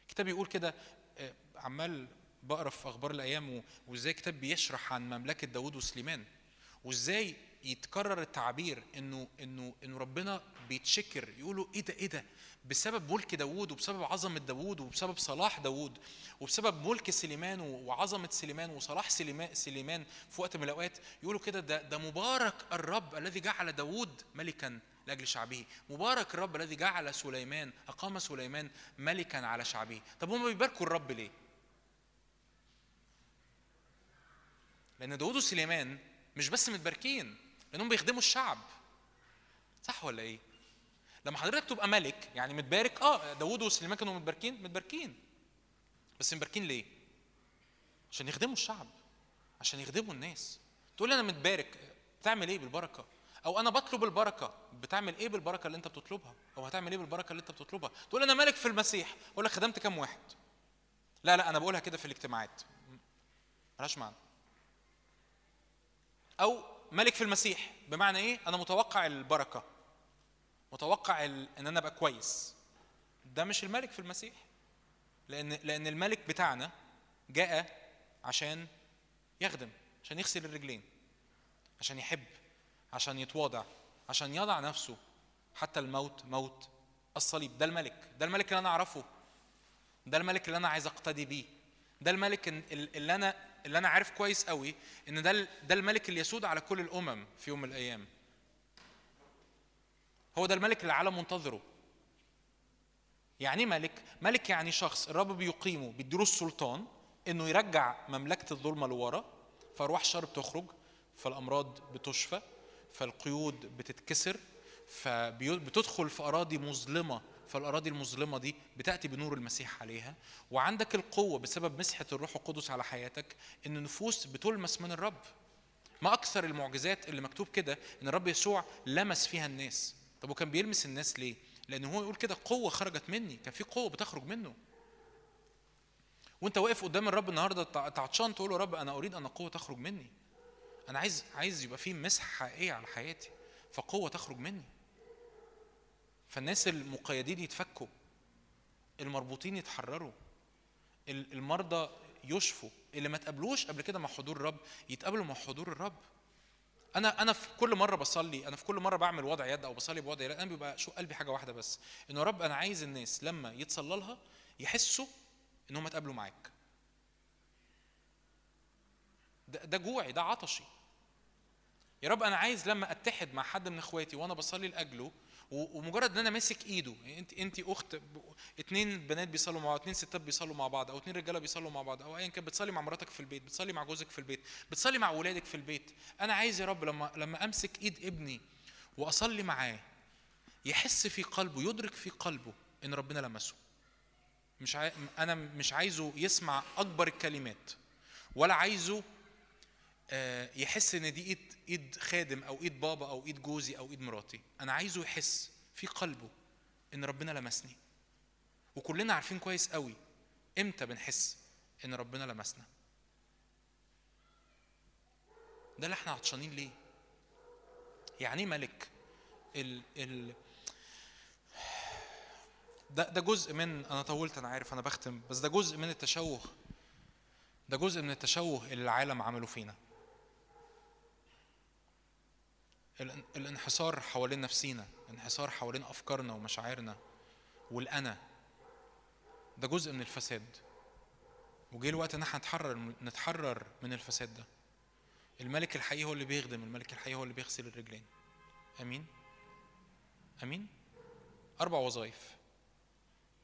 الكتاب يقول كده آه، عمال بقرا في أخبار الأيام وإزاي الكتاب بيشرح عن مملكة داوود وسليمان وإزاي يتكرر التعبير انه انه إنه ربنا بيتشكر يقولوا إيه ده إيه ده؟ بسبب ملك داوود وبسبب عظمة داوود وبسبب صلاح داوود وبسبب ملك سليمان و- وعظمة سليمان وصلاح سليمان سليمان في وقت من الأوقات يقولوا كده ده ده مبارك الرب الذي جعل داوود ملكا لأجل شعبه. مبارك الرب الذي جعل سليمان أقام سليمان ملكا على شعبه. طب هم بيباركوا الرب ليه؟ لأن داوود وسليمان مش بس متباركين لأنهم بيخدموا الشعب. صح ولا إيه؟ لما حضرتك تبقى ملك يعني متبارك آه داوود وسليمان كانوا متباركين متباركين. بس متباركين ليه؟ عشان يخدموا الشعب عشان يخدموا الناس. تقول لي أنا متبارك بتعمل إيه بالبركة؟ أو أنا بطلب البركة. بتعمل إيه بالبركة اللي أنت بتطلبها؟ أو هتعمل إيه بالبركة اللي أنت بتطلبها؟ تقول أنا ملك في المسيح. أقول لك خدمت كام واحد؟ لا لا أنا بقولها كده في الاجتماعات. ملهاش معنى. أو ملك في المسيح بمعنى إيه؟ أنا متوقع البركة. متوقع إن أنا أبقى كويس. ده مش الملك في المسيح. لأن لأن الملك بتاعنا جاء عشان يخدم عشان يغسل الرجلين عشان يحب عشان يتواضع عشان يضع نفسه حتى الموت موت الصليب. ده الملك. ده الملك اللي أنا أعرفه. ده الملك اللي أنا عايز أقتدي بيه. ده الملك ال- ال- اللي أنا اللي أنا عارف كويس قوي إن ده ده الملك اللي يسود على كل الأمم في يوم من الأيام. هو ده الملك اللي العالم منتظره. يعني إيه ملك؟ ملك يعني شخص الرب بيقيمه بيديله السلطان إنه يرجع مملكة الظلمة لورا فارواح الشر بتخرج فالأمراض بتشفى فالقيود بتتكسر فبتدخل في أراضي مظلمة فالأراضي المظلمة دي بتأتي بنور المسيح عليها. وعندك القوة بسبب مسحة الروح القدس على حياتك إن النفوس بتلمس من الرب. ما أكثر المعجزات اللي مكتوب كده إن الرب يسوع لمس فيها الناس. طب وكان بيلمس الناس ليه؟ لأن هو يقول كده قوة خرجت مني كان في قوة بتخرج منه. وأنت واقف قدام الرب النهارده تع- تعطشان تقول له يا رب أنا أريد أن قوة تخرج مني. أنا عايز عايز يبقى في مسحه حقيقيه على حياتي فقوة تخرج مني. فالناس المقيدين يتفكوا المربوطين يتحرروا ال- المرضى يشفوا. اللي ما تقابلوش قبل كده مع حضور الرب يتقابلوا مع حضور الرب. أنا أنا في كل مرة بصلي أنا في كل مرة بعمل وضع يد أو بصلي بوضع يد أنا بيبقى شو قلبي حاجة واحدة بس إنه يا رب أنا عايز الناس لما يتصلى لها يحسوا إن هم اتقابلوا معاك. ده, ده جوعي ده عطشي. يا رب أنا عايز لما أتحد مع حد من إخواتي وأنا بصلي لأجله ومجرد إن أنا ماسك إيده. انت إنت أخت اتنين بنات بيصلوا مع بعض اتنين ستات بيصلوا مع بعض أو اتنين رجالة بيصلوا مع بعض أو ايا كان بتصلي مع مراتك في البيت بتصلي مع جوزك في البيت بتصلي مع ولادك في البيت. أنا عايز يا رب لما لما أمسك إيد ابني وأصلي معاه يحس في قلبه يدرك في قلبه إن ربنا لمسه. مش عاي... أنا مش عايزه يسمع أكبر الكلمات ولا عايزه يحس إن دي إيد إيد خادم أو إيد بابا أو إيد جوزي أو إيد مراتي. أنا عايزه يحس في قلبه إن ربنا لمسني. وكلنا عارفين كويس قوي إمتى بنحس إن ربنا لمسنا. ده اللي إحنا عطشانين ليه؟ يعني إيه ملك؟ ال ال ده ده جزء من أنا طولت أنا عارف أنا بختم بس ده جزء من التشوه. ده جزء من التشوه اللي العالم عمله فينا الان- الانحصار حوالين نفسينا الانحصار حوالين أفكارنا ومشاعرنا والأنا. ده جزء من الفساد. وجه الوقت إن إحنا نتحرر نتحرر من الفساد ده. الملك الحقيقي هو اللي بيخدم الملك الحقيقي هو اللي بيغسل الرجلين. آمين؟ آمين؟ أربع وظائف.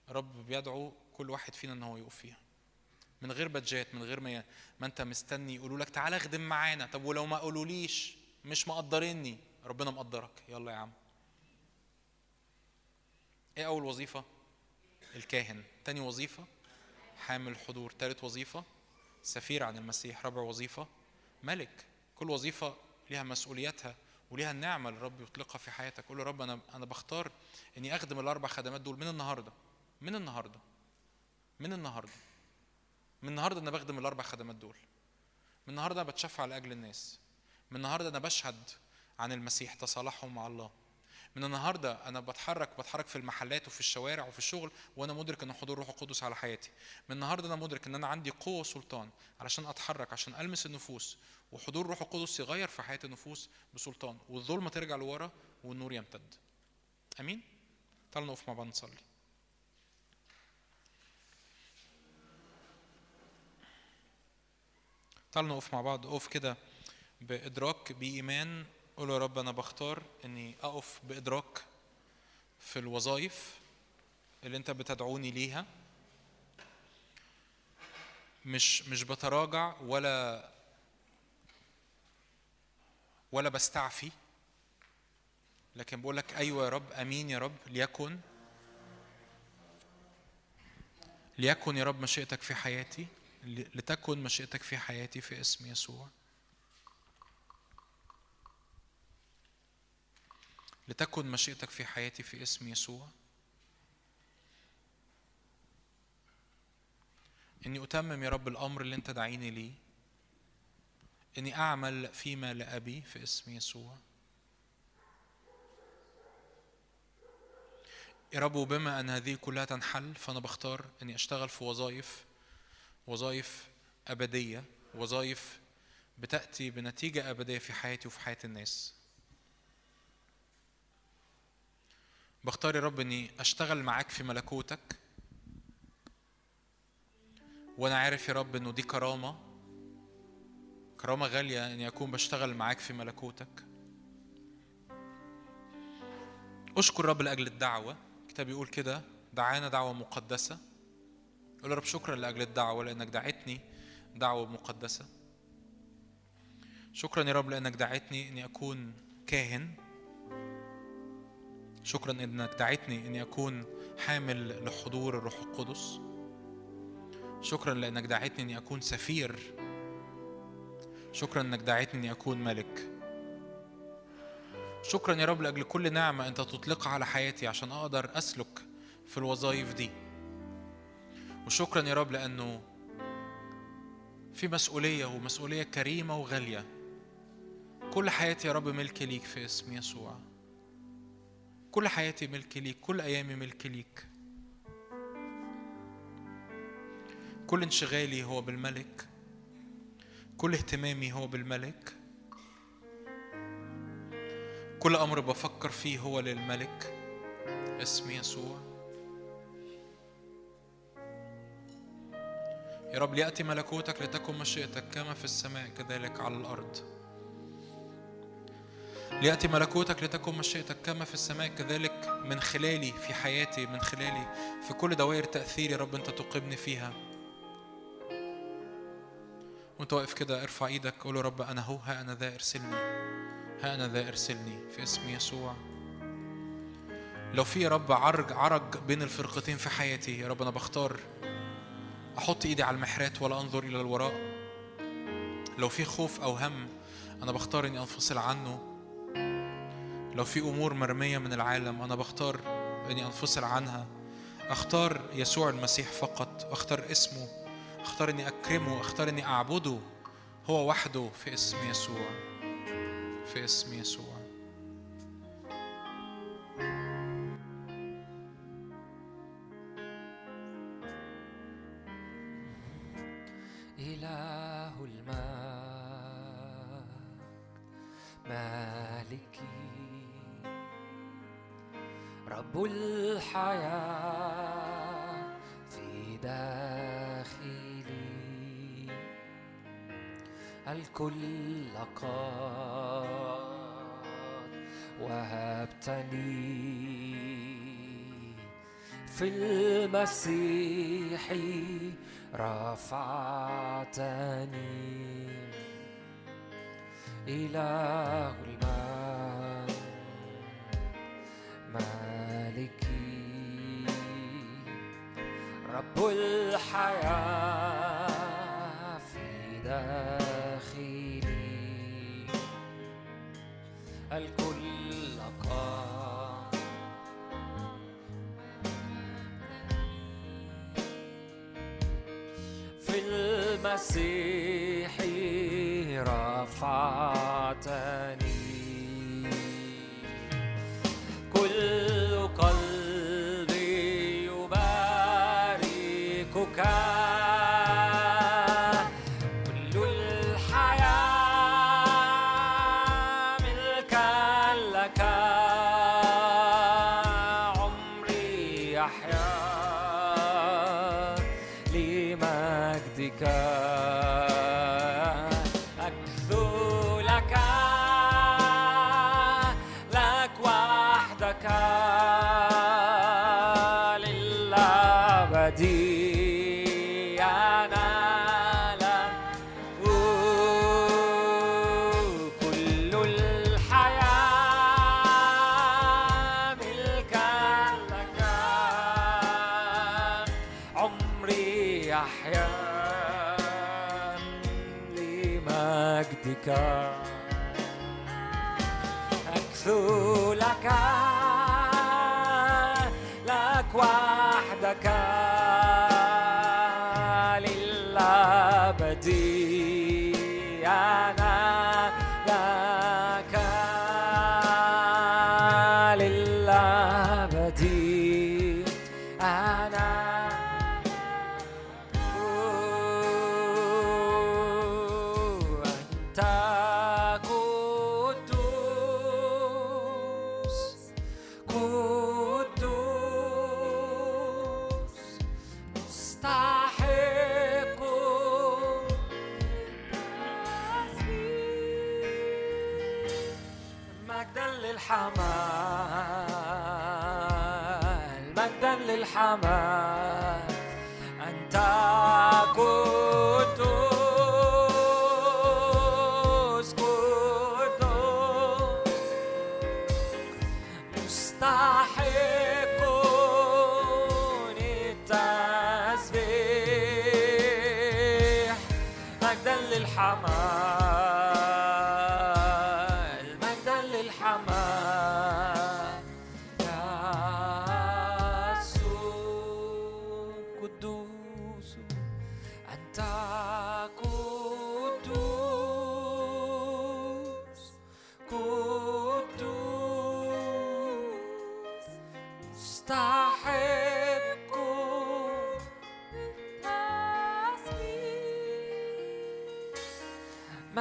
رب بيدعو كل واحد فينا إن هو يقف فيها. من غير بادجات من غير ما ما أنت مستني يقولوا لك تعالى اخدم معانا. طب ولو ما قالوليش مش مقدريني. ربنا مقدرك. يلا يا عم. إيه اول وظيفة؟ الكاهن. تاني وظيفة؟ حامل حضور. تالت وظيفة؟ سفير عن المسيح. رابع وظيفة؟ ملك. كل وظيفة ليها مسؤولياتها وليها النعمة اللي الرب يطلقها في حياتك. قول رب أنا أنا بختار إني أخدم الأربع خدمات دول من النهارده. من النهارده. من النهارده. من النهارده أنا بخدم الأربع خدمات دول. من النهارده أنا بتشفع لأجل الناس. من النهارده أنا بشهد عن المسيح تصالحهم مع الله. من النهارده أنا بتحرك بتحرك في المحلات وفي الشوارع وفي الشغل وأنا مدرك إن حضور روح القدس على حياتي. من النهارده أنا مدرك إن أنا عندي قوة وسلطان علشان أتحرك عشان ألمس النفوس وحضور روح القدس يغير في حياة النفوس بسلطان والظلمة ترجع لورا والنور يمتد. آمين؟ تعالوا نقف مع بعض نصلي. تعالوا نقف مع بعض. اقف كده. بإدراك بإيمان قول يا رب أنا بختار إني أقف بإدراك في الوظائف اللي أنت بتدعوني ليها. مش مش بتراجع ولا ولا بستعفي. لكن بقول لك أيوة يا رب أمين يا رب ليكن ليكن يا رب مشيئتك في حياتي لتكن مشيئتك في حياتي في اسم يسوع. لتكن مشيئتك في حياتي في اسم يسوع. إني أتمم يا رب الأمر اللي أنت دعيني ليه. إني أعمل فيما لأبي في اسم يسوع. يا رب وبما أن هذه كلها تنحل فأنا بختار إني أشتغل في وظائف وظائف أبدية وظائف بتأتي بنتيجة أبدية في حياتي وفي حياة الناس. بختار يا رب إني أشتغل معاك في ملكوتك. وأنا عارف يا رب إنه دي كرامة كرامة غالية إني أكون بشتغل معاك في ملكوتك. أشكر رب لأجل الدعوة. الكتاب يقول كده دعانا دعوة مقدسة. قول يا رب شكرا لأجل الدعوة لأنك دعيتني دعوة مقدسة. شكرا يا رب لأنك دعيتني إني أكون كاهن. شكرا إنك دعيتني إني أكون حامل لحضور الروح القدس. شكرا لأنك دعيتني إني أكون سفير. شكرا إنك دعيتني إني أكون ملك. شكرا يا رب لأجل كل نعمة أنت تطلقها على حياتي عشان أقدر أسلك في الوظائف دي. وشكرا يا رب لأنه في مسؤولية ومسؤولية كريمة وغالية. كل حياتي يا رب ملك ليك في اسم يسوع. كل حياتي ملك ليك كل أيامي ملك ليك. كل انشغالي هو بالملك كل اهتمامي هو بالملك. كل أمر بفكر فيه هو للملك. اسم يسوع. يا رب ليأتي ملكوتك لتكن مشيئتك كما في السماء كذلك على الأرض. ليأتي ملكوتك لتكن مشيئتك كما في السماء كذلك من خلالي في حياتي من خلالي في كل دوائر تأثير يا رب أنت تقيمني فيها. وأنت واقف كده ارفع إيدك قول رب أنا هو ها أنا ذا ارسلني. ها أنا ذا ارسلني في اسم يسوع. لو في يا رب عرج عرج بين الفرقتين في حياتي يا رب أنا بختار أحط إيدي على المحرات ولا أنظر إلى الوراء. لو في خوف أو هم أنا بختار إني أنفصل عنه. لو في أمور مرمية من العالم أنا بختار إني أنفصل عنها. أختار يسوع المسيح فقط أختار اسمه أختار إني أكرمه أختار إني أعبده. هو وحده في اسم يسوع في اسم يسوع. إله المجد مالكي رب الحياة في داخلي. الكل قد وهبتني. في المسيح رفعتني. إله المجد مالكي. رب الحياة في داخلي. الكل قام. في المسيح رفعتني.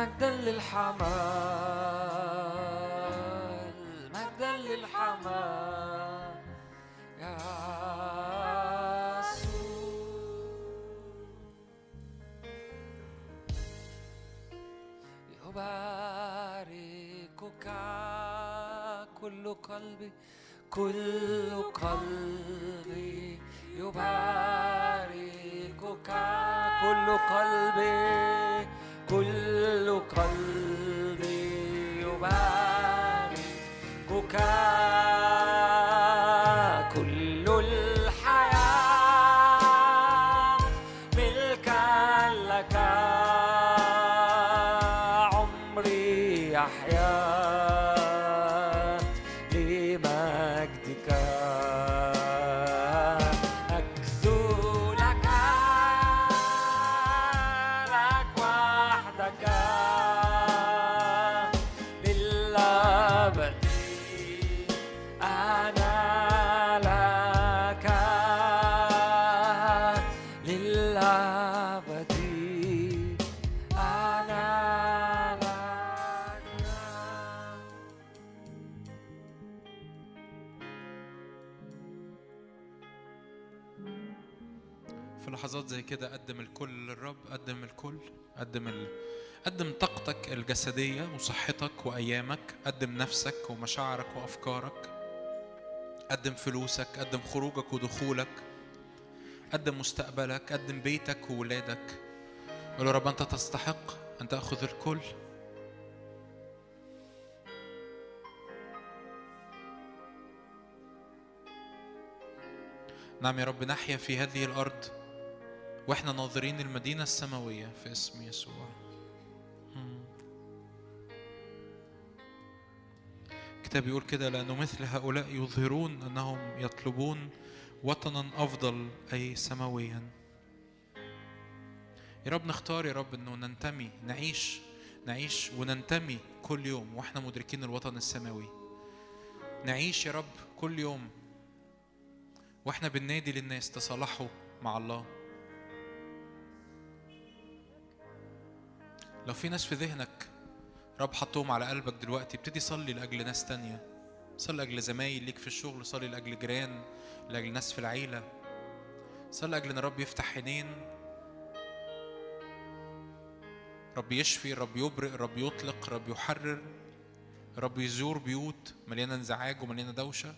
مجدا للحمال مجدا للحمال يا يسوع يباركك كل قلبي كل قلبي. يباركك كل قلبي. قلبي يباركك قدم ال... قدم طاقتك الجسدية وصحتك وأيامك قدم نفسك ومشاعرك وأفكارك قدم فلوسك قدم خروجك ودخولك قدم مستقبلك قدم بيتك وولادك. قول يا رب أنت تستحق أن تأخذ الكل. نعم يا رب نحيا في هذه الأرض. وإحنا ناظرين المدينة السماوية في اسم يسوع. الكتاب يقول كده لأنه مثل هؤلاء يظهرون أنهم يطلبون وطنا أفضل أي سماويا. يا رب نختار يا رب أنه ننتمي نعيش نعيش وننتمي كل يوم وإحنا مدركين الوطن السماوي. نعيش يا رب كل يوم وإحنا بننادي للناس تصالحوا مع الله. لو في ناس في ذهنك رب حطهم على قلبك دلوقتي ابتدي صلي لأجل ناس تانية. صلي لأجل زمايل ليك في الشغل صلي لأجل جيران لأجل ناس في العيلة. صلي لأجل إن رب يفتح عينين. رب يشفي رب يبرئ رب يطلق رب يحرر رب يزور بيوت مليانة انزعاج ومليانة دوشة.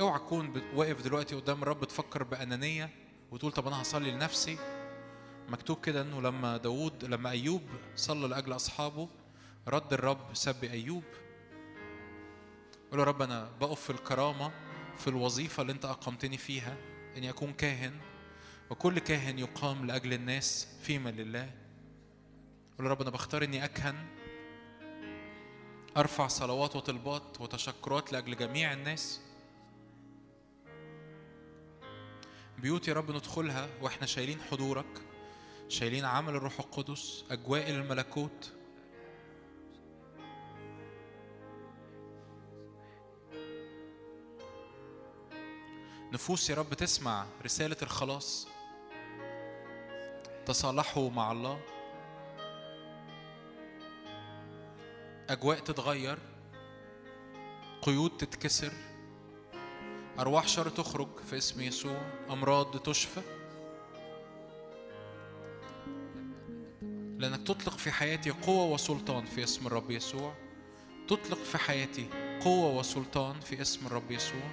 اوعى تكون واقف دلوقتي قدام الرب تفكر بأنانية وتقول طب أنا هصلي لنفسي. مكتوب كده إنه لما داوود لما أيوب صلى لأجل أصحابه رد الرب سب أيوب. قول يا رب أنا بقف في الكرامة في الوظيفة اللي أنت أقمتني فيها إني أكون كاهن وكل كاهن يقام لأجل الناس فيما لله. قول يا رب أنا بختار إني أكهن أرفع صلوات وطلبات وتشكرات لأجل جميع الناس. بيوت يا رب ندخلها وإحنا شايلين حضورك. شايلين عمل الروح القدس أجواء الملكوت. نفوس يا رب تسمع رسالة الخلاص. تصالحوا مع الله. أجواء تتغير. قيود تتكسر. أرواح شر تخرج في اسم يسوع. أمراض تشفى. لأنك تطلق في حياتي قوة وسلطان في اسم الرب يسوع. تطلق في حياتي قوة وسلطان في اسم الرب يسوع.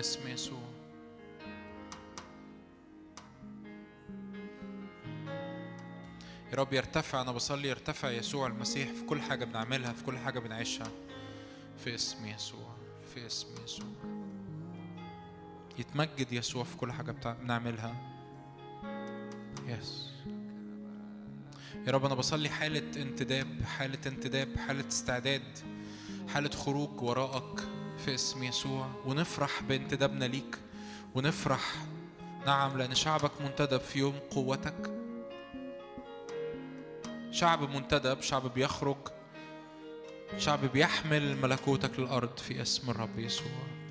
اسم يسوع. يا رب يرتفع أنا بصلي يرتفع يسوع المسيح في كل حاجة بنعملها في كل حاجة بنعيشها. في اسم يسوع في اسم يسوع. يتمجد يسوع في كل حاجة بنعملها. يس يا رب أنا بصلي حالة انتداب حالة انتداب حالة استعداد حالة خروج وراءك في اسم يسوع. ونفرح بانتدابنا ليك. ونفرح نعم لأن شعبك منتدب في يوم قوتك. شعب منتدب شعب بيخرج شعب بيحمل ملكوتك للأرض في اسم الرب يسوع.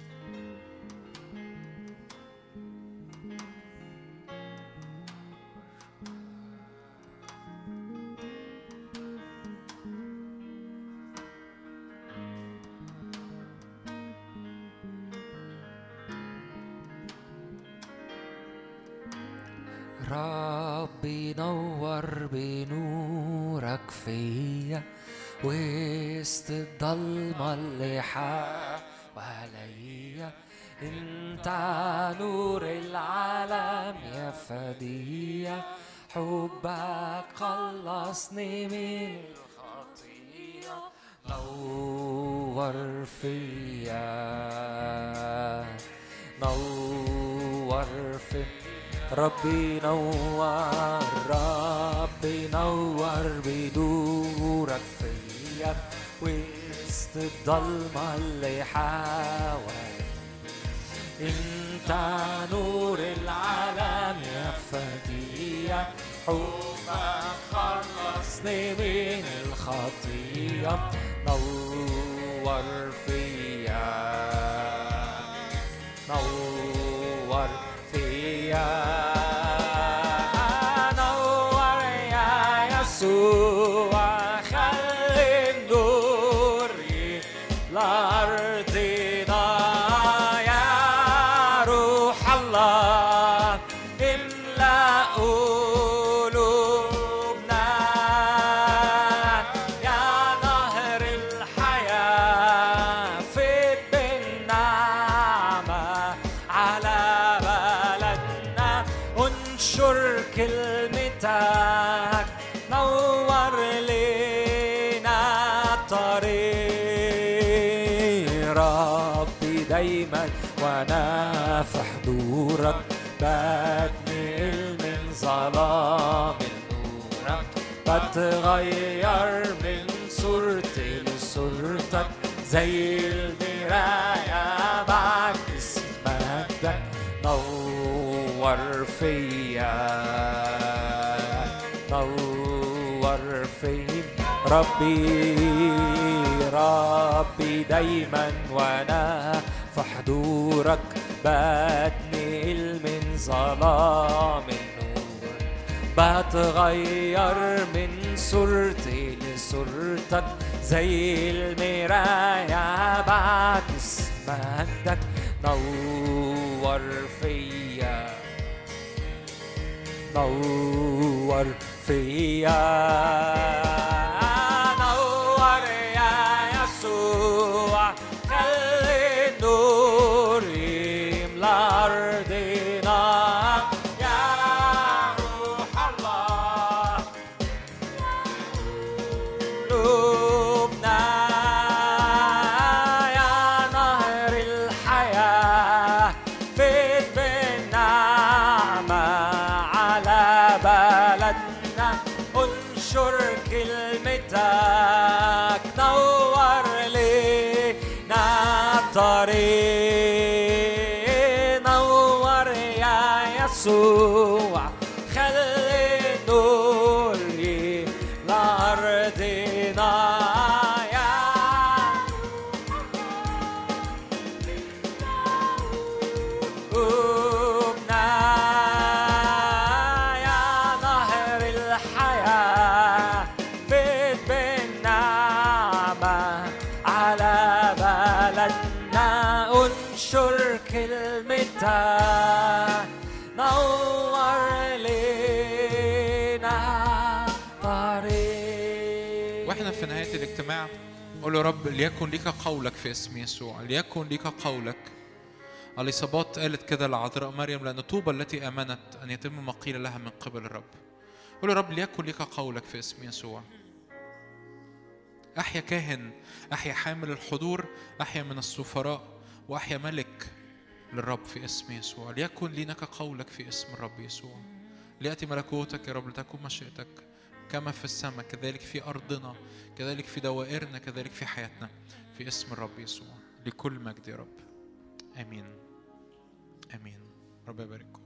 ربي نور ربي نور بنورك فيا. وسط الضلمة اللي حواليا إنت نور العالم يا فدية. حبك خلصني من الخطية. نور فيا زي المراية بعكس مجدك نور فيا. نور فيا. ربي ربي دايما وأنا في حضورك بتنقل من ظلام النور. بتغير من صورتي لصورتك. زي المراية بعكس مجدك نور فيا. نور فيا. رب ليكن ليك قولك في اسم يسوع ليكن ليك قولك. اليصابات قالت كده لعذراء مريم لأن طوبى التي آمنت أن يتم ما قيل لها من قبل الرب. قول له رب ليكن ليك قولك في اسم يسوع. أحيا كاهن أحيا حامل الحضور أحيا من السفراء وأحيا ملك للرب في اسم يسوع. ليكن لينك قولك في اسم الرب يسوع. ليأتي ملكوتك يا رب لتكن مشيئتك. كما في السماء كذلك في أرضنا كذلك في دوائرنا كذلك في حياتنا. في اسم الرب يسوع لكل مجد يا رب. آمين. آمين. رب يبارككم